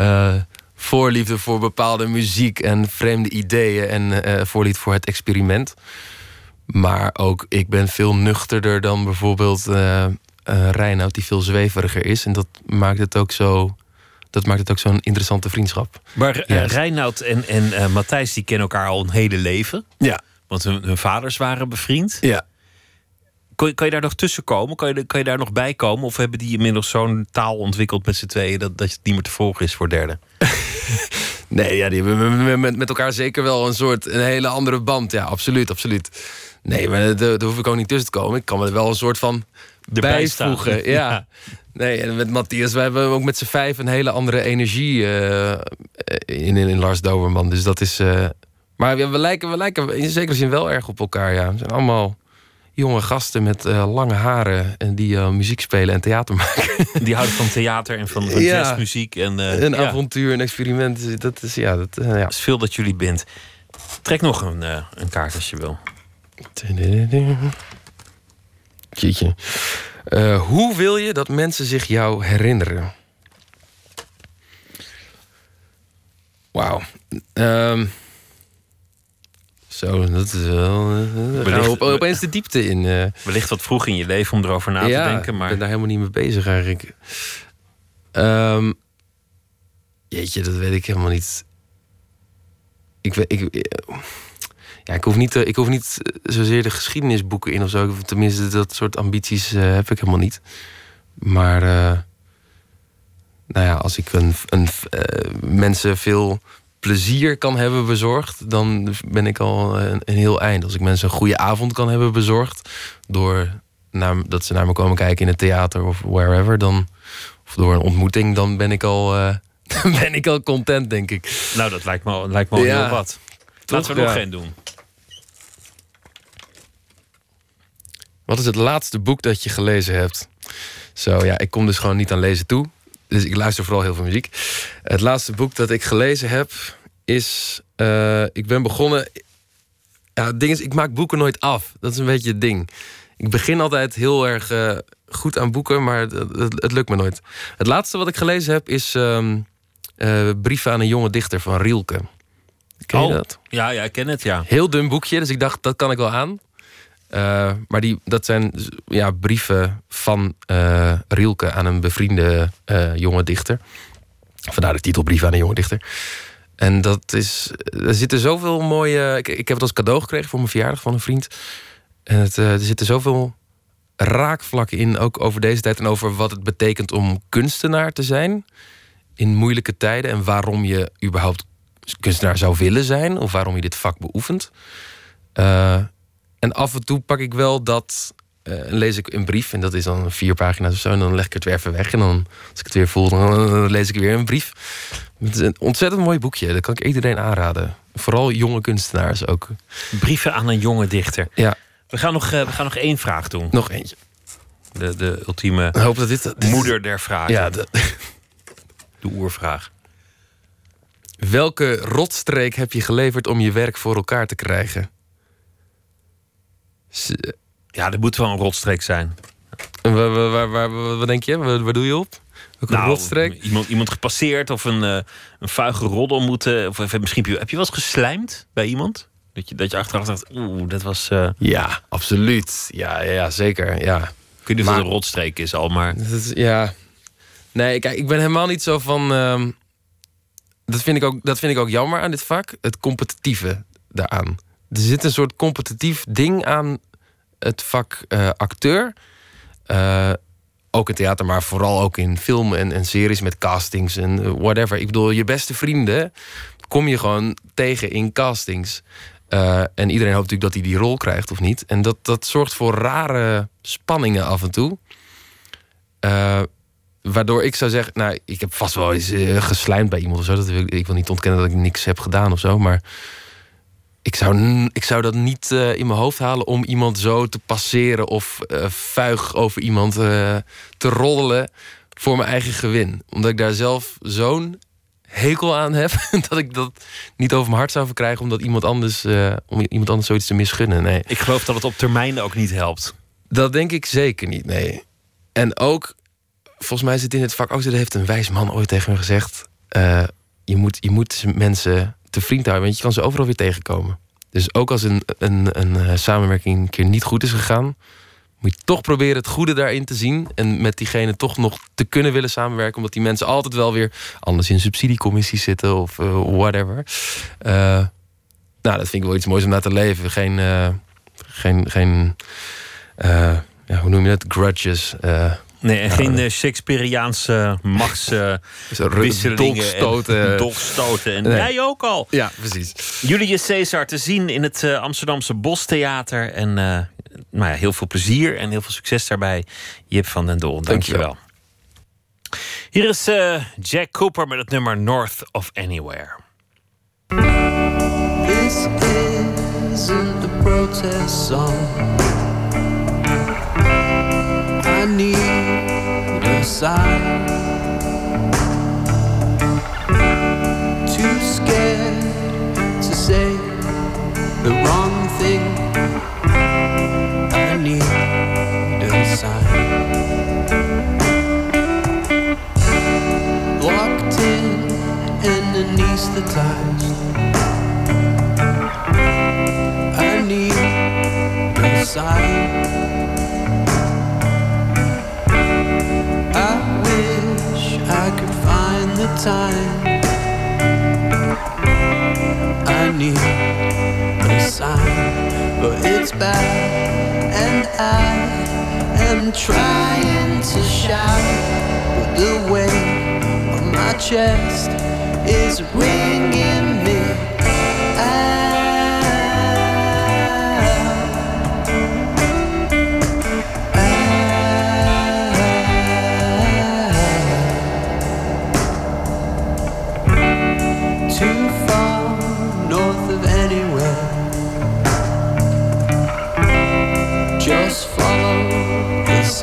uh, voorliefde voor bepaalde muziek en vreemde ideeën en voorliefde voor het experiment. Maar ook ik ben veel nuchterder dan bijvoorbeeld uh, uh, Reinoud, die veel zweveriger is. En dat maakt het ook zo. Dat maakt het ook zo'n interessante vriendschap. Maar uh, Reinoud en, en Matthijs die kennen elkaar al een hele leven. Ja. Want hun, hun vaders waren bevriend. Ja. Kan je, kan je daar nog tussen komen? Kan je, kan je daar nog bij komen? Of hebben die inmiddels zo'n taal ontwikkeld met z'n tweeën dat, dat het niet meer te volgen is voor derden? Nee, ja, die hebben met, met elkaar zeker wel een soort een hele andere band. Ja, absoluut, absoluut. Nee, maar daar, hoef ik ook niet tussen te komen. Ik kan me er wel een soort van bijvoegen. Ja. ja. Nee, en met Matthias, wij hebben ook met z'n vijf een hele andere energie uh, in, in, in, Lars Doberman. Dus dat is. Uh, maar we lijken, we lijken in zekere zin wel erg op elkaar. Ja. We zijn allemaal jonge gasten met uh, lange haren en die uh, muziek spelen en theater maken. Die houden van theater en van, van ja. jazzmuziek. En, uh, een ja. avontuur, een experiment. Dat is, ja, dat, ja. Het is veel dat jullie bent. Trek nog een, een kaart als je wil. Jeetje. Uh, hoe wil je dat mensen zich jou herinneren? Wauw. Um, zo, dat is wel. Uh, wellicht, op, opeens de diepte in. Uh. Wellicht wat vroeg in je leven om erover na ja, te denken. Maar... Ik ben daar helemaal niet mee bezig eigenlijk. Um, jeetje, dat weet ik helemaal niet. Ik weet. Ik, ja, ik hoef, niet, ik hoef niet zozeer de geschiedenisboeken in of zo. Tenminste, dat soort ambities uh, heb ik helemaal niet. Maar uh, nou ja, als ik een, een, uh, mensen veel plezier kan hebben bezorgd, dan ben ik al een, een, heel eind. Als ik mensen een goede avond kan hebben bezorgd, door naar, dat ze naar me komen kijken in het theater of wherever, dan, of door een ontmoeting, dan ben ik al, ben ik al content, denk ik. Nou, dat lijkt me, lijkt me al ja, heel wat. Laten we nog ja. geen doen. Wat is het laatste boek dat je gelezen hebt? Zo ja, ik kom dus gewoon niet aan lezen toe. Dus ik luister vooral heel veel muziek. Het laatste boek dat ik gelezen heb is. Uh, ik ben begonnen. Ja, het ding is, ik maak boeken nooit af. Dat is een beetje het ding. Ik begin altijd heel erg uh, goed aan boeken, maar het, het, het, lukt me nooit. Het laatste wat ik gelezen heb is um, uh, Brieven aan een jonge dichter van Rielke. Ken je oh, dat? Ja, ja, ik ken het, ja. Heel dun boekje, dus ik dacht, dat kan ik wel aan. Uh, maar die, dat zijn ja, brieven van uh, Rielke aan een bevriende uh, jonge dichter. Vandaar de titel Brief aan een jonge dichter. En dat is. Er zitten zoveel mooie. Ik, ik heb het als cadeau gekregen voor mijn verjaardag van een vriend. En het, er zitten zoveel raakvlakken in, ook over deze tijd en over wat het betekent om kunstenaar te zijn in moeilijke tijden en waarom je überhaupt kunstenaar zou willen zijn of waarom je dit vak beoefent. Uh, en af en toe pak ik wel dat. Uh, lees ik een brief en dat is dan vier pagina's of zo. En dan leg ik het weer even weg. En dan, als ik het weer voel, dan lees ik weer een brief. Het is een ontzettend mooi boekje. Dat kan ik iedereen aanraden. Vooral jonge kunstenaars ook. Brieven aan een jonge dichter. Ja. We gaan nog, uh, we gaan nog één vraag doen. Nog eentje. De, de ultieme ik hoop dat dit, dit moeder der vragen. Ja, de, de oervraag. Welke rotstreek heb je geleverd om je werk voor elkaar te krijgen? Ja, dat moet wel een rotstreek zijn. En waar, waar, waar, wat denk je? Waar, doe je op? Nou, rotstreek? Iemand, iemand gepasseerd of een, uh, een vuige roddel moeten. Of misschien heb je, heb je wel eens geslijmd bij iemand? Dat je, dat je achteraf dacht, oeh, dat was... Uh... Ja, absoluut. Ja, ja, zeker. Ja. Ik weet niet of het een rotstreek is al, maar... Is, ja. Nee, kijk, ik ben helemaal niet zo van... Uh, dat, vind ik ook, dat vind ik ook jammer aan dit vak. Het competitieve daaraan. Er zit een soort competitief ding aan het vak uh, acteur. Uh, ook in theater, maar vooral ook in film en, en series met castings en whatever. Ik bedoel, je beste vrienden kom je gewoon tegen in castings. En iedereen hoopt natuurlijk dat hij die rol krijgt of niet. En dat, dat zorgt voor rare spanningen af en toe. Waardoor ik zou zeggen, nou, ik heb vast wel eens geslijmd bij iemand of zo. Dat wil, ik wil niet ontkennen dat ik niks heb gedaan of zo. Maar ik zou, ik zou dat niet uh, in mijn hoofd halen om iemand zo te passeren of uh, vuig over iemand uh, te roddelen voor mijn eigen gewin. Omdat ik daar zelf zo'n hekel aan heb dat ik dat niet over mijn hart zou verkrijgen omdat iemand anders, om iemand anders zoiets te misgunnen. Nee. Ik geloof dat het op termijn ook niet helpt. Dat denk ik zeker niet, nee. En ook, volgens mij zit in het vak ook, dat heeft een wijs man ooit tegen me gezegd. je, moet, je moet mensen te vriend houden, want je kan ze overal weer tegenkomen. Dus ook als een, een, een samenwerking een keer niet goed is gegaan, moet je toch proberen het goede daarin te zien. En met diegene toch nog te kunnen willen samenwerken. Omdat die mensen altijd wel weer anders in subsidiecommissies zitten of uh, whatever. Uh, nou, dat vind ik wel iets moois om naar te leven. Geen, geen, geen ja, hoe noem je het? Grudges. Nee, en geen uh, Shakespeareaanse machtswisselingen. dolkstoten. En dolkstoten. En nee. jij ook al. Ja, precies. Julius Caesar te zien in het uh, Amsterdamse Bostheater. En uh, nou ja, heel veel plezier en heel veel succes daarbij. Jip van den Dol, dankjewel. Hier is Jack Cooper met het nummer North of Anywhere. This isn't a protest song. I need sign. Too scared to say the wrong thing. I need a sign. Locked in and anesthetized. I need a sign. I need a sign, but it's bad, and I am trying to shout, but the weight on my chest is ringing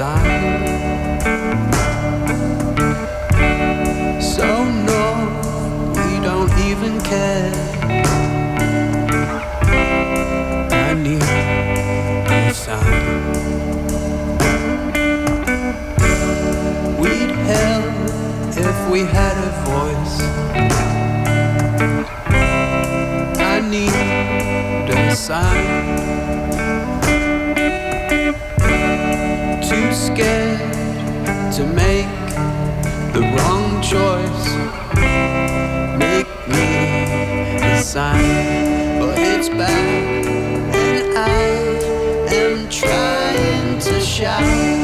side. So no, we don't even care. I need a sign. We'd help if we had a voice. I need a sign. Scared to make the wrong choice. Make me sign, but it's bad, and I am trying to shout.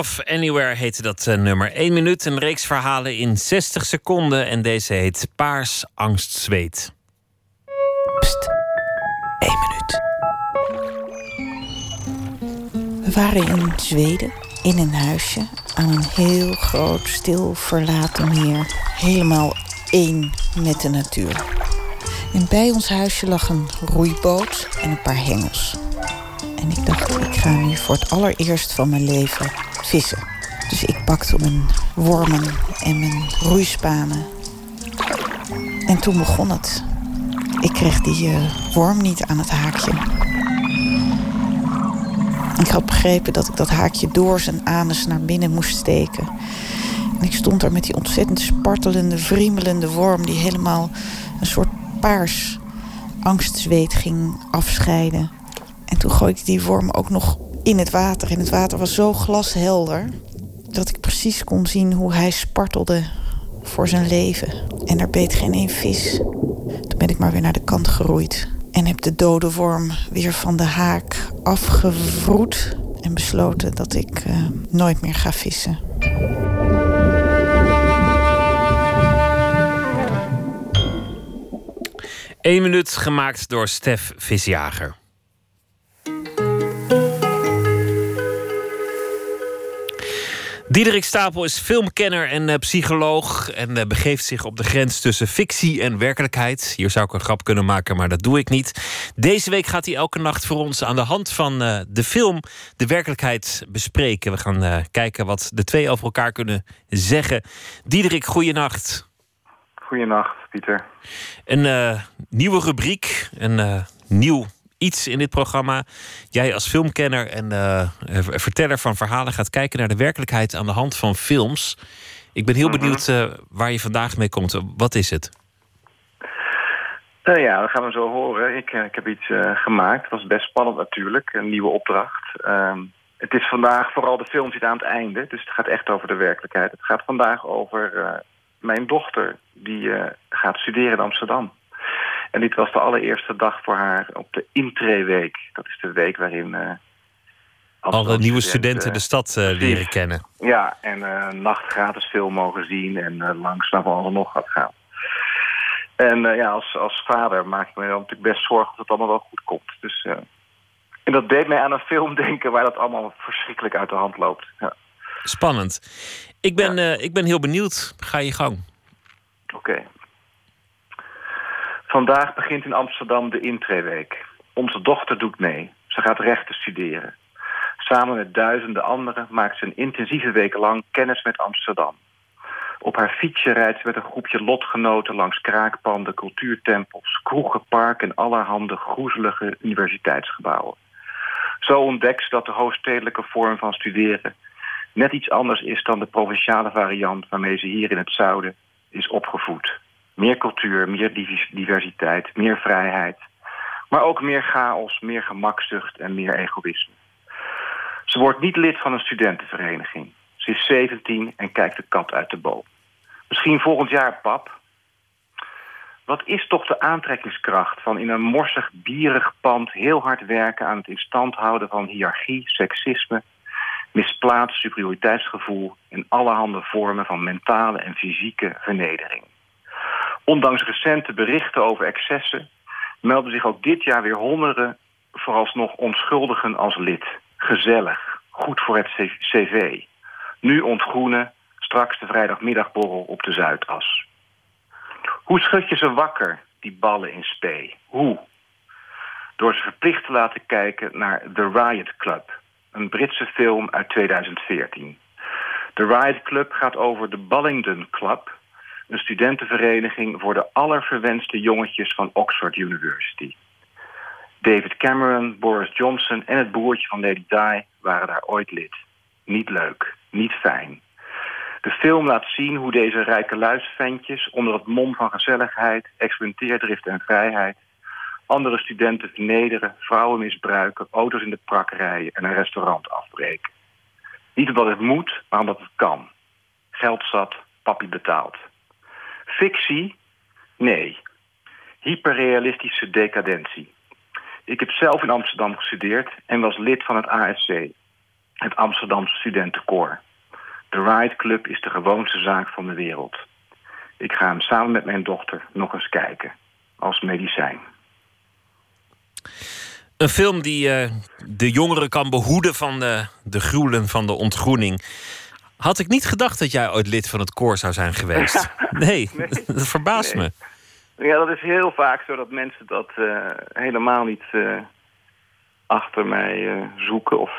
Of Anywhere heette dat uh, nummer. 1 minuut, een reeks verhalen in 60 seconden. En deze heet Paars, Angst, Zweet. Pst, 1 minuut. We waren in Zweden, in een huisje... aan een heel groot, stil, verlaten meer. Helemaal één met de natuur. En bij ons huisje lag een roeiboot en een paar hengels... En ik dacht, ik ga nu voor het allereerst van mijn leven vissen. Dus ik pakte mijn wormen en mijn roeispanen. En toen begon het. Ik kreeg die uh, worm niet aan het haakje. Ik had begrepen dat ik dat haakje door zijn anus naar binnen moest steken. En ik stond daar met die ontzettend spartelende, vriemelende worm... die helemaal een soort paars angstzweet ging afscheiden. En toen gooide ik die worm ook nog in het water. En het water was zo glashelder... dat ik precies kon zien hoe hij spartelde voor zijn leven. En er beet geen één vis. Toen ben ik maar weer naar de kant geroeid. En heb de dode worm weer van de haak afgevroed. En besloten dat ik uh, nooit meer ga vissen. Eén minuut gemaakt door Stef Visjager. Diederik Stapel is filmkenner en uh, psycholoog en uh, begeeft zich op de grens tussen fictie en werkelijkheid. Hier zou ik een grap kunnen maken, maar dat doe ik niet. Deze week gaat hij elke nacht voor ons aan de hand van uh, de film de werkelijkheid bespreken. We gaan kijken wat de twee over elkaar kunnen zeggen. Diederik, goeienacht. Goeienacht, Pieter. Een nieuwe rubriek, een nieuw iets in dit programma. Jij als filmkenner en uh, verteller van verhalen gaat kijken naar de werkelijkheid aan de hand van films. Ik ben heel Mhm. benieuwd uh, waar je vandaag mee komt. Wat is het? Uh, ja, dat gaan we zo horen. Ik, ik heb iets gemaakt. Het was best spannend natuurlijk. Een nieuwe opdracht. Ehm, het is vandaag vooral de film zit aan het einde. Dus het gaat echt over de werkelijkheid. Het gaat vandaag over mijn dochter. Die gaat studeren in Amsterdam. En dit was de allereerste dag voor haar op de intreeweek. Dat is de week waarin... Uh, alle nieuwe studenten de stad uh, leren kennen. Ja, en uh, nacht gratis film mogen zien en langs naar van alles nog gaat gaan. En ja, als, als vader maak ik me dan natuurlijk best zorgen dat het allemaal wel goed komt. Dus, en dat deed mij aan een film denken waar dat allemaal verschrikkelijk uit de hand loopt. Ja. Spannend. Ik ben, ja. ik ben heel benieuwd. Ga je gang. Oké. Okay. Vandaag begint in Amsterdam de intreeweek. Onze dochter doet mee. Ze gaat rechten studeren. Samen met duizenden anderen maakt ze een intensieve week lang kennis met Amsterdam. Op haar fietsje rijdt ze met een groepje lotgenoten langs kraakpanden, cultuurtempels, kroegen, parken en allerhande groezelige universiteitsgebouwen. Zo ontdekt ze dat de hoofdstedelijke vorm van studeren net iets anders is dan de provinciale variant waarmee ze hier in het zuiden is opgevoed. Meer cultuur, meer diversiteit, meer vrijheid. Maar ook meer chaos, meer gemakzucht en meer egoïsme. Ze wordt niet lid van een studentenvereniging. Ze is 17 en kijkt de kat uit de boom. Misschien volgend jaar, pap. Wat is toch de aantrekkingskracht van in een morsig, bierig pand... heel hard werken aan het instand houden van hiërarchie, seksisme... misplaatst superioriteitsgevoel... en allerhande vormen van mentale en fysieke vernedering. Ondanks recente berichten over excessen melden zich ook dit jaar weer honderden vooralsnog onschuldigen als lid. Gezellig, goed voor het cv. Nu ontgroenen, straks de vrijdagmiddagborrel op de Zuidas. Hoe schud je ze wakker, die ballen in spe? Hoe? Door ze verplicht te laten kijken naar The Riot Club, een Britse film uit 2014. The Riot Club gaat over de Ballington Club, een studentenvereniging voor de allerverwenste jongetjes van Oxford University. David Cameron, Boris Johnson en het broertje van Lady Di waren daar ooit lid. Niet leuk, niet fijn. De film laat zien hoe deze rijke luisventjes onder het mom van gezelligheid, experimenteerdrift en vrijheid andere studenten vernederen, vrouwen misbruiken, auto's in de prak rijden en een restaurant afbreken. Niet omdat het moet, maar omdat het kan. Geld zat, papi betaalt. Fictie? Nee. Hyperrealistische decadentie. Ik heb zelf in Amsterdam gestudeerd en was lid van het ASC, het Amsterdamse Studentenkoor. De Riot Club is de gewoonste zaak van de wereld. Ik ga hem samen met mijn dochter nog eens kijken, als medicijn. Een film die uh, de jongeren kan behoeden van de, de gruwelen van de ontgroening. Had ik niet gedacht dat jij ooit lid van het koor zou zijn geweest. Nee, nee dat verbaast nee. me. Ja, dat is heel vaak zo dat mensen dat uh, helemaal niet uh, achter mij zoeken. Of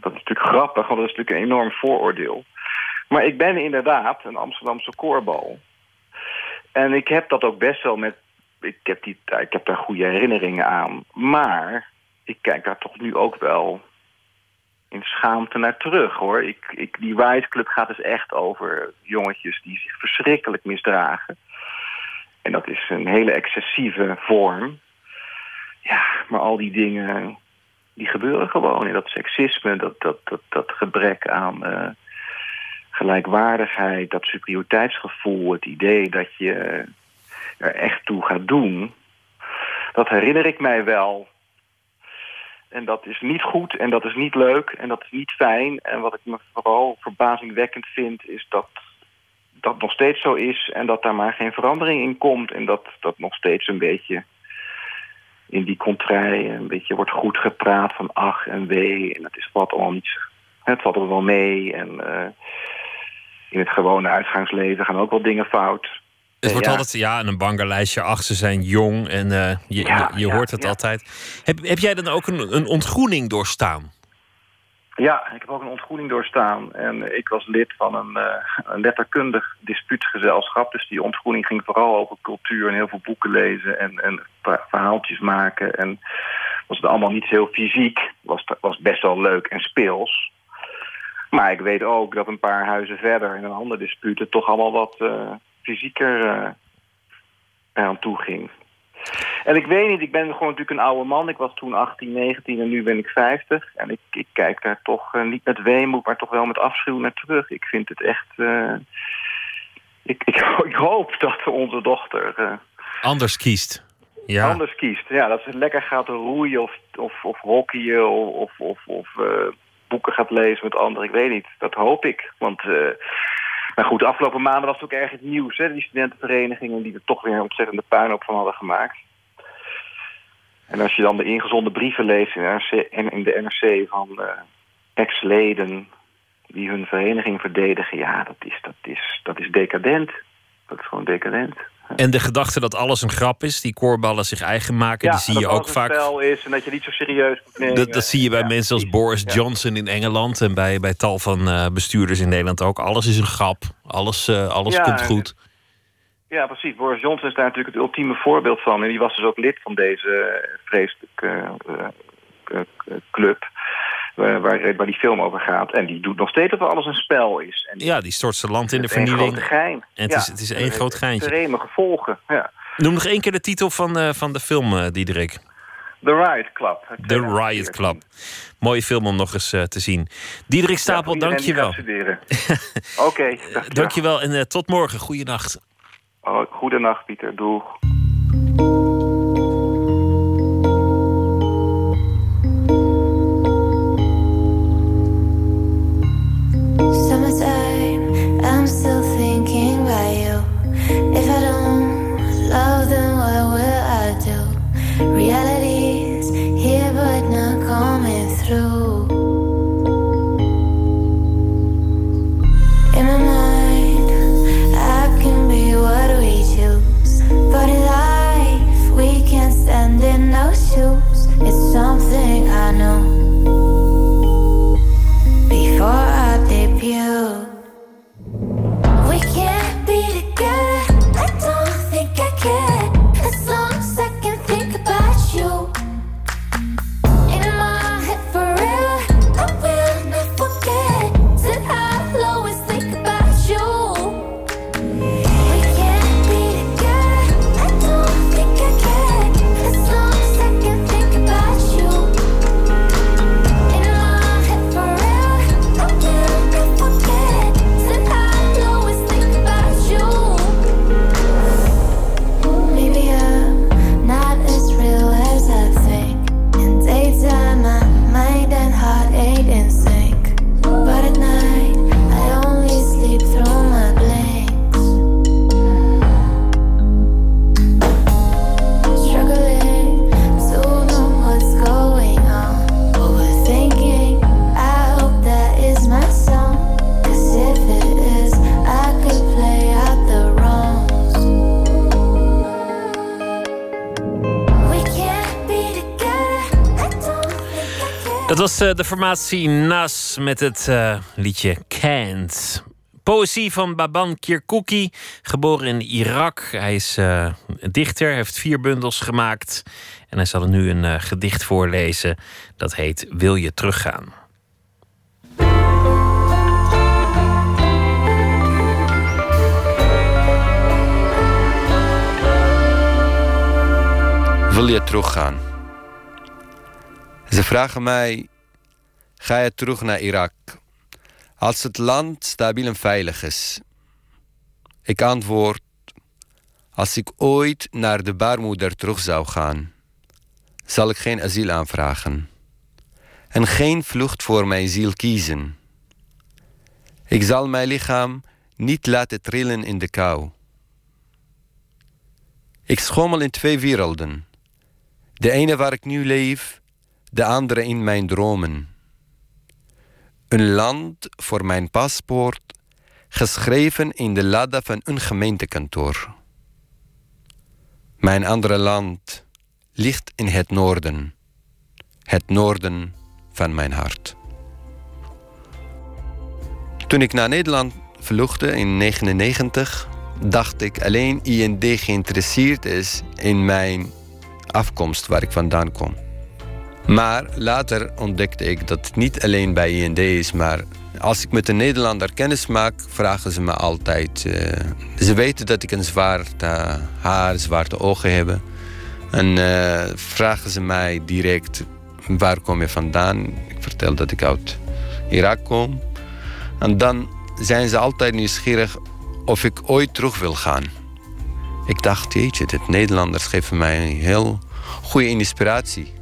dat is natuurlijk grappig, want dat is natuurlijk een enorm vooroordeel. Maar ik ben inderdaad een Amsterdamse koorbal. En ik heb dat ook best wel met... Ik heb, die, ik heb daar goede herinneringen aan. Maar ik kijk daar toch nu ook wel in schaamte naar terug, hoor. Ik, ik, die Riot Club gaat dus echt over jongetjes die zich verschrikkelijk misdragen. En dat is een hele excessieve vorm. Ja, maar al die dingen, die gebeuren gewoon. En dat seksisme, dat, dat, dat, dat gebrek aan uh, gelijkwaardigheid, dat superioriteitsgevoel, het idee dat je er echt toe gaat doen... dat herinner ik mij wel en dat is niet goed en dat is niet leuk en dat is niet fijn. En wat ik me vooral verbazingwekkend vind is dat dat nog steeds zo is... en dat daar maar geen verandering in komt. En dat dat nog steeds een beetje in die contrai een beetje wordt goed gepraat van ach en wee. En het is wat allemaal niet... Het valt er wel mee en uh, in het gewone uitgangsleven gaan ook wel dingen fout. Het wordt altijd, ja, een bangerlijstje ach, ze zijn jong en uh, je, ja, je, je, hoort het altijd. Heb, heb jij dan ook een, een ontgroening doorstaan? Ja, ik heb ook een ontgroening doorstaan. En ik was lid van een, uh, een letterkundig dispuutgezelschap. Dus die ontgroening ging vooral over cultuur en heel veel boeken lezen en, en verhaaltjes maken. En was het allemaal niet heel fysiek. Was, was best wel leuk en speels. Maar ik weet ook dat een paar huizen verder in een ander dispuut het toch allemaal wat uh, fysieker uh, eraan toe ging. En ik weet niet, ik ben gewoon natuurlijk een oude man. Ik was toen 18, 19 en nu ben ik 50. En ik, ik kijk daar toch uh, niet met weemoed, maar toch wel met afschuw naar terug. Ik vind het echt... Uh, ik, ik, ik, hoop dat onze dochter... Uh, anders kiest. Ja. Anders kiest. Ja, dat ze lekker gaat roeien of, of, of hockeyen of, of, of boeken gaat lezen met anderen. Ik weet niet. Dat hoop ik. Want... Maar goed, de afgelopen maanden was het ook erg het nieuws. Hè? Die studentenverenigingen die er toch weer een ontzettende puinhoop van hadden gemaakt. En als je dan de ingezonden brieven leest in, NRC, in de NRC van uh, ex-leden die hun vereniging verdedigen, ja, dat is, dat, is, dat is decadent. Dat is gewoon decadent. En de gedachte dat alles een grap is, die koorballen zich eigen maken, die zie je ook vaak. Dat het is en dat je niet zo serieus moet nemen. Dat, dat zie je bij mensen als Boris Johnson in Engeland en bij, bij tal van uh, bestuurders in Nederland ook. Alles is een grap, alles, uh, alles komt goed. Ja, precies. Boris Johnson is daar natuurlijk het ultieme voorbeeld van. En die was dus ook lid van deze vreselijke uh, club. Waar, waar, die film over gaat. En die doet nog steeds dat alles een spel is. En ja, die stort zijn land in de vernieling. Het geheim. En het, is, het is één groot geintje. Extreme gevolgen, ja. Noem nog één keer de titel van, uh, van de film, uh, Diederik. The Riot Club. The Riot Club. Mooie film om nog eens uh, te zien. Diederik Stapel, ja, dank je wel. Oké, okay, dank je wel. En tot morgen. Goeienacht. Oh, goedenacht, Pieter. Doeg. Dat was eh, de formatie Nas met het eh, liedje Can't. Poëzie van Baban Kirkuki, geboren in Irak. Hij is uh, dichter, heeft vier bundels gemaakt. En hij zal er nu een gedicht voorlezen. Dat heet Wil je teruggaan? Wil je teruggaan? Ze vragen mij: ga je terug naar Irak? Als het land stabiel en veilig is. Ik antwoord: als ik ooit naar de baarmoeder terug zou gaan, zal ik geen asiel aanvragen en geen vlucht voor mijn ziel kiezen. Ik zal mijn lichaam niet laten trillen in de kou. Ik schommel in twee werelden. De ene waar ik nu leef, de andere in mijn dromen. Een land voor mijn paspoort, geschreven in de ladder van een gemeentekantoor. Mijn andere land ligt in het noorden, het noorden van mijn hart. Toen ik naar Nederland vluchtte in 1999, dacht ik alleen IND geïnteresseerd is in mijn afkomst waar ik vandaan kom. Maar later ontdekte ik dat het niet alleen bij IND is, maar als ik met een Nederlander kennis maak, vragen ze me altijd. Uh, ze weten dat ik een zwarte haar, zwarte ogen heb. En uh, vragen ze mij direct: waar kom je vandaan? Ik vertel dat ik uit Irak kom. En dan zijn ze altijd nieuwsgierig of ik ooit terug wil gaan. Ik dacht, jeetje, dit Nederlanders geven mij een heel goede inspiratie.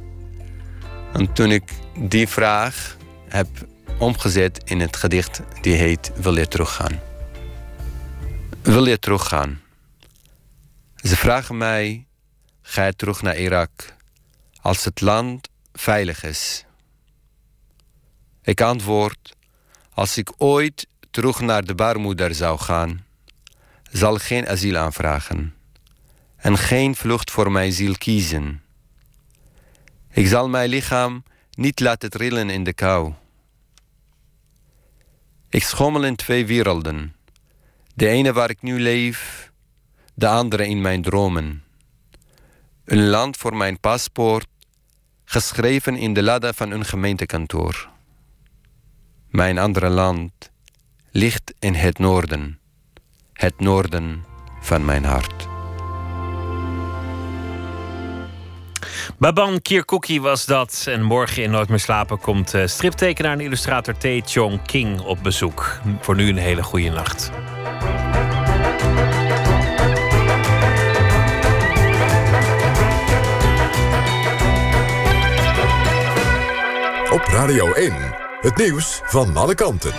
En toen ik die vraag heb omgezet in het gedicht die heet Wil je teruggaan? Wil je teruggaan? Ze vragen mij, ga je terug naar Irak als het land veilig is? Ik antwoord, als ik ooit terug naar de baarmoeder zou gaan, zal ik geen asiel aanvragen en geen vlucht voor mijn ziel kiezen. Ik zal mijn lichaam niet laten trillen in de kou. Ik schommel in twee werelden. De ene waar ik nu leef, de andere in mijn dromen. Een land voor mijn paspoort, geschreven in de ladder van een gemeentekantoor. Mijn andere land ligt in het noorden, het noorden van mijn hart. Baban Kirkuki was dat. En morgen in Nooit meer slapen komt uh, striptekenaar en illustrator Tae Chong King op bezoek. Voor nu een hele goede nacht. Op Radio 1, het nieuws van alle kanten.